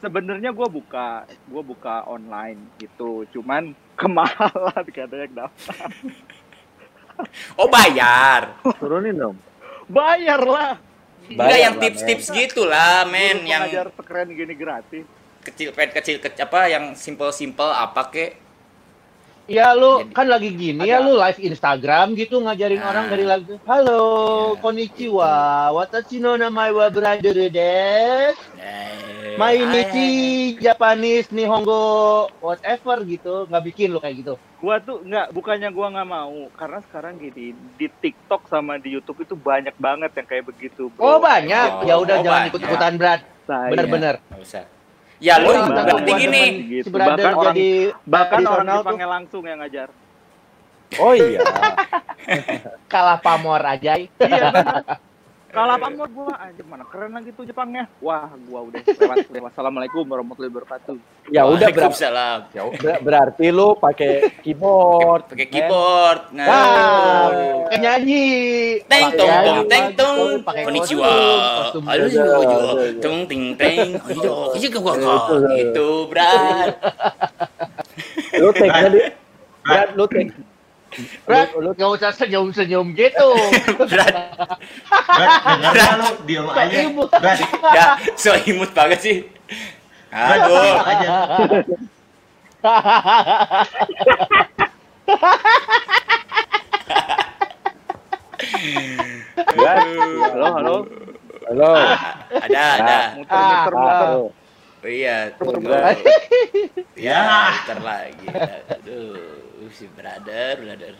[SPEAKER 7] Sebenarnya gue buka, gue buka online gitu, cuman kemahalan ada yang daftar.
[SPEAKER 2] Oh bayar.
[SPEAKER 3] Turunin dong.
[SPEAKER 7] Bayar lah.
[SPEAKER 2] Enggak yang tips-tips gitu lah, men, yang
[SPEAKER 7] pengajar sekeren gini gratis.
[SPEAKER 2] kecil pet kecil kecil apa yang simple-simple apa kek.
[SPEAKER 4] Iya lu
[SPEAKER 2] Jadi-
[SPEAKER 4] kan lagi gini ya
[SPEAKER 7] Ada.
[SPEAKER 4] lu live Instagram gitu ngajarin
[SPEAKER 2] Ah.
[SPEAKER 4] orang dari lagu. Halo,
[SPEAKER 2] Ya.
[SPEAKER 4] konnichiwa. Watashi no namae wa brother desu.
[SPEAKER 2] Eh,
[SPEAKER 4] Mainichi Japanese Nihongo whatever gitu, nggak bikin lu kayak gitu.
[SPEAKER 7] Gua tuh nggak, bukannya gua nggak mau, karena sekarang gini di TikTok sama di YouTube itu banyak banget yang kayak begitu.
[SPEAKER 4] Oh
[SPEAKER 7] bro.
[SPEAKER 4] banyak.
[SPEAKER 2] Oh,
[SPEAKER 4] ya udah
[SPEAKER 2] oh,
[SPEAKER 4] jangan ikut-ikutan berat. Bener-bener.
[SPEAKER 2] Nggak usah. Ya lu
[SPEAKER 4] Oh,
[SPEAKER 2] berarti gini.
[SPEAKER 7] gitu.
[SPEAKER 4] Si brother
[SPEAKER 7] Bahkan orang
[SPEAKER 4] jadi
[SPEAKER 7] bahkan orang
[SPEAKER 4] tradisional tuh.
[SPEAKER 7] Jepangnya langsung yang ngajar.
[SPEAKER 6] Oh iya.
[SPEAKER 4] kalah pamor aja.
[SPEAKER 7] Iya bener. Kalau apa mau gua anjir mana keren lagi tuh Jepangnya. Wah, gua udah lewat. Wassalamualaikum warahmatullahi wabarakatuh.
[SPEAKER 6] Ya udah Brad.
[SPEAKER 2] Waalaikumsalam.
[SPEAKER 6] Ya udah, berarti lu pakai keyboard.
[SPEAKER 2] Pakai keyboard. Nah.
[SPEAKER 4] Nah, nyanyi.
[SPEAKER 2] Teng
[SPEAKER 4] Pakai
[SPEAKER 2] tong tong teng tong.
[SPEAKER 4] pakai
[SPEAKER 2] Konnichiwa. Halo.
[SPEAKER 6] Beda.
[SPEAKER 2] Tung ting teng. Ayo, ayo ke gua
[SPEAKER 6] Itu.
[SPEAKER 2] Gitu, Brad.
[SPEAKER 6] Lu take di Brad, lu take.
[SPEAKER 4] Brad,
[SPEAKER 6] Lu, lu
[SPEAKER 4] nggak usah senyum-senyum gitu.
[SPEAKER 2] Brad.
[SPEAKER 5] Brad, dengar lu, diam aja. Brad,
[SPEAKER 2] Ya, so imut banget sih. Aduh.
[SPEAKER 5] aja.
[SPEAKER 7] Halo, halo.
[SPEAKER 6] halo.
[SPEAKER 2] Ada, ada.
[SPEAKER 7] Muter-muter
[SPEAKER 4] Ah,
[SPEAKER 7] muter.
[SPEAKER 6] Halo.
[SPEAKER 2] Oh iya, tunggu. Ya, ntar lagi. Aduh, si brother, brother.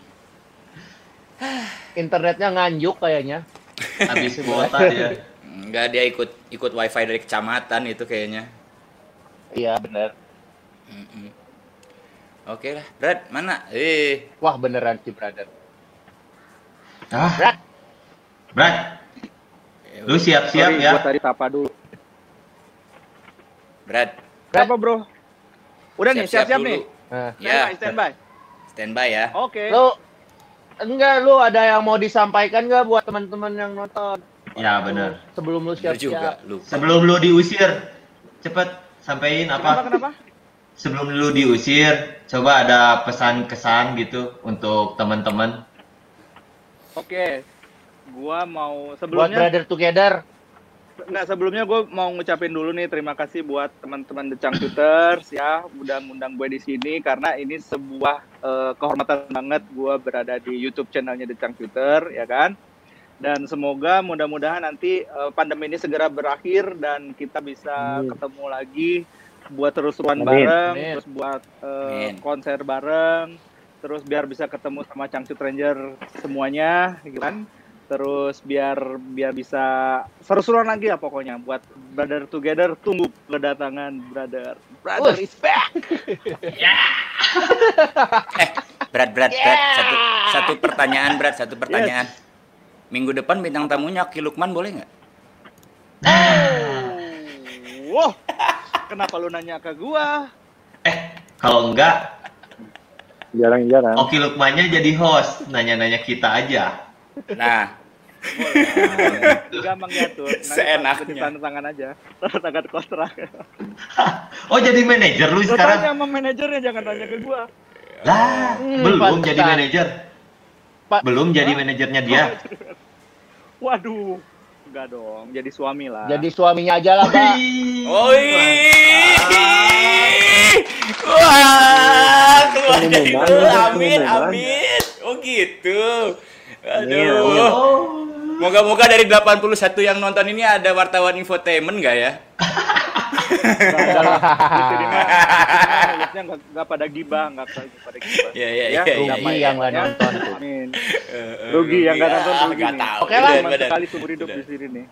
[SPEAKER 4] Internetnya nganjuk kayaknya.
[SPEAKER 5] Habis kuota dia.
[SPEAKER 2] Enggak dia ikut ikut wifi dari kecamatan itu kayaknya.
[SPEAKER 4] Iya bener.
[SPEAKER 2] Mm-mm. Oke lah, Brad, mana? Eh,
[SPEAKER 4] Wah beneran si brother.
[SPEAKER 5] Ah,
[SPEAKER 4] Brad.
[SPEAKER 5] Brad, lu siap-siap ya.
[SPEAKER 7] gua tadi tapa dulu.
[SPEAKER 2] Brad.
[SPEAKER 7] Apa, Bro? Udah nih, siap-siap nih.
[SPEAKER 4] Nah,
[SPEAKER 2] Ya,
[SPEAKER 7] Standby, standby.
[SPEAKER 2] ya.
[SPEAKER 7] Oke.
[SPEAKER 4] lu enggak lu ada yang mau disampaikan nggak buat teman-teman yang nonton
[SPEAKER 5] Ya benar.
[SPEAKER 4] sebelum lu
[SPEAKER 2] juga,
[SPEAKER 4] siap-siap?
[SPEAKER 2] lu.
[SPEAKER 5] Sebelum lu diusir, cepet sampein
[SPEAKER 7] Kenapa,
[SPEAKER 5] apa?
[SPEAKER 7] kenapa?
[SPEAKER 5] Sebelum lu diusir, coba ada pesan kesan gitu untuk teman-teman.
[SPEAKER 7] Oke. Gua mau
[SPEAKER 4] Buat
[SPEAKER 7] sebelumnya
[SPEAKER 4] brother together.
[SPEAKER 7] Nggak, sebelumnya gue mau ngucapin dulu nih terima kasih buat teman-teman The Cangcuters ya udah ngundang gue di sini karena ini sebuah eh, kehormatan banget gue berada di YouTube channelnya The Cangcuter ya kan dan semoga mudah-mudahan nanti eh, pandemi ini segera berakhir dan kita bisa
[SPEAKER 6] Amin.
[SPEAKER 7] ketemu lagi buat terus-terusan bareng
[SPEAKER 4] Amin.
[SPEAKER 7] terus buat
[SPEAKER 2] Amin.
[SPEAKER 7] konser bareng terus biar bisa ketemu sama Cangcut Ranger semuanya gitu kan terus biar biar bisa seru-seruan lagi ya pokoknya buat brother together tunggu kedatangan brother brother
[SPEAKER 4] Wih.
[SPEAKER 7] is back
[SPEAKER 2] Brad, Brad, Brad. Satu, satu pertanyaan, Brad. Satu pertanyaan. Minggu depan bintang tamunya Ki Lukman boleh nggak?
[SPEAKER 7] wow Kenapa lu nanya ke gua?
[SPEAKER 5] Eh, kalau enggak,
[SPEAKER 3] Jarang-jarang.
[SPEAKER 5] Oki Lukmannya jadi host, nanya-nanya kita aja.
[SPEAKER 2] Nah,
[SPEAKER 7] Gampang diatur.
[SPEAKER 2] Seenaknya.
[SPEAKER 7] Tanda tangan aja. Tanda tangan kontrak.
[SPEAKER 5] Oh, jadi manajer lu
[SPEAKER 7] Lu tanya
[SPEAKER 5] sekarang?
[SPEAKER 7] sama manajernya jangan tanya ke gua.
[SPEAKER 5] Lah,
[SPEAKER 4] Hmm,
[SPEAKER 5] belum jadi manajer.
[SPEAKER 4] Pak-
[SPEAKER 5] Belum jadi manajernya dia.
[SPEAKER 7] Waduh. Enggak dong, jadi suami lah.
[SPEAKER 4] Jadi suaminya aja lah, Pak.
[SPEAKER 2] Oi. Wah, keluar dari. Amin, amin. Oh gitu.
[SPEAKER 3] Amin,
[SPEAKER 2] Aduh. Moga-moga dari 81 yang nonton ini ada wartawan infotainment nggak ya?
[SPEAKER 7] Enggak enggak pada gibah, enggak pada gibah.
[SPEAKER 2] Ya, ya,
[SPEAKER 7] Ya,
[SPEAKER 2] ya, ya,
[SPEAKER 4] Rugi
[SPEAKER 2] ya.
[SPEAKER 4] yang nggak nonton tuh.
[SPEAKER 7] Amin.
[SPEAKER 2] Eh, eh,
[SPEAKER 7] Rugi yang nggak nonton
[SPEAKER 2] ah,
[SPEAKER 7] rugi
[SPEAKER 2] nggak
[SPEAKER 7] nih.
[SPEAKER 2] tahu.
[SPEAKER 4] Oke lah.
[SPEAKER 7] Sekali seumur hidup di sini nih.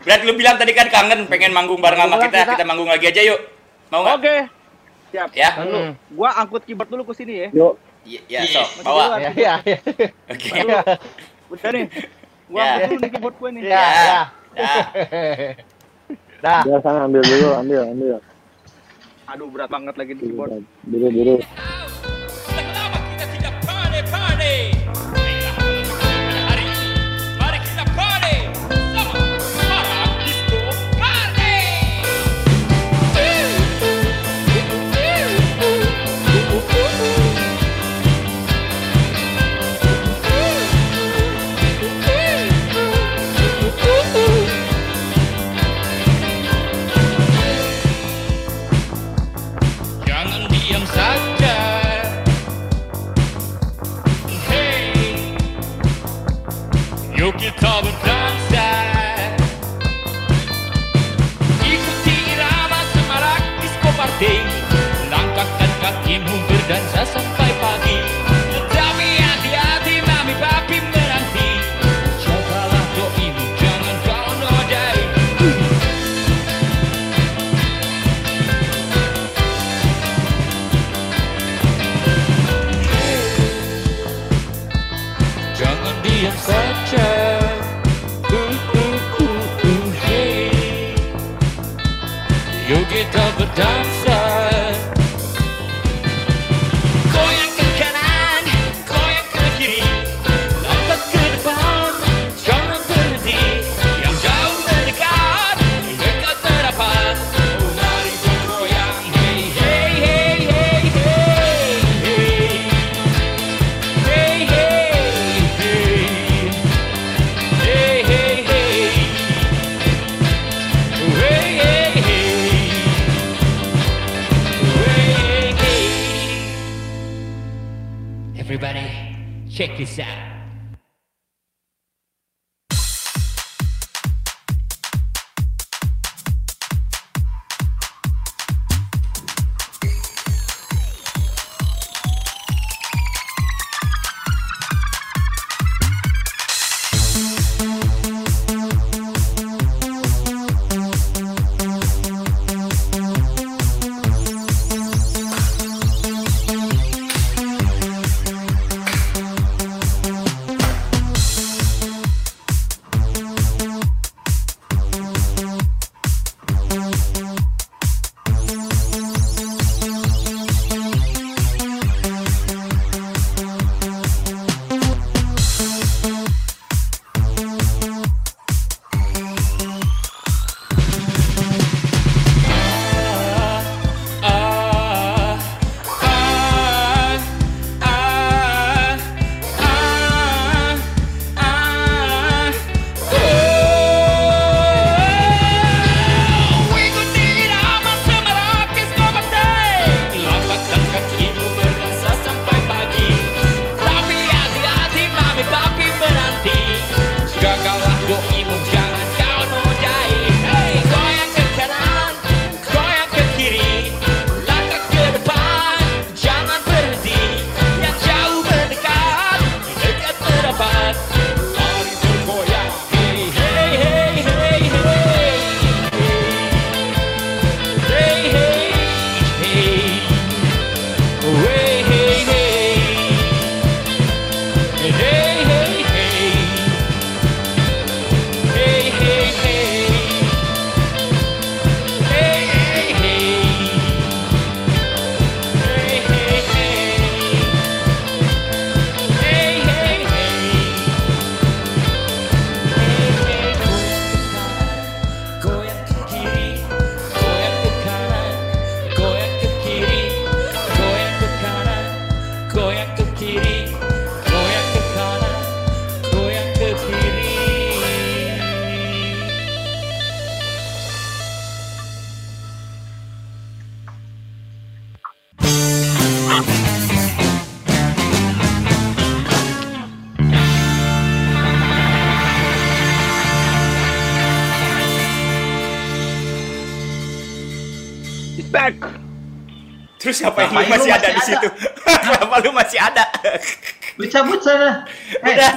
[SPEAKER 2] Berat lu bilang tadi kan kangen pengen manggung bareng sama kita,
[SPEAKER 4] kita.
[SPEAKER 2] manggung lagi aja yuk. Mau nggak?
[SPEAKER 7] Oke. Siap.
[SPEAKER 2] Ya.
[SPEAKER 4] Hmm.
[SPEAKER 7] Gua angkut keyboard dulu ke sini ya.
[SPEAKER 3] Yuk,
[SPEAKER 2] Ya, ya,
[SPEAKER 5] Yes.
[SPEAKER 2] so,
[SPEAKER 7] Masih
[SPEAKER 2] bawa.
[SPEAKER 7] duluan.
[SPEAKER 4] Ya, ya, ya.
[SPEAKER 2] Oke.
[SPEAKER 7] Udah nih. Gua
[SPEAKER 2] Ya.
[SPEAKER 7] angkut dulu nih keyboard gue nih.
[SPEAKER 4] Ya, ya.
[SPEAKER 2] Ya.
[SPEAKER 4] Dah.
[SPEAKER 3] dia sana ambil dulu, ambil, ambil.
[SPEAKER 7] Aduh berat banget lagi nih keyboard.
[SPEAKER 3] Dulu.
[SPEAKER 1] Kenapa kita tidak party yuk kita kita
[SPEAKER 2] Terus siapa yang lu
[SPEAKER 5] Ngapain lu
[SPEAKER 2] masih ada
[SPEAKER 5] masih
[SPEAKER 2] di
[SPEAKER 5] ada?
[SPEAKER 2] situ? Kenapa lu masih ada?
[SPEAKER 5] Lu cabut sana. Eh,
[SPEAKER 2] Udah,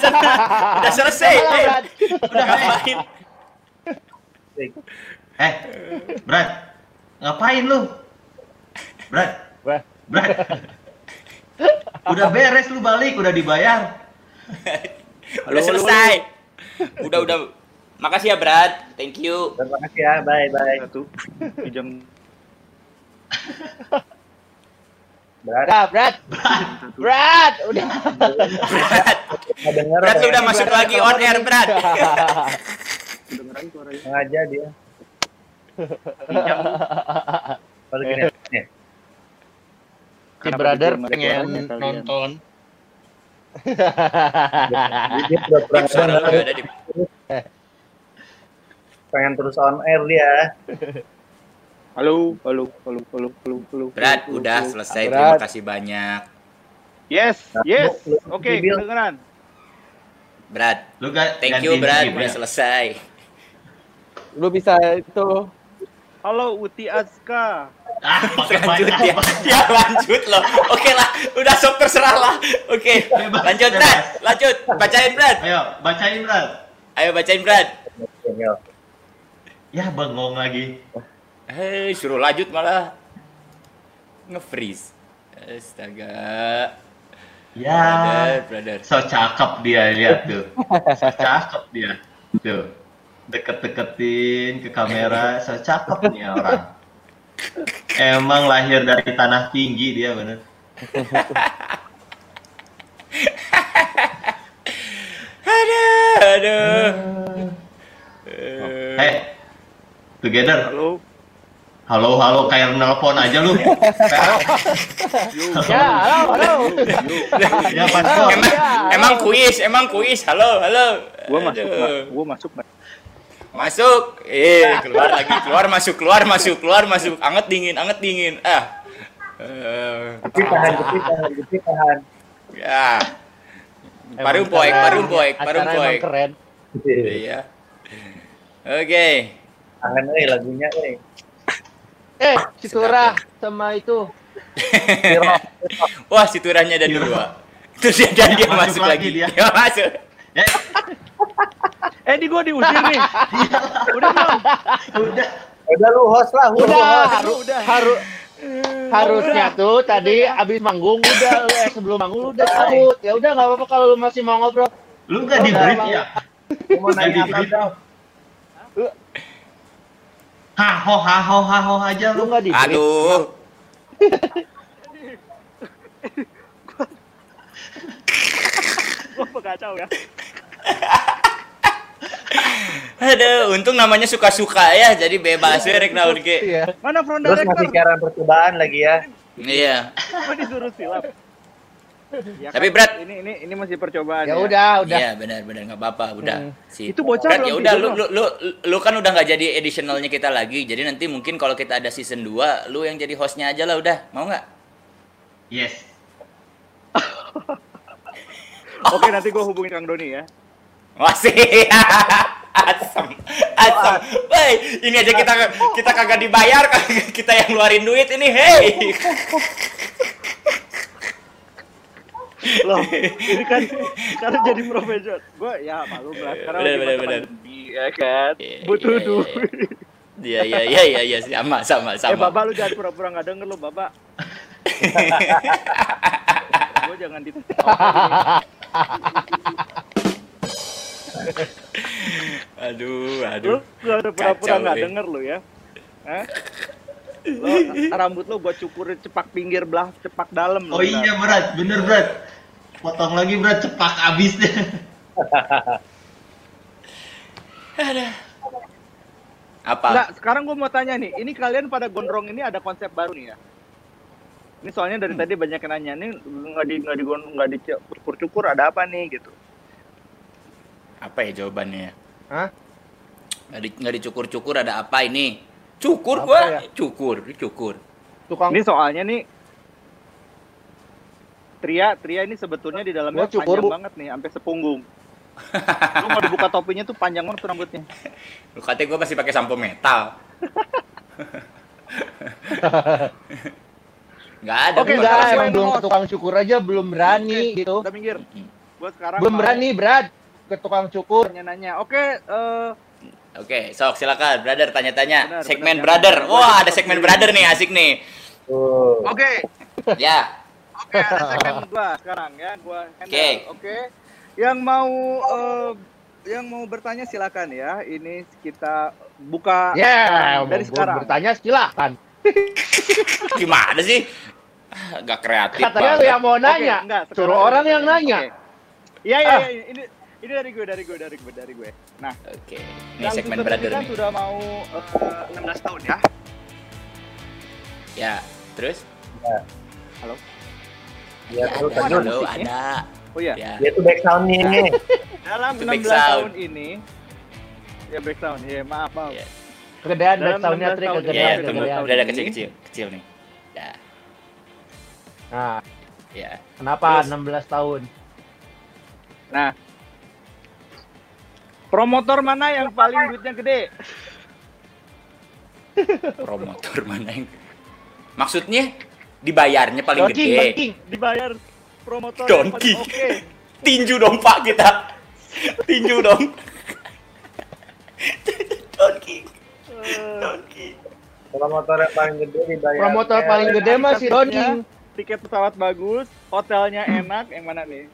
[SPEAKER 2] udah selesai. Eh,
[SPEAKER 4] Brad.
[SPEAKER 2] Udah ngapain?
[SPEAKER 5] eh, Brad. Ngapain lu? Brad.
[SPEAKER 4] Brad.
[SPEAKER 5] Udah beres lu balik, udah dibayar.
[SPEAKER 2] Udah selesai. Udah, udah. Makasih ya, Brad. Thank you.
[SPEAKER 3] Terima kasih ya, bye bye.
[SPEAKER 7] Satu. Pinjam
[SPEAKER 3] Berat,
[SPEAKER 4] Udah, Brad. Brad, udah.
[SPEAKER 2] Brad,
[SPEAKER 3] nggak denger.
[SPEAKER 2] Brad lu
[SPEAKER 3] ya.
[SPEAKER 2] udah masuk lagi on air, Brad.
[SPEAKER 7] kedengeran suaranya.
[SPEAKER 3] sengaja dia. Kalau gini.
[SPEAKER 4] Si brother pengen nonton.
[SPEAKER 3] Pengen terus on air dia.
[SPEAKER 7] Halo, halo, halo, halo, halo, halo.
[SPEAKER 2] Brad,
[SPEAKER 7] halo,
[SPEAKER 2] udah
[SPEAKER 7] halo.
[SPEAKER 2] selesai.
[SPEAKER 4] Brad.
[SPEAKER 2] Terima kasih banyak.
[SPEAKER 7] Yes, yes. Oke,
[SPEAKER 3] Bill.
[SPEAKER 7] kedengeran.
[SPEAKER 2] Brad,
[SPEAKER 5] Lu ga,
[SPEAKER 2] thank you,
[SPEAKER 5] skip
[SPEAKER 2] Udah
[SPEAKER 5] ya?
[SPEAKER 2] selesai.
[SPEAKER 6] Lu bisa itu
[SPEAKER 7] Halo, Uti Aska.
[SPEAKER 5] Ah, pakai
[SPEAKER 2] Lanjut ya. Ya lanjut loh. Oke lah, udah sok terserah lah. Oke,
[SPEAKER 5] Bebas,
[SPEAKER 2] lanjut. Brad. Lanjut, bacain Brad.
[SPEAKER 5] Ayo, bacain, Brad.
[SPEAKER 2] Ayo bacain Brad.
[SPEAKER 5] Ya, bengong lagi.
[SPEAKER 2] Hei, suruh lanjut malah nge-freeze. Astaga.
[SPEAKER 5] Ya.
[SPEAKER 2] Brother, brother.
[SPEAKER 5] So cakep dia lihat tuh. So cakep dia. Tuh. Deket-deketin ke kamera, so cakep nih orang. Emang lahir dari tanah tinggi dia bener.
[SPEAKER 2] Aduh, aduh. Eh,
[SPEAKER 5] Hey, together.
[SPEAKER 7] Halo.
[SPEAKER 5] Halo, halo, kayak nelpon aja lu.
[SPEAKER 4] Ya, halo, halo.
[SPEAKER 5] ya, Pak Skor.
[SPEAKER 2] emang, emang kuis, emang kuis. Halo, halo.
[SPEAKER 7] Gua masuk, gua masuk.
[SPEAKER 2] Masuk. Eh, keluar lagi, keluar masuk, keluar masuk, keluar masuk. Anget dingin, anget dingin. Ah. Eh,
[SPEAKER 3] Tapi tahan, tapi tahan, tapi tahan.
[SPEAKER 2] ya.
[SPEAKER 4] Emang
[SPEAKER 2] Parum poek,
[SPEAKER 4] acara-
[SPEAKER 2] parum poek, parum
[SPEAKER 4] acara
[SPEAKER 2] poek.
[SPEAKER 4] emang keren.
[SPEAKER 2] Iya. Oke.
[SPEAKER 3] Kangen euy lagunya euy.
[SPEAKER 4] Eh, si Turah sama itu.
[SPEAKER 2] Wah, si turahnya ada dua. Terus dia dan dia
[SPEAKER 5] Masuk
[SPEAKER 2] masuk,
[SPEAKER 5] lagi dia.
[SPEAKER 2] Dia masuk.
[SPEAKER 5] Ya,
[SPEAKER 7] Eh, di gua diusir nih. Udah belum?
[SPEAKER 5] udah.
[SPEAKER 3] Udah lu host lah, lu
[SPEAKER 4] Udah,
[SPEAKER 3] host.
[SPEAKER 4] haru, haru, harusnya tuh tadi abis manggung udah eh, sebelum manggung udah cabut. Ya udah nggak apa-apa kalau lu masih mau ngobrol.
[SPEAKER 5] Lu nggak di brief ya?
[SPEAKER 3] Mau nanya apa dong?
[SPEAKER 5] Haho, haho, haho aja
[SPEAKER 4] Lu nggak di
[SPEAKER 2] Aduh.
[SPEAKER 7] Gua kacau ya.
[SPEAKER 2] Aduh, untung namanya suka-suka ya, jadi bebas ya rek naon ge.
[SPEAKER 4] Iya.
[SPEAKER 7] Mana front
[SPEAKER 3] Terus
[SPEAKER 7] director?
[SPEAKER 3] masih siaran percobaan lagi ya.
[SPEAKER 2] Iya.
[SPEAKER 7] Gua disuruh silap. Ya
[SPEAKER 2] Tapi,
[SPEAKER 7] kan,
[SPEAKER 2] Brad.
[SPEAKER 7] ini ini ini masih percobaan
[SPEAKER 4] Ya udah, udah.
[SPEAKER 2] Iya, benar benar enggak apa-apa, udah.
[SPEAKER 4] Hmm.
[SPEAKER 2] Si
[SPEAKER 7] Itu bocah belum
[SPEAKER 2] ya udah lu, lu lu lu kan udah nggak jadi additionalnya kita lagi. Jadi nanti mungkin kalau kita ada season 2, lu yang jadi hostnya aja lah udah. Mau nggak?
[SPEAKER 5] Yes.
[SPEAKER 7] Oke, nanti gua hubungin Kang Doni ya.
[SPEAKER 2] Masih. Asem. Asem. Wey, ini aja kita kita kagak dibayar, kita yang ngeluarin duit ini. Hey.
[SPEAKER 7] Loh, ini kan karena jadi profesional. Gua ya malu lah karena
[SPEAKER 2] Bener, bener, bener.
[SPEAKER 7] ya kan.
[SPEAKER 2] Iya,
[SPEAKER 7] Butuh
[SPEAKER 2] iya,
[SPEAKER 7] duit.
[SPEAKER 2] Iya iya iya iya iya sama sama
[SPEAKER 7] Eh,
[SPEAKER 2] sama.
[SPEAKER 7] Bapak lu jangan pura-pura nggak denger lu, Bapak. gua jangan di
[SPEAKER 2] Aduh,
[SPEAKER 7] Lu
[SPEAKER 2] aduh.
[SPEAKER 7] nggak ada pura-pura nggak
[SPEAKER 2] eh.
[SPEAKER 7] denger lu ya. Hah? Lo, rambut lu gua cukurin cepak pinggir belah cepak dalam lu.
[SPEAKER 5] Oh iya berat, bener berat. Potong lagi berat, cepak abis deh.
[SPEAKER 2] Apa?
[SPEAKER 7] Enggak, sekarang gua mau tanya nih, ini kalian pada gondrong ini ada konsep baru nih ya? Ini soalnya dari tadi banyak yang nanya nih nggak di nggak di nggak di cukur-cukur ada apa nih gitu.
[SPEAKER 2] Apa ya jawabannya? ya?
[SPEAKER 4] Hah?
[SPEAKER 2] Nggak, di, nggak dicukur-cukur ada apa ini? Cukur
[SPEAKER 4] Apa
[SPEAKER 2] gua,
[SPEAKER 4] ya?
[SPEAKER 2] cukur, cukur.
[SPEAKER 4] Tukang
[SPEAKER 7] Ini soalnya nih Tria, Tria ini sebetulnya di dalamnya
[SPEAKER 4] Gua cukur,
[SPEAKER 7] panjang
[SPEAKER 4] Bu.
[SPEAKER 7] banget nih, sampai sepunggung. Lu mau dibuka topinya tuh panjang banget tuh rambutnya.
[SPEAKER 2] Lu katanya gua masih pakai sampo metal. Nggak ada.
[SPEAKER 7] Oke,
[SPEAKER 2] bukan
[SPEAKER 4] Enggak, emang belum ke tukang cukur aja belum berani gitu.
[SPEAKER 7] Udah minggir. Gue sekarang
[SPEAKER 4] Belum
[SPEAKER 7] mau
[SPEAKER 4] berani, Brad. Ke tukang cukur.
[SPEAKER 7] Nanya-nanya. Oke, eh
[SPEAKER 2] Oke, sok silakan, brother tanya-tanya.
[SPEAKER 7] Benar,
[SPEAKER 2] Segmen
[SPEAKER 7] benar.
[SPEAKER 2] brother.
[SPEAKER 7] Jangan-
[SPEAKER 2] Wah, ada segmen brother nih, asik nih.
[SPEAKER 6] Tuh.
[SPEAKER 7] oke.
[SPEAKER 2] Ya,
[SPEAKER 7] Oke, ada segmen gua sekarang ya, gua.
[SPEAKER 2] Oke.
[SPEAKER 7] Oke. Yang mau eh, yang mau bertanya silakan ya. Ini kita buka
[SPEAKER 4] Ya,
[SPEAKER 7] dari
[SPEAKER 4] mau
[SPEAKER 7] sekarang.
[SPEAKER 4] bertanya silakan.
[SPEAKER 2] gimana sih? Gak kreatif
[SPEAKER 4] Katanya lu
[SPEAKER 2] banget.
[SPEAKER 4] yang mau nanya.
[SPEAKER 7] enggak,
[SPEAKER 4] Suruh orang yang nanya.
[SPEAKER 7] Oke. Iya, iya,
[SPEAKER 4] Ah.
[SPEAKER 7] iya. Ini ini dari gue, dari gue, dari gue, dari gue. Nah,
[SPEAKER 2] Oke, ini
[SPEAKER 7] yang
[SPEAKER 2] segmen brother
[SPEAKER 7] ini kan
[SPEAKER 2] nih.
[SPEAKER 7] sudah mau eh, 16 tahun ya.
[SPEAKER 2] Ya, terus?
[SPEAKER 6] Ya, terus
[SPEAKER 2] ada,
[SPEAKER 6] lanjut.
[SPEAKER 2] lo, ada.
[SPEAKER 7] Oh iya.
[SPEAKER 2] Ya.
[SPEAKER 6] Dia tuh back sound nih.
[SPEAKER 7] Dalam
[SPEAKER 2] Itu
[SPEAKER 7] 16
[SPEAKER 2] back sound.
[SPEAKER 7] tahun ini ya back sound. Ya, maaf, maaf.
[SPEAKER 2] Iya.
[SPEAKER 4] Kegedean
[SPEAKER 7] Dalam
[SPEAKER 4] back sound-nya
[SPEAKER 7] 16
[SPEAKER 4] Tri,
[SPEAKER 7] tahun
[SPEAKER 2] Ya,
[SPEAKER 4] kegedean,
[SPEAKER 2] tunggu.
[SPEAKER 4] kegedean.
[SPEAKER 2] Udah ada kecil-kecil, kecil nih. Ya,
[SPEAKER 4] Nah,
[SPEAKER 2] ya.
[SPEAKER 4] kenapa
[SPEAKER 2] Terus?
[SPEAKER 4] 16 tahun?
[SPEAKER 7] Nah, promotor mana yang paling duitnya gede?
[SPEAKER 2] Promotor mana yang Maksudnya dibayarnya paling
[SPEAKER 4] Donking,
[SPEAKER 2] gede.
[SPEAKER 4] donking.
[SPEAKER 7] Dibayar promotor
[SPEAKER 2] Donkey.
[SPEAKER 7] paling oke.
[SPEAKER 2] Tinju dong Pak kita. Tinju dong. Donkey.
[SPEAKER 7] Eh,
[SPEAKER 2] Donkey.
[SPEAKER 6] Kalau motor yang paling gede dibayar.
[SPEAKER 4] Promotor paling gede
[SPEAKER 7] tiketnya,
[SPEAKER 4] Donking.
[SPEAKER 7] Tiket pesawat bagus, hotelnya enak, yang mana nih?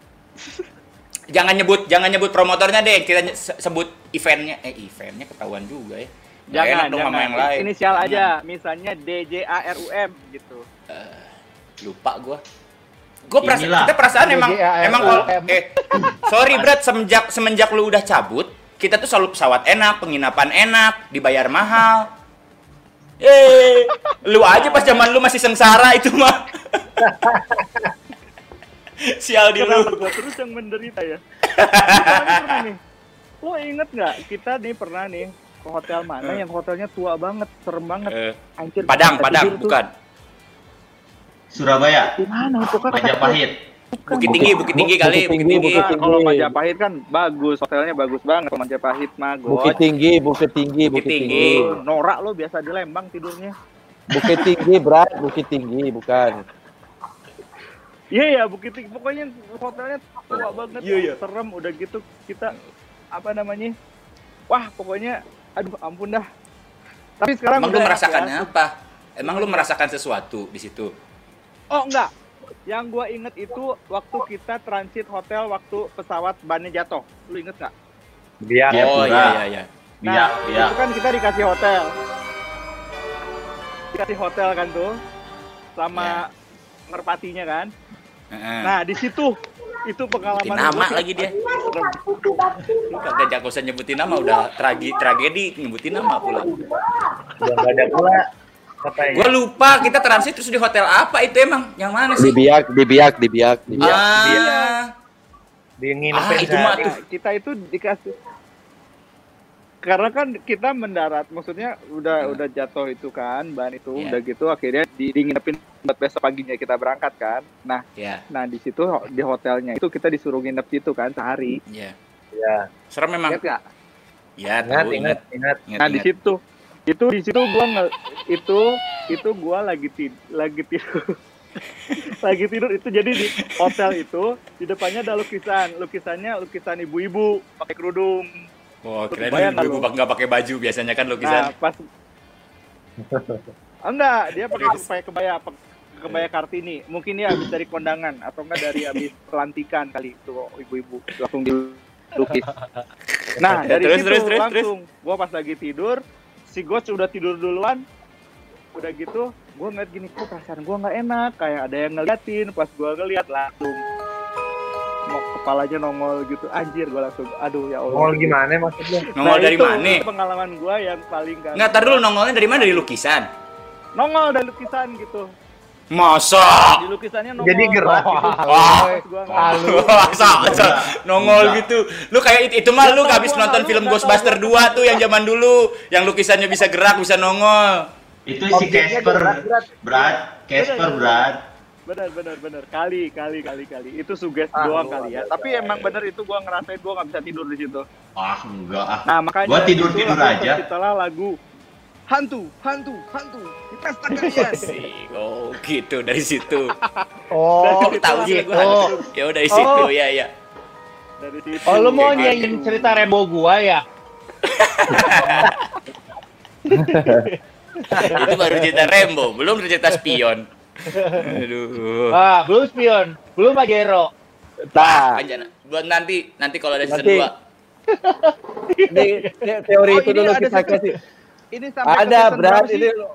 [SPEAKER 2] Jangan nyebut, jangan nyebut promotornya deh. Kita sebut eventnya. Eh, eventnya ketahuan juga ya.
[SPEAKER 7] Jangan,
[SPEAKER 2] enak dong sama yang lain.
[SPEAKER 7] Inisial aja, misalnya DJARUM gitu.
[SPEAKER 2] Lupa gua. Gua perasaan, kita perasaan emang emang kalau eh sorry Brad semenjak semenjak lu udah cabut, kita tuh selalu pesawat enak, penginapan enak, dibayar mahal. Eh, lu aja pas zaman lu masih sengsara itu mah. Sial di lu.
[SPEAKER 7] gua terus yang menderita ya? Pernah nih. Lo inget nggak? Kita nih pernah nih ke hotel mana yang hotelnya tua banget, serem banget.
[SPEAKER 2] Eh,
[SPEAKER 7] Anjir.
[SPEAKER 2] Padang,
[SPEAKER 7] kita
[SPEAKER 2] Padang, bukan.
[SPEAKER 5] Surabaya,
[SPEAKER 7] Di mana itu kan?
[SPEAKER 5] Majapahit.
[SPEAKER 2] Bukit Tinggi, Bukit Tinggi kali,
[SPEAKER 6] Bukit
[SPEAKER 2] Bukit
[SPEAKER 6] Tinggi,
[SPEAKER 2] Tinggi.
[SPEAKER 6] Bukit
[SPEAKER 7] Nah, kalau Majapahit kan bagus, hotelnya bagus banget. Kalau Majapahit mah
[SPEAKER 6] Bukit tinggi, bukit tinggi,
[SPEAKER 2] Bukit
[SPEAKER 6] bukit
[SPEAKER 2] Tinggi.
[SPEAKER 6] tinggi.
[SPEAKER 7] Norak lo biasa di Lembang tidurnya.
[SPEAKER 6] Bukit tinggi, Brad, bukit tinggi, bukan.
[SPEAKER 7] Iya ya Bukit Tinggi. Pokoknya hotelnya tua banget.
[SPEAKER 2] Iya, iya.
[SPEAKER 7] Serem udah gitu kita apa namanya? Wah pokoknya aduh ampun dah. Tapi sekarang
[SPEAKER 2] Emang lu
[SPEAKER 7] udah
[SPEAKER 2] merasakannya
[SPEAKER 7] ya.
[SPEAKER 2] apa? Emang lu merasakan sesuatu di situ?
[SPEAKER 7] Oh enggak. Yang gua inget itu waktu kita transit hotel waktu pesawat bannya jatuh. Lu inget nggak?
[SPEAKER 6] Biar.
[SPEAKER 5] Iya,
[SPEAKER 2] Oh iya iya iya.
[SPEAKER 7] Nah,
[SPEAKER 5] biak.
[SPEAKER 7] itu kan kita dikasih hotel. Dikasih hotel kan tuh sama merpatinya kan.
[SPEAKER 2] Heeh.
[SPEAKER 7] Nah, di situ itu pengalaman
[SPEAKER 2] Nyebutin nama
[SPEAKER 7] gua.
[SPEAKER 2] lagi dia. Lu kagak jangan usah nyebutin nama udah tragi tragedi nyebutin nama pula.
[SPEAKER 6] Udah nggak ada pula. Katanya.
[SPEAKER 2] Gua lupa kita transit terus di hotel apa itu emang? Yang mana
[SPEAKER 6] Di
[SPEAKER 2] sih?
[SPEAKER 6] biak, di biak, di biak, di biak.
[SPEAKER 2] Ah,
[SPEAKER 6] Di
[SPEAKER 2] Ah, itu mah tuh.
[SPEAKER 7] Kita itu dikasih karena kan kita mendarat maksudnya udah
[SPEAKER 2] Hmm.
[SPEAKER 7] udah jatuh itu kan bahan itu
[SPEAKER 2] Iya.
[SPEAKER 7] udah gitu akhirnya di, di nginepin buat besok paginya kita berangkat kan nah
[SPEAKER 2] ya,
[SPEAKER 7] nah di situ di hotelnya itu kita disuruh nginep situ kan sehari
[SPEAKER 2] ya.
[SPEAKER 6] Ya.
[SPEAKER 2] Serem memang.
[SPEAKER 7] Ingat nggak?
[SPEAKER 2] Ya,
[SPEAKER 6] Ingat,
[SPEAKER 2] tahu
[SPEAKER 6] ingat,
[SPEAKER 2] ingat.
[SPEAKER 6] ingat.
[SPEAKER 2] Ingat,
[SPEAKER 7] nah di situ itu di situ gua nge, itu itu gua lagi tid, lagi tidur lagi tidur itu jadi di hotel itu di depannya ada lukisan lukisannya lukisan ibu-ibu pakai kerudung
[SPEAKER 2] Oh,
[SPEAKER 7] Bayang
[SPEAKER 2] ibu
[SPEAKER 7] nggak lu?
[SPEAKER 2] nggak pakai baju biasanya kan
[SPEAKER 7] Nah,
[SPEAKER 2] lukisan.
[SPEAKER 7] pas enggak, dia pakai pakai kebaya kebaya Kartini. Mungkin dia habis dari kondangan atau enggak dari habis pelantikan kali itu ibu-ibu langsung dilukis. Nah, dari
[SPEAKER 2] terus,
[SPEAKER 7] situ
[SPEAKER 2] terus, terus,
[SPEAKER 7] langsung gua pas lagi tidur, si Ghost udah tidur duluan. Udah gitu, gua ngeliat gini, kok perasaan gua nggak enak, kayak ada yang ngeliatin. Pas gua ngeliat langsung kepalanya nongol gitu, anjir gua langsung, aduh ya Allah.
[SPEAKER 6] Nongol gimana maksudnya?
[SPEAKER 2] Nongol
[SPEAKER 7] Nah,
[SPEAKER 2] dari
[SPEAKER 7] itu
[SPEAKER 2] mana?
[SPEAKER 7] Pengalaman gua yang paling gak
[SPEAKER 2] Nggak, tar dulu nongolnya dari mana? Dari lukisan.
[SPEAKER 7] nongol dari lukisan gitu.
[SPEAKER 2] Masa?
[SPEAKER 7] Di lukisannya nongol.
[SPEAKER 6] Jadi gerak gitu.
[SPEAKER 2] Wah.
[SPEAKER 4] Lalu
[SPEAKER 2] Masa, masa nongol
[SPEAKER 5] Enggak.
[SPEAKER 2] gitu. Lu kayak itu, itu mah lu habis nonton film Ghostbuster
[SPEAKER 7] tahu
[SPEAKER 2] 2 tuh yang zaman dulu, yang lukisannya bisa gerak, bisa nongol.
[SPEAKER 5] Itu si Casper. Brad. Casper, Brad.
[SPEAKER 7] Benar benar benar kali kali kali kali itu suges
[SPEAKER 6] Ah,
[SPEAKER 7] doang kali ya tapi emang bener itu gua ngerasain gua nggak bisa tidur di situ
[SPEAKER 5] Ah, enggak ah.
[SPEAKER 7] nah makanya
[SPEAKER 5] Gua tidur-tidur
[SPEAKER 7] langsung
[SPEAKER 5] aja.
[SPEAKER 7] terciptalah lagu hantu, hantu, hantu. Di pesta kalian.
[SPEAKER 2] Asik. Oh, gitu dari situ.
[SPEAKER 4] Oh,
[SPEAKER 2] tahu sih
[SPEAKER 4] gitu.
[SPEAKER 2] gua? Ya udah dari situ,
[SPEAKER 4] Oh.
[SPEAKER 2] ya ya.
[SPEAKER 7] Dari situ.
[SPEAKER 4] Oh, lu mau nyanyiin cerita Rebo gua ya?
[SPEAKER 2] Itu baru cerita Rembo, belum cerita spion. Aduh.
[SPEAKER 4] Ah, belum spion, belum Pajero.
[SPEAKER 6] Nah,
[SPEAKER 2] Anjana. Buat nanti, nanti kalau ada season
[SPEAKER 6] Nanti.
[SPEAKER 2] 2.
[SPEAKER 6] ini te- teori
[SPEAKER 7] Oh,
[SPEAKER 6] itu
[SPEAKER 7] ini
[SPEAKER 6] dulu
[SPEAKER 7] ada
[SPEAKER 6] kita kasih.
[SPEAKER 7] Ini sampai
[SPEAKER 6] Ada,
[SPEAKER 7] sih?
[SPEAKER 6] Ini lu,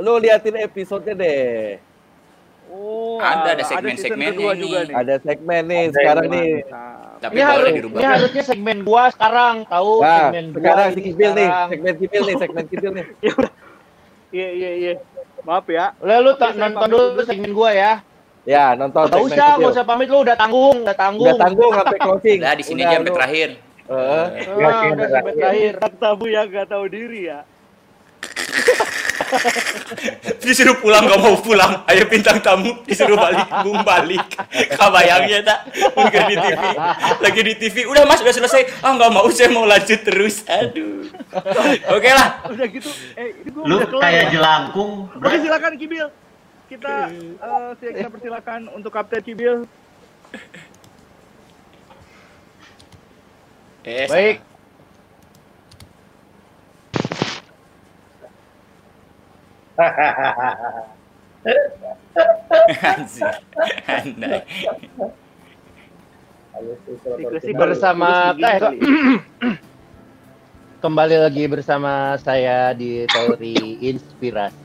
[SPEAKER 6] lu liatin episodenya deh.
[SPEAKER 7] Oh,
[SPEAKER 2] Ada, ada
[SPEAKER 7] kedua
[SPEAKER 2] ini.
[SPEAKER 7] juga nih.
[SPEAKER 6] Ada segmen nih sekarang nih.
[SPEAKER 2] Tapi
[SPEAKER 4] Ini harus,
[SPEAKER 2] dirubah.
[SPEAKER 4] ini harusnya segmen gua sekarang, tahu
[SPEAKER 6] Nah,
[SPEAKER 4] segmen gua
[SPEAKER 6] sekarang
[SPEAKER 4] ini
[SPEAKER 6] si Kibil nih,
[SPEAKER 4] sekarang.
[SPEAKER 6] segmen Kibil nih, segmen Kibil nih.
[SPEAKER 7] Iya, iya, iya. Maaf ya.
[SPEAKER 4] Udah lu ta-
[SPEAKER 7] Oke, saya
[SPEAKER 4] nonton dulu segmen gua ya.
[SPEAKER 6] Ya, nonton
[SPEAKER 4] Gak
[SPEAKER 6] segmen
[SPEAKER 4] usah,
[SPEAKER 6] Kibil.
[SPEAKER 4] gak usah pamit lu udah tanggung, udah tanggung.
[SPEAKER 6] Udah tanggung sampai closing.
[SPEAKER 2] Udah di sini aja sampai terakhir.
[SPEAKER 6] Eh,
[SPEAKER 4] Ah, udah sampai terakhir.
[SPEAKER 7] Anak tamu yang gak tahu diri ya.
[SPEAKER 2] Disuruh pulang gak mau pulang. Ayo bintang tamu disuruh balik, bung balik. Kabayangnya tak? Mungkin di TV. Lagi di TV. Udah mas, udah selesai. Ah nggak mau, saya mau lanjut terus. Aduh. Oke lah.
[SPEAKER 7] Udah gitu, eh
[SPEAKER 5] Lu
[SPEAKER 7] udah kelar
[SPEAKER 5] kayak
[SPEAKER 7] ya.
[SPEAKER 5] jelangkung,
[SPEAKER 7] Oke, silakan Kibil. Kita eh si Eksa persilakan untuk Kapten Kibil.
[SPEAKER 2] Eh,
[SPEAKER 4] Baik.
[SPEAKER 2] Andai.
[SPEAKER 4] Bersama eh, kembali lagi bersama saya di teori inspirasi.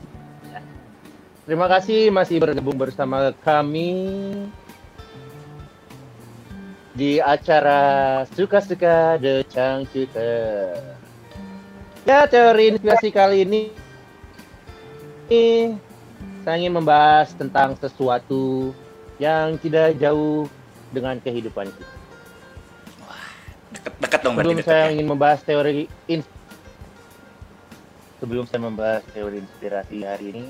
[SPEAKER 4] Terima kasih masih bergabung bersama kami di acara suka-suka The Cangcuter. Ya, teori inspirasi kali ini ini saya ingin membahas tentang sesuatu yang tidak jauh dengan kehidupan kita.
[SPEAKER 2] Deket, deket dong
[SPEAKER 4] Sebelum saya
[SPEAKER 2] ya.
[SPEAKER 4] ingin membahas teori in sebelum saya membahas teori inspirasi hari ini,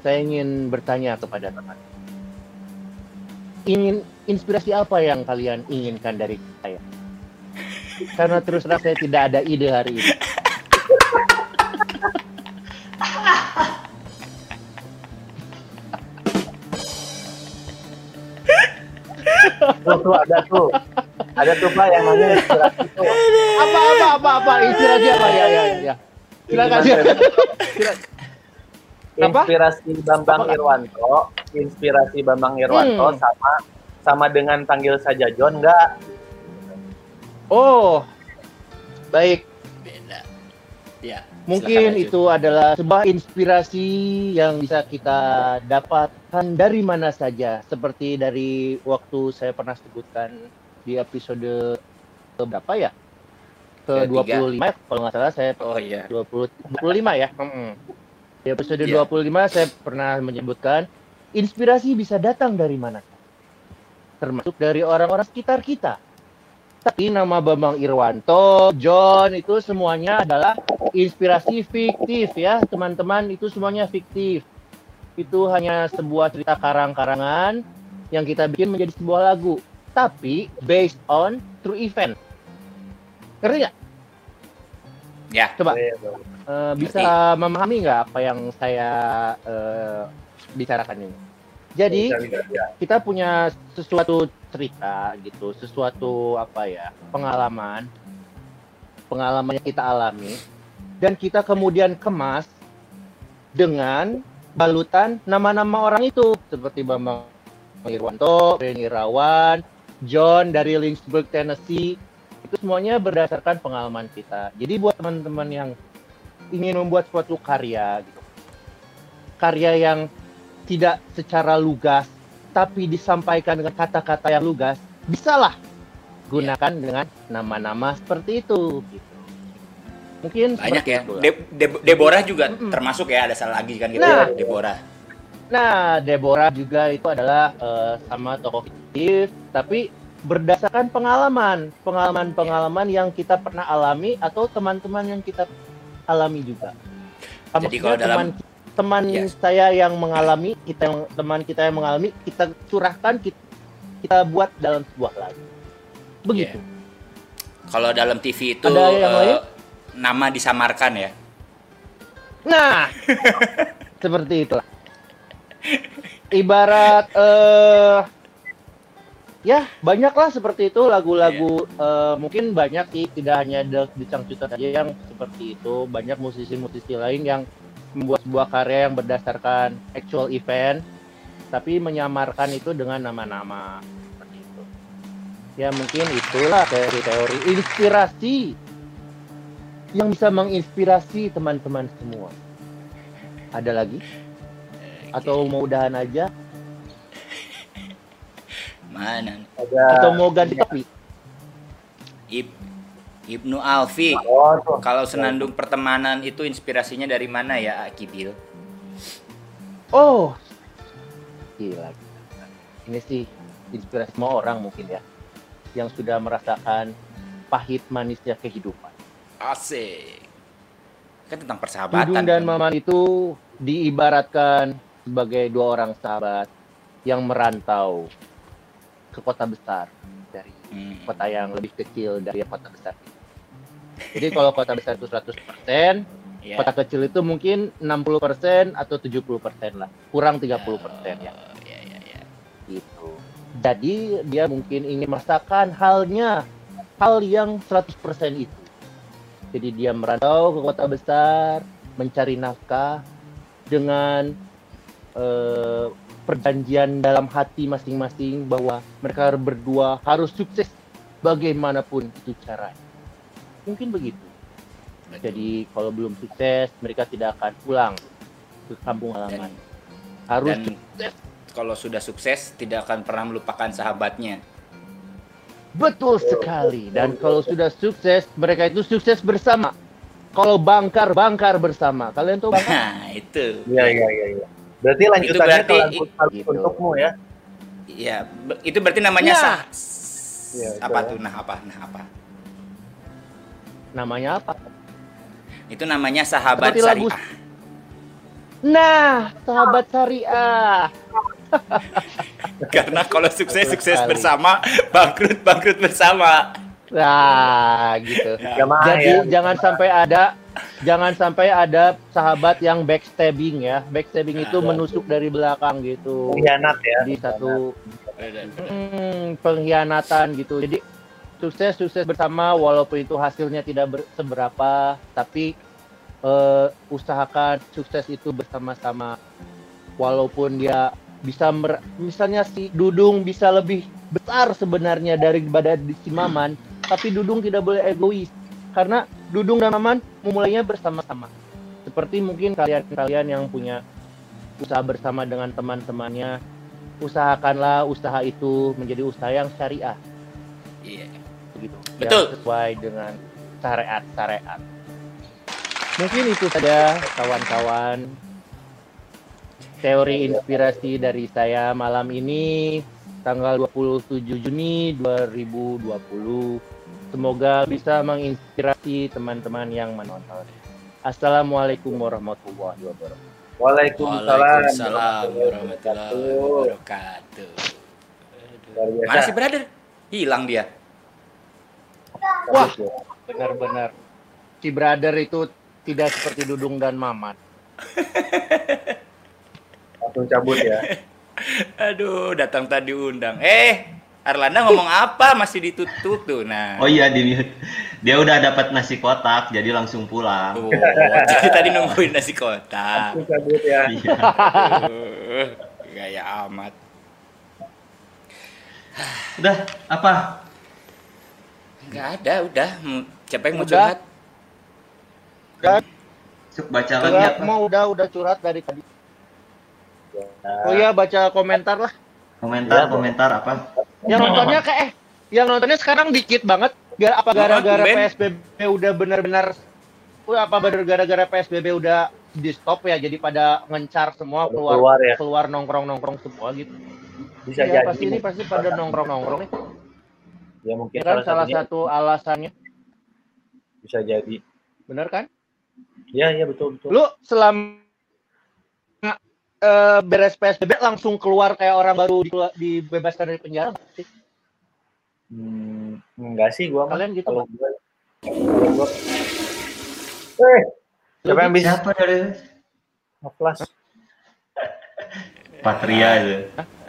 [SPEAKER 4] saya ingin bertanya kepada teman. Ingin inspirasi apa yang kalian inginkan dari saya? Karena terus terang saya tidak ada ide hari ini.
[SPEAKER 6] Tuh, tuh ada tuh. Ada tuh Pak yang namanya inspirasi tuh.
[SPEAKER 4] Apa apa apa apa inspirasi apa ya ya ya. Silakan. Apa?
[SPEAKER 6] Inspirasi Bambang Irwanto, inspirasi Bambang Irwanto
[SPEAKER 4] Hmm.
[SPEAKER 6] sama sama dengan panggil saja John enggak?
[SPEAKER 4] Oh. Baik,
[SPEAKER 2] Beda. Ya.
[SPEAKER 4] Mungkin itu adalah sebuah inspirasi yang bisa kita dapatkan dari mana saja. Seperti dari waktu saya pernah sebutkan di episode ke berapa ya? Ke
[SPEAKER 2] Ketiga.
[SPEAKER 4] 25 ya, kalau nggak salah saya
[SPEAKER 2] Oh iya.
[SPEAKER 4] 20 25 ya. Di episode
[SPEAKER 2] Iya.
[SPEAKER 4] 25 saya pernah menyebutkan inspirasi bisa datang dari mana? Termasuk dari orang-orang sekitar kita. Tapi nama Bambang Irwanto, John itu semuanya adalah inspirasi fiktif ya, teman-teman itu semuanya fiktif. Itu hanya sebuah cerita karang-karangan yang kita bikin menjadi sebuah lagu, tapi based on true event. Ngerti nggak?
[SPEAKER 2] Ya.
[SPEAKER 4] Coba eh, bisa memahami nggak apa yang saya eh, bicarakan ini? Jadi kita punya sesuatu cerita gitu, sesuatu apa ya pengalaman, pengalaman yang kita alami, dan kita kemudian kemas dengan balutan nama-nama orang itu. Seperti Bambang Irwanto, Reni Irawan, John dari Lynchburg, Tennessee, itu semuanya berdasarkan pengalaman kita. Jadi buat teman-teman yang ingin membuat suatu karya, gitu, karya yang tidak secara lugas, tapi disampaikan dengan kata-kata yang lugas, bisalah gunakan dengan nama-nama seperti itu. Gitu. Mungkin
[SPEAKER 2] Banyak ya. De- De- Deborah juga
[SPEAKER 4] Mm-mm.
[SPEAKER 2] termasuk ya ada salah lagi kan gitu
[SPEAKER 4] Nah.
[SPEAKER 2] ya, Deborah.
[SPEAKER 4] Nah, Deborah juga itu adalah eh, sama tokoh fiktif, tapi berdasarkan pengalaman, pengalaman-pengalaman yang kita pernah alami atau teman-teman yang kita alami juga.
[SPEAKER 2] Jadi
[SPEAKER 4] Maksudnya
[SPEAKER 2] kalau dalam-
[SPEAKER 4] teman teman
[SPEAKER 2] Yes.
[SPEAKER 4] saya yang mengalami, kita yang teman kita yang mengalami, kita curahkan, kita, kita buat dalam sebuah lagu. Begitu.
[SPEAKER 2] Kalau dalam TV itu
[SPEAKER 4] Ada yang
[SPEAKER 2] eh,
[SPEAKER 4] lain?
[SPEAKER 2] nama disamarkan ya.
[SPEAKER 4] Nah, seperti itulah. Ibarat eh ya banyaklah seperti itu lagu-lagu eh, mungkin banyak sih tidak hanya The, The Cangcuter saja yang seperti itu banyak musisi-musisi lain yang membuat sebuah karya yang berdasarkan actual event tapi menyamarkan itu dengan nama-nama. Seperti itu ya mungkin itulah teori-teori inspirasi yang bisa menginspirasi teman-teman semua. Ada lagi? Atau mau udahan aja?
[SPEAKER 2] Mana?
[SPEAKER 6] Ada
[SPEAKER 4] atau mau ganti topik?
[SPEAKER 2] Ib Ibnu Alfi.
[SPEAKER 6] oh.
[SPEAKER 2] Kalau senandung pertemanan itu inspirasinya dari mana ya, Akibil?
[SPEAKER 4] Oh, gila. Ini sih inspirasi semua orang mungkin ya, yang sudah merasakan pahit manisnya kehidupan.
[SPEAKER 2] Asik. Kan tentang
[SPEAKER 4] Dudung
[SPEAKER 2] persahabatan.
[SPEAKER 4] dan
[SPEAKER 2] kan?
[SPEAKER 4] Maman itu diibaratkan sebagai dua orang sahabat yang merantau ke kota besar
[SPEAKER 2] Hmm.
[SPEAKER 4] kota yang lebih kecil dari kota besar. Jadi kalau kota besar itu 100%,
[SPEAKER 2] Ya.
[SPEAKER 4] kota kecil itu mungkin 60% atau 70% lah. Kurang 30% ya.
[SPEAKER 2] Oh, ya, ya, ya.
[SPEAKER 4] gitu. Jadi dia mungkin ingin merasakan halnya hal yang 100% itu. Jadi dia merantau ke kota besar, mencari nafkah dengan eh, perjanjian dalam hati masing-masing bahwa mereka berdua harus sukses bagaimanapun itu caranya. Mungkin begitu. Jadi kalau belum sukses, mereka tidak akan pulang ke kampung halaman. Harus
[SPEAKER 2] Dan kalau sudah sukses tidak akan pernah melupakan sahabatnya.
[SPEAKER 4] Betul sekali. Dan kalau sudah sukses, mereka itu sukses bersama. Kalau bangkar, bangkar bersama. Kalian tahu bangkar?
[SPEAKER 2] Nah, itu.
[SPEAKER 6] Iya iya iya. iya. Berarti lanjutannya
[SPEAKER 2] berarti-
[SPEAKER 6] kalau kalau
[SPEAKER 4] gitu.
[SPEAKER 6] untukmu ya.
[SPEAKER 2] Iya, itu berarti namanya
[SPEAKER 4] Ya.
[SPEAKER 2] sah.
[SPEAKER 6] Iya, itu
[SPEAKER 2] apa
[SPEAKER 6] ya.
[SPEAKER 2] tuh? Nah, apa? Nah, apa?
[SPEAKER 4] Namanya apa?
[SPEAKER 2] Itu namanya sahabat
[SPEAKER 4] Seperti lagu-
[SPEAKER 2] syariah.
[SPEAKER 4] Nah, sahabat syariah.
[SPEAKER 2] Karena kalau sukses
[SPEAKER 4] Betul
[SPEAKER 2] sukses
[SPEAKER 4] sekali.
[SPEAKER 2] bersama, bangkrut bangkrut bersama.
[SPEAKER 4] Nah, gitu.
[SPEAKER 6] Jamaah
[SPEAKER 4] Jadi
[SPEAKER 6] ya.
[SPEAKER 4] jangan sampai ada jangan sampai ada sahabat yang backstabbing ya. Backstabbing itu menusuk dari belakang gitu.
[SPEAKER 6] Pengkhianat ya.
[SPEAKER 4] Jadi satu Hmm, pengkhianatan gitu. Jadi sukses sukses bersama walaupun itu hasilnya tidak ber- seberapa, tapi eh, usahakan sukses itu bersama-sama. Walaupun dia bisa mer- misalnya si Dudung bisa lebih besar sebenarnya daripada di si Maman, tapi Dudung tidak boleh egois karena Dudung dan Maman memulainya bersama-sama. Seperti mungkin kalian-kalian yang punya usaha bersama dengan teman-temannya usahakanlah usaha itu menjadi usaha yang syariah
[SPEAKER 2] Iya.
[SPEAKER 4] begitu
[SPEAKER 2] Betul.
[SPEAKER 4] yang sesuai dengan syariat syariat mungkin itu saja kawan-kawan teori inspirasi dari saya malam ini tanggal 27 Juni 2020 semoga bisa menginspirasi teman-teman yang menonton Assalamualaikum warahmatullahi wabarakatuh
[SPEAKER 6] Waalaikumsalam.
[SPEAKER 2] Waalaikumsalam warahmatullahi wabarakatuh. Mana sih brother? Hilang dia.
[SPEAKER 4] Wah, benar-benar. Si brother itu tidak seperti Dudung dan Mamat.
[SPEAKER 6] Langsung cabut ya.
[SPEAKER 2] Aduh, datang tadi undang. Eh, Arlanda ngomong apa? Masih ditutup tuh. Nah.
[SPEAKER 5] Oh iya di mute. Dia udah dapat nasi kotak jadi langsung pulang.
[SPEAKER 2] Tuh, jadi tadi nungguin nasi kotak.
[SPEAKER 6] Langsung cabut ya.
[SPEAKER 5] Iya.
[SPEAKER 2] Gaya amat.
[SPEAKER 5] Udah apa?
[SPEAKER 2] Enggak ada, udah. Siapa yang mau
[SPEAKER 4] Udah.
[SPEAKER 2] curhat?
[SPEAKER 5] Cuk, baca lagi
[SPEAKER 4] Curhat
[SPEAKER 5] apa?
[SPEAKER 4] mau udah udah curhat dari tadi. Oh iya baca komentar lah.
[SPEAKER 5] Komentar komentar apa?
[SPEAKER 4] Yang nontonnya kayak eh yang nontonnya sekarang dikit banget. Gara apa gara-gara. PSBB udah benar-benar apa bener gara-gara PSBB udah di stop ya jadi pada ngencar semua keluar
[SPEAKER 6] keluar ya.
[SPEAKER 4] keluar nongkrong-nongkrong semua gitu.
[SPEAKER 6] Bisa
[SPEAKER 4] ya,
[SPEAKER 6] jadi.
[SPEAKER 4] pasti ini pasti pada nongkrong-nongkrong nih.
[SPEAKER 6] Ya mungkin
[SPEAKER 4] kan salah
[SPEAKER 6] satunya
[SPEAKER 4] satu alasannya,
[SPEAKER 6] bisa jadi.
[SPEAKER 4] bener kan?
[SPEAKER 6] Ya ya betul betul.
[SPEAKER 4] Lu selama eh, beres PSBB langsung keluar kayak orang baru di- dibebaskan dari penjara nggak sih?
[SPEAKER 6] Hmm, enggak sih gua mah.
[SPEAKER 4] Kalian gitu,
[SPEAKER 6] Kalau gua kalau gua Eh, Siapa yang bisa?
[SPEAKER 5] Siapa dari
[SPEAKER 6] Noplas.
[SPEAKER 5] Patria itu?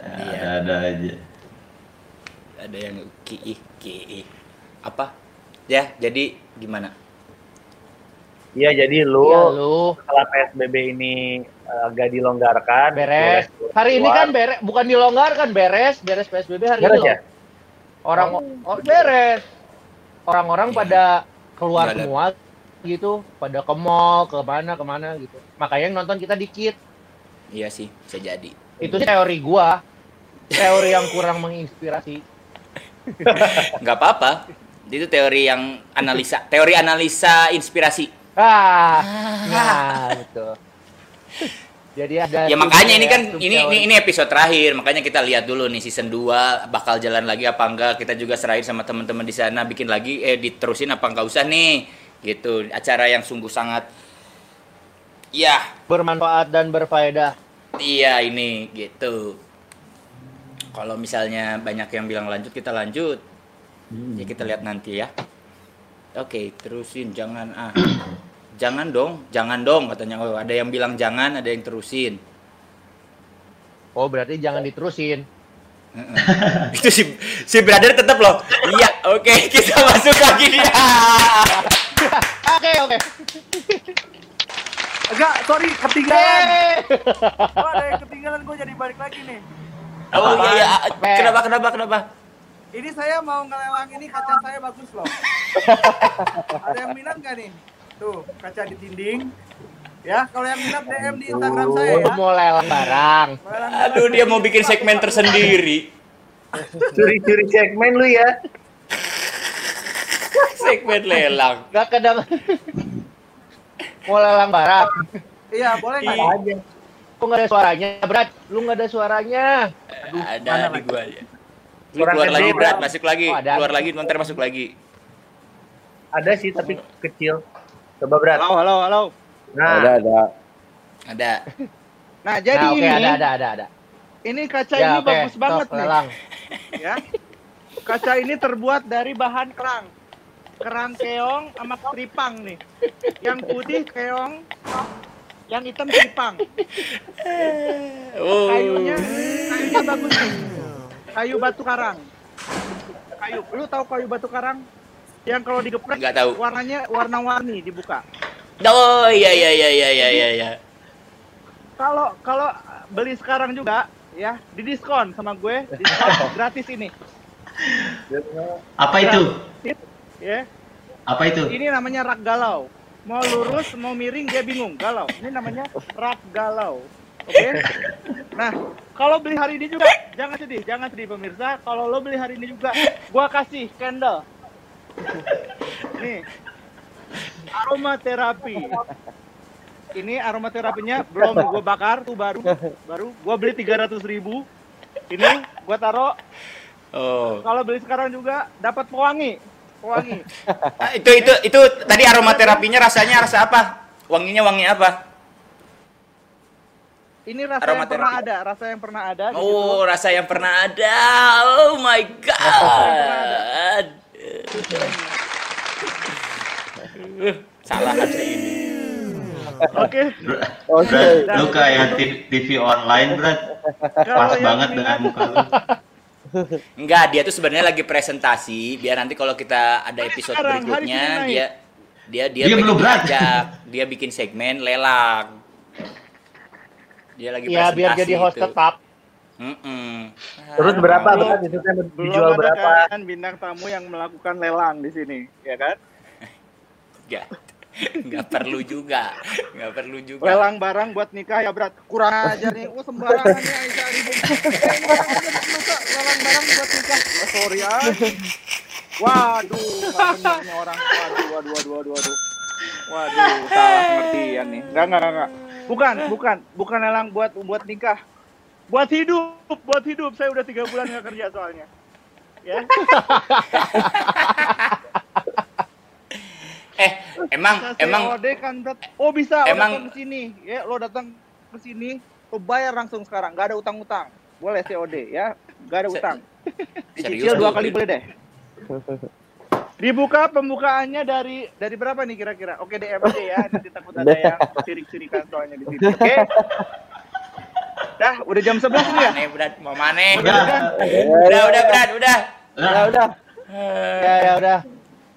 [SPEAKER 2] Iya.
[SPEAKER 5] Ada ada aja.
[SPEAKER 2] Ada yang ki ki apa? Ya, jadi gimana?
[SPEAKER 3] Iya, jadi lu
[SPEAKER 4] Iya lu
[SPEAKER 3] setelah PSBB ini eh, agak dilonggarkan,
[SPEAKER 4] beres.
[SPEAKER 3] boleh
[SPEAKER 4] Hari ini kan beres, bukan dilonggarkan beres, beres PSBB hari
[SPEAKER 3] Beres
[SPEAKER 4] ini.
[SPEAKER 3] ya?
[SPEAKER 4] loh. Orang oh, beres. Orang-orang
[SPEAKER 2] Iya.
[SPEAKER 4] pada keluar
[SPEAKER 2] Nggak ada.
[SPEAKER 4] semua gitu, pada ke mall, ke mana ke mana gitu. Makanya yang nonton kita dikit.
[SPEAKER 2] Iya sih, bisa jadi.
[SPEAKER 4] Itu sih teori gua. Teori yang kurang menginspirasi.
[SPEAKER 2] Nggak apa-apa. Itu teori yang analisa, teori analisa inspirasi.
[SPEAKER 4] Ah, nah, betul. Jadi ada
[SPEAKER 2] Ya makanya ini kan ini, ini ini episode terakhir, makanya kita lihat dulu nih season 2 bakal jalan lagi apa enggak. Kita juga serahin sama teman-teman di sana bikin lagi eh diterusin apa enggak usah nih. Gitu. Acara yang sungguh sangat ya,
[SPEAKER 4] bermanfaat dan berfaedah.
[SPEAKER 2] iya ini gitu. Kalau misalnya banyak yang bilang lanjut kita lanjut. Ya kita lihat nanti ya. Oke, terusin jangan ah. jangan dong, jangan dong katanya. Oh, ada yang bilang jangan, ada yang terusin.
[SPEAKER 4] Oh, berarti jangan diterusin.
[SPEAKER 2] Heeh. itu si si brother tetap loh iya oke kita masuk lagi dia
[SPEAKER 4] Oke, oke.
[SPEAKER 7] Enggak, sorry, ketinggalan. Gua ada yang ketinggalan, gue jadi balik lagi nih.
[SPEAKER 2] oh iya, iya. Kenapa kenapa kenapa
[SPEAKER 7] Ini saya mau ngelelang ini kaca saya bagus loh. ada yang minat nggak nih? Tuh, kaca di dinding. Ya, kalau yang minat DM di Instagram saya ya.
[SPEAKER 4] Mau lelang barang.
[SPEAKER 2] Aduh dia mau bikin segmen tersendiri
[SPEAKER 3] Curi-curi segmen lu ya.
[SPEAKER 2] segmen lelang
[SPEAKER 4] Gak kedang. mau lelang barang.
[SPEAKER 7] Iya, boleh nggak?
[SPEAKER 3] Aja.
[SPEAKER 4] Lu nggak ada suaranya, berat. Lu nggak ada suaranya.
[SPEAKER 2] ada di gua ya
[SPEAKER 3] Kurang
[SPEAKER 2] keluar lagi berat masuk lagi
[SPEAKER 4] Oh, ada.
[SPEAKER 2] keluar lagi ntar masuk lagi
[SPEAKER 3] Ada sih tapi kecil. Coba berat.
[SPEAKER 7] Halo, halo, halo.
[SPEAKER 3] Nah,
[SPEAKER 6] Ada ada.
[SPEAKER 2] ada
[SPEAKER 7] Nah, jadi
[SPEAKER 4] nah, oke,
[SPEAKER 7] ini
[SPEAKER 4] ada, ada, ada, ada.
[SPEAKER 7] ini kaca
[SPEAKER 4] Ya,
[SPEAKER 7] ini
[SPEAKER 4] oke.
[SPEAKER 7] bagus banget
[SPEAKER 4] Stop,
[SPEAKER 7] nih.
[SPEAKER 4] lelang.
[SPEAKER 7] ya. Kaca ini terbuat dari bahan kerang. Kerang keong sama tripang nih. Yang putih keong, yang hitam tripang.
[SPEAKER 2] oh
[SPEAKER 7] Kayunya, kayunya bagus nih. Kayu batu karang. Kayu, lu tahu kayu batu karang? Yang kalau digeprek
[SPEAKER 2] nggak tahu
[SPEAKER 7] warnanya warna-warni dibuka.
[SPEAKER 2] oh iya iya iya iya iya iya iya
[SPEAKER 7] Kalau kalau beli sekarang juga ya didiskon sama gue, diskon gratis ini.
[SPEAKER 5] Apa itu?
[SPEAKER 7] Ya.
[SPEAKER 5] Apa itu?
[SPEAKER 7] Ini namanya rak galau. Mau lurus, mau miring dia bingung, galau. Ini namanya rak galau. Oke? Nah, kalau beli hari ini juga jangan sedih, jangan sedih pemirsa. Kalau lo beli hari ini juga, gua kasih candle. Nih. Aromaterapi. Ini aromaterapinya belum gua bakar tuh baru baru gua beli 300.000 ribu ini gua taruh
[SPEAKER 2] oh
[SPEAKER 7] kalau beli sekarang juga dapat pewangi pewangi
[SPEAKER 2] Ah, itu itu itu tadi aromaterapinya rasanya rasa apa wanginya wangi apa
[SPEAKER 7] Ini rasa yang pernah ada, rasa yang pernah ada.
[SPEAKER 2] Oh, rasa yang pernah ada. Oh my god. Salah sih ini.
[SPEAKER 7] Oke.
[SPEAKER 6] Oke.
[SPEAKER 5] Lu kayak TV online, berat.
[SPEAKER 7] Kalau
[SPEAKER 5] Pas banget dengan muka lu.
[SPEAKER 2] Enggak, dia tuh sebenarnya lagi presentasi biar nanti kalau kita ada episode berikutnya dia dia dia
[SPEAKER 5] Brat.
[SPEAKER 2] ajak, dia bikin segmen lelang. Dia lagi
[SPEAKER 4] Ya
[SPEAKER 2] presentasi
[SPEAKER 4] biar jadi host
[SPEAKER 2] itu.
[SPEAKER 4] tetap.
[SPEAKER 2] Mm-mm.
[SPEAKER 3] Terus berapa
[SPEAKER 7] Belum-
[SPEAKER 3] berat itu kan
[SPEAKER 7] Belum
[SPEAKER 3] dijual
[SPEAKER 7] ada
[SPEAKER 3] berapa?
[SPEAKER 7] kan bintang tamu yang melakukan lelang di sini, ya kan?
[SPEAKER 2] Enggak. Enggak perlu juga. Enggak perlu juga.
[SPEAKER 7] Lelang barang buat nikah ya berat. Kurang aja nih. Oh sembarangan masa lelang barang buat nikah. Wah, sorry aja. Waduh, nggak. Waduh, waduh, waduh, waduh, waduh. Waduh, salah pengertian nih. Enggak, enggak, enggak. Bukan, bukan, bukan lelang buat buat nikah. Buat hidup, buat hidup. Saya udah tiga bulan nggak kerja soalnya. Ya,
[SPEAKER 2] Eh, emang
[SPEAKER 7] Bisa
[SPEAKER 2] emang
[SPEAKER 7] COD kan berat. Oh bisa,
[SPEAKER 2] Emang-
[SPEAKER 7] datang ke sini. Ya, lo datang ke sini, lo bayar langsung sekarang. Gak ada utang-utang. Boleh COD ya, gak ada utang.
[SPEAKER 2] serius
[SPEAKER 7] Dicicil dua kali boleh deh. Dibuka pembukaannya dari dari berapa nih kira-kira? Oke DM aja ya, nanti takut ada yang sirik-sirikan soalnya di sini. Oke. Dah, udah jam 11 nih ya?
[SPEAKER 2] Mana berat mau mana?
[SPEAKER 5] Udah.
[SPEAKER 2] Udah, udah berat, udah.
[SPEAKER 6] Ya udah.
[SPEAKER 4] Ya ya udah.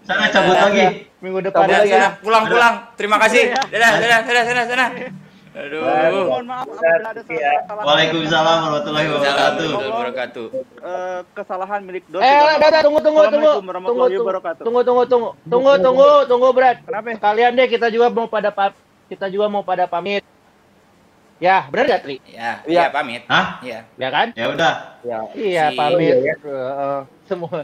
[SPEAKER 5] Sana cabut lagi.
[SPEAKER 4] Minggu depan
[SPEAKER 2] Udah,
[SPEAKER 4] lagi ya.
[SPEAKER 2] sana, pulang, pulang. Terima kasih. Dadah, dadah, dadah, sana, sana. Aduh.
[SPEAKER 7] Mohon maaf apabila ada salah-salah.
[SPEAKER 5] Waalaikumsalam warahmatullahi
[SPEAKER 2] Waalaikumsalam
[SPEAKER 5] wabarakatuh.
[SPEAKER 2] warahmatullahi wabarakatuh.
[SPEAKER 7] Eh, kesalahan milik Dot.
[SPEAKER 4] Eh, tunggu, tunggu, tunggu, tunggu, tunggu,
[SPEAKER 7] wabarakatuh.
[SPEAKER 4] tunggu, tunggu, tunggu, tunggu, tunggu, tunggu, Brad.
[SPEAKER 7] Kenapa?
[SPEAKER 4] Kalian deh, kita juga mau pada pa- kita juga mau pada pamit. Ya, benar gak, Tri?
[SPEAKER 2] Ya,
[SPEAKER 6] Iya.
[SPEAKER 2] ya pamit.
[SPEAKER 5] Hah?
[SPEAKER 2] Iya.
[SPEAKER 4] Ya kan?
[SPEAKER 5] Ya udah.
[SPEAKER 6] Ya.
[SPEAKER 4] Iya,
[SPEAKER 2] Si-
[SPEAKER 4] pamit. Heeh, semua.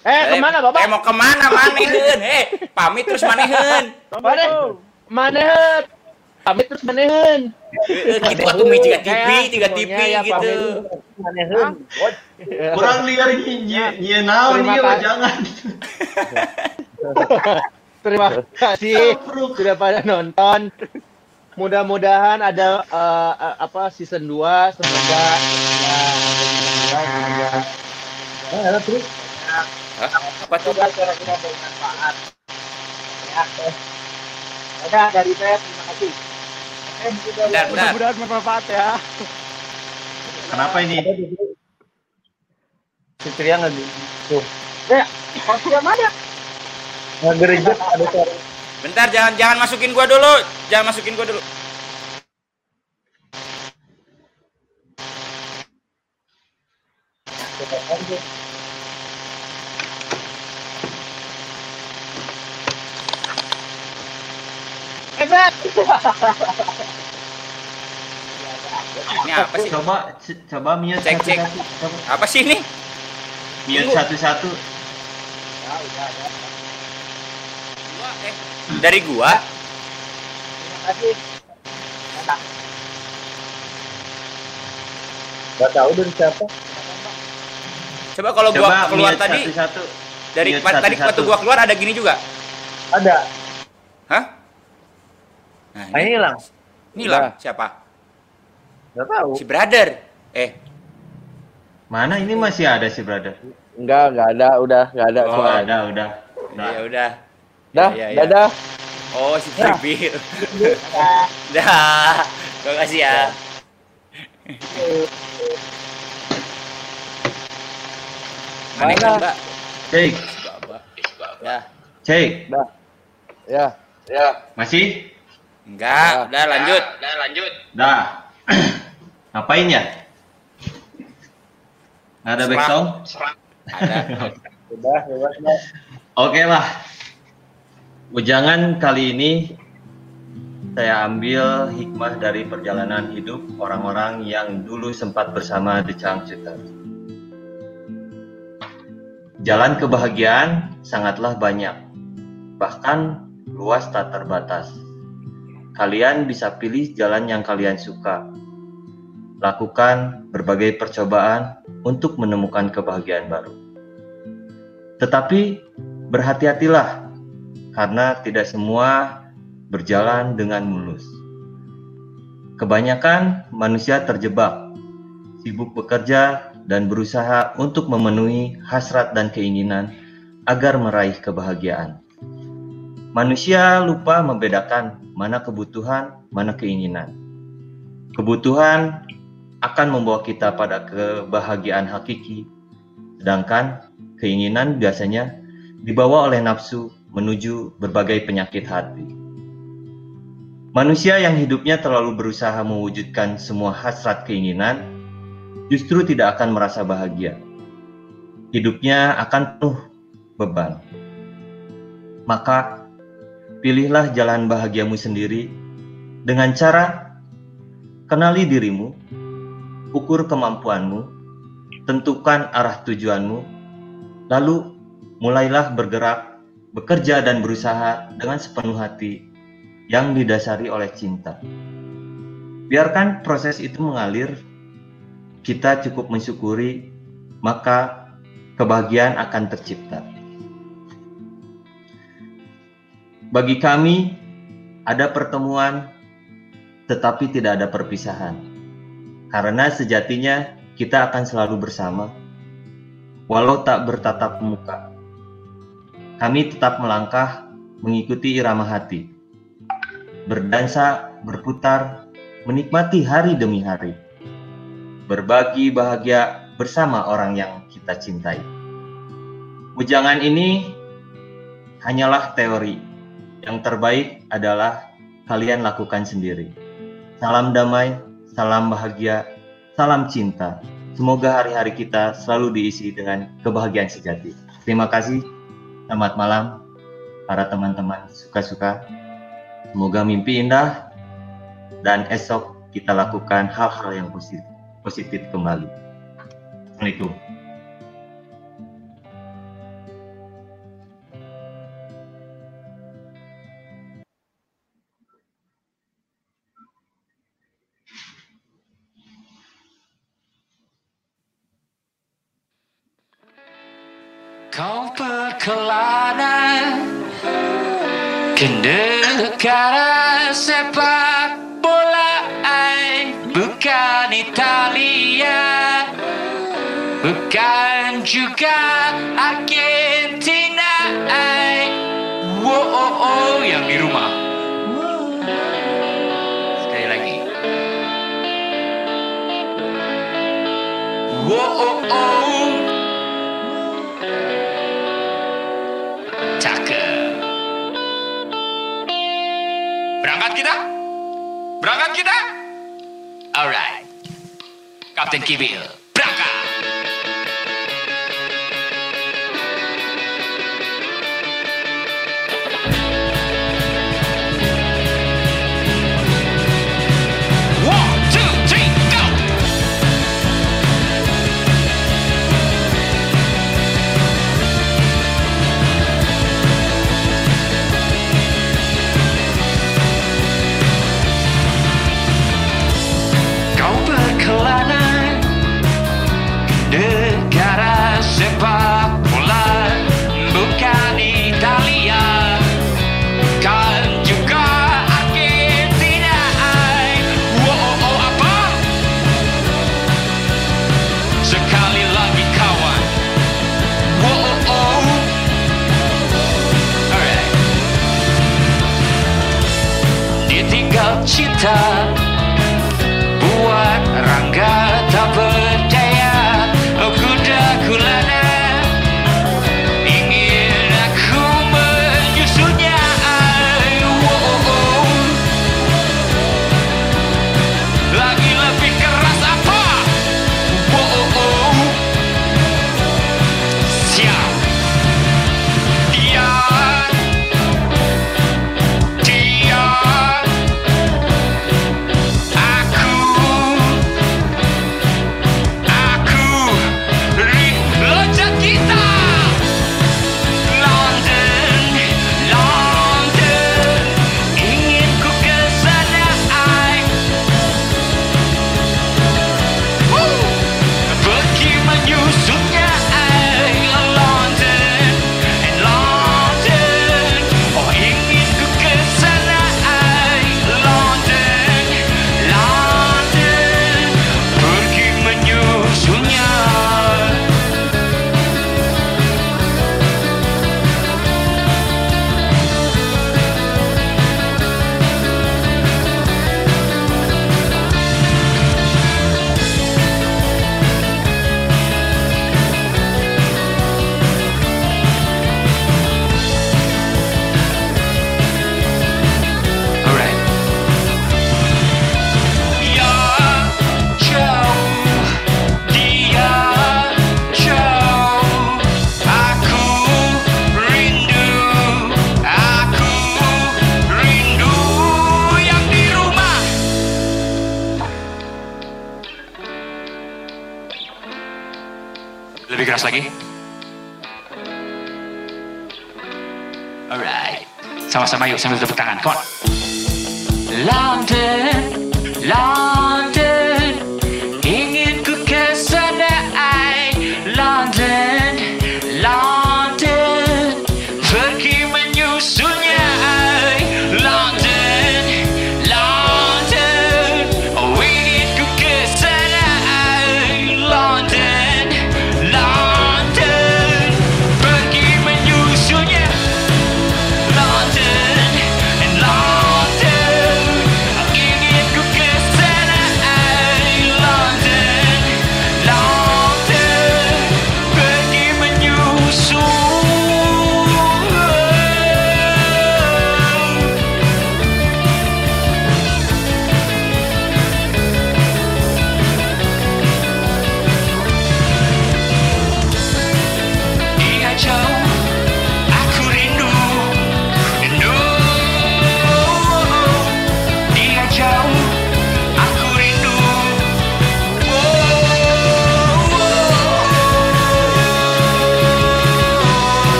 [SPEAKER 4] Eh, ke mana, Bapak?
[SPEAKER 2] Eh, mau ke mana maneheun? Eh, pamit terus maneheun.
[SPEAKER 7] Assalamualaikum.
[SPEAKER 4] Maneheun. Pamit terus maneheun.
[SPEAKER 2] Eh, Gitu atuh mi tiga TV,
[SPEAKER 4] Ya,
[SPEAKER 2] tiga TV
[SPEAKER 4] semuanya ya,
[SPEAKER 2] gitu.
[SPEAKER 5] Kurang liar nyi nyi naon
[SPEAKER 4] kasih.
[SPEAKER 5] jangan.
[SPEAKER 4] Terima kasih sudah pada nonton. Mudah-mudahan ada eh, eh, apa season 2 semoga ya,
[SPEAKER 2] Hah? Apa tuh?
[SPEAKER 4] kira-kira bermanfaat. Ya. Udah dari saya terima kasih. Sudah.
[SPEAKER 2] Bentar, bentar.
[SPEAKER 7] Mudah-mudahan bermanfaat ya.
[SPEAKER 5] Kenapa ini?
[SPEAKER 6] Fitria nggak tuh.
[SPEAKER 4] Ya, yang mana?
[SPEAKER 6] Nggak gereja ada suara.
[SPEAKER 2] Bentar, jangan jangan masukin gua dulu. Jangan masukin gua dulu.
[SPEAKER 4] Efek.
[SPEAKER 2] Ini apa sih?
[SPEAKER 5] Coba coba mute
[SPEAKER 2] Cek, cek.
[SPEAKER 5] Coba.
[SPEAKER 2] Apa sih ini?
[SPEAKER 5] Mute satu-satu.
[SPEAKER 2] Gua, eh, dari gua.
[SPEAKER 4] Terima kasih.
[SPEAKER 6] Nggak tahu dari siapa.
[SPEAKER 2] Coba kalau gua
[SPEAKER 5] Coba
[SPEAKER 2] keluar
[SPEAKER 5] mute
[SPEAKER 2] tadi
[SPEAKER 5] satu-satu.
[SPEAKER 2] dari
[SPEAKER 5] Mute
[SPEAKER 2] tadi waktu gua keluar ada gini juga.
[SPEAKER 6] Ada.
[SPEAKER 2] Hah? Nah,
[SPEAKER 6] Ah,
[SPEAKER 2] ini,
[SPEAKER 6] hilang.
[SPEAKER 2] ini hilang. Siapa?
[SPEAKER 6] Nggak tahu.
[SPEAKER 2] Si brother. Eh,
[SPEAKER 5] Mana ini masih ada sih, brother?
[SPEAKER 6] Enggak, enggak ada. Udah, enggak ada
[SPEAKER 5] Oh,
[SPEAKER 6] suara.
[SPEAKER 5] ada, udah. Udah.
[SPEAKER 2] ya udah.
[SPEAKER 6] Dah,
[SPEAKER 2] Ya, ya, ya.
[SPEAKER 6] dadah.
[SPEAKER 2] Oh, si Bibil. Dah. Terima kasih ya. Mana Mbak?
[SPEAKER 5] Cek,
[SPEAKER 2] Bapak. Ya.
[SPEAKER 5] cek.
[SPEAKER 6] Dah. Ya. Ya.
[SPEAKER 5] Masih?
[SPEAKER 2] Enggak, udah lanjut. Udah lanjut.
[SPEAKER 5] Dah. Ngapain ya? Nggak ada back song?
[SPEAKER 2] Ada.
[SPEAKER 6] Udah.
[SPEAKER 5] Oke lah. Ujangan kali ini saya ambil hikmah dari perjalanan hidup orang-orang yang dulu sempat bersama The Changcuters. Jalan kebahagiaan sangatlah banyak, bahkan luas tak terbatas. Kalian bisa pilih jalan yang kalian suka. Lakukan berbagai percobaan untuk menemukan kebahagiaan baru. Tetapi berhati-hatilah karena tidak semua berjalan dengan mulus. Kebanyakan manusia terjebak, sibuk bekerja dan berusaha untuk memenuhi hasrat dan keinginan agar meraih kebahagiaan. Manusia lupa membedakan mana kebutuhan, mana keinginan. Kebutuhan akan membawa kita pada kebahagiaan hakiki, sedangkan keinginan biasanya dibawa oleh nafsu menuju berbagai penyakit hati. Manusia yang hidupnya terlalu berusaha mewujudkan semua hasrat keinginan justru tidak akan merasa bahagia. Hidupnya akan penuh beban. Maka pilihlah jalan bahagiamu sendiri dengan cara kenali dirimu, ukur kemampuanmu, tentukan arah tujuanmu, lalu mulailah bergerak, bekerja dan berusaha dengan sepenuh hati yang didasari oleh cinta. Biarkan proses itu mengalir, kita cukup mensyukuri, maka kebahagiaan akan tercipta. Bagi kami, ada pertemuan, tetapi tidak ada perpisahan, karena sejatinya kita akan selalu bersama, walau tak bertatap muka. kami tetap melangkah mengikuti irama hati. Berdansa, berputar, menikmati hari demi hari. Berbagi bahagia bersama orang yang kita cintai. Ujangan ini hanyalah teori. Yang terbaik adalah kalian lakukan sendiri. Salam damai, salam bahagia, salam cinta. Semoga hari-hari kita selalu diisi dengan kebahagiaan sejati. Terima kasih. Selamat malam para teman-teman suka-suka. Semoga mimpi indah dan esok kita lakukan hal-hal yang positif, positif kembali. Assalamualaikum.
[SPEAKER 1] Kau berkelana ke negara sepak bola bukan Italia. Bukan juga Argentina wow oh, oh, yang di rumah. Sekali lagi. Wow oh, oh. Berangkat kita? Berangkat kita? Alright. Kapten Kibil, guitar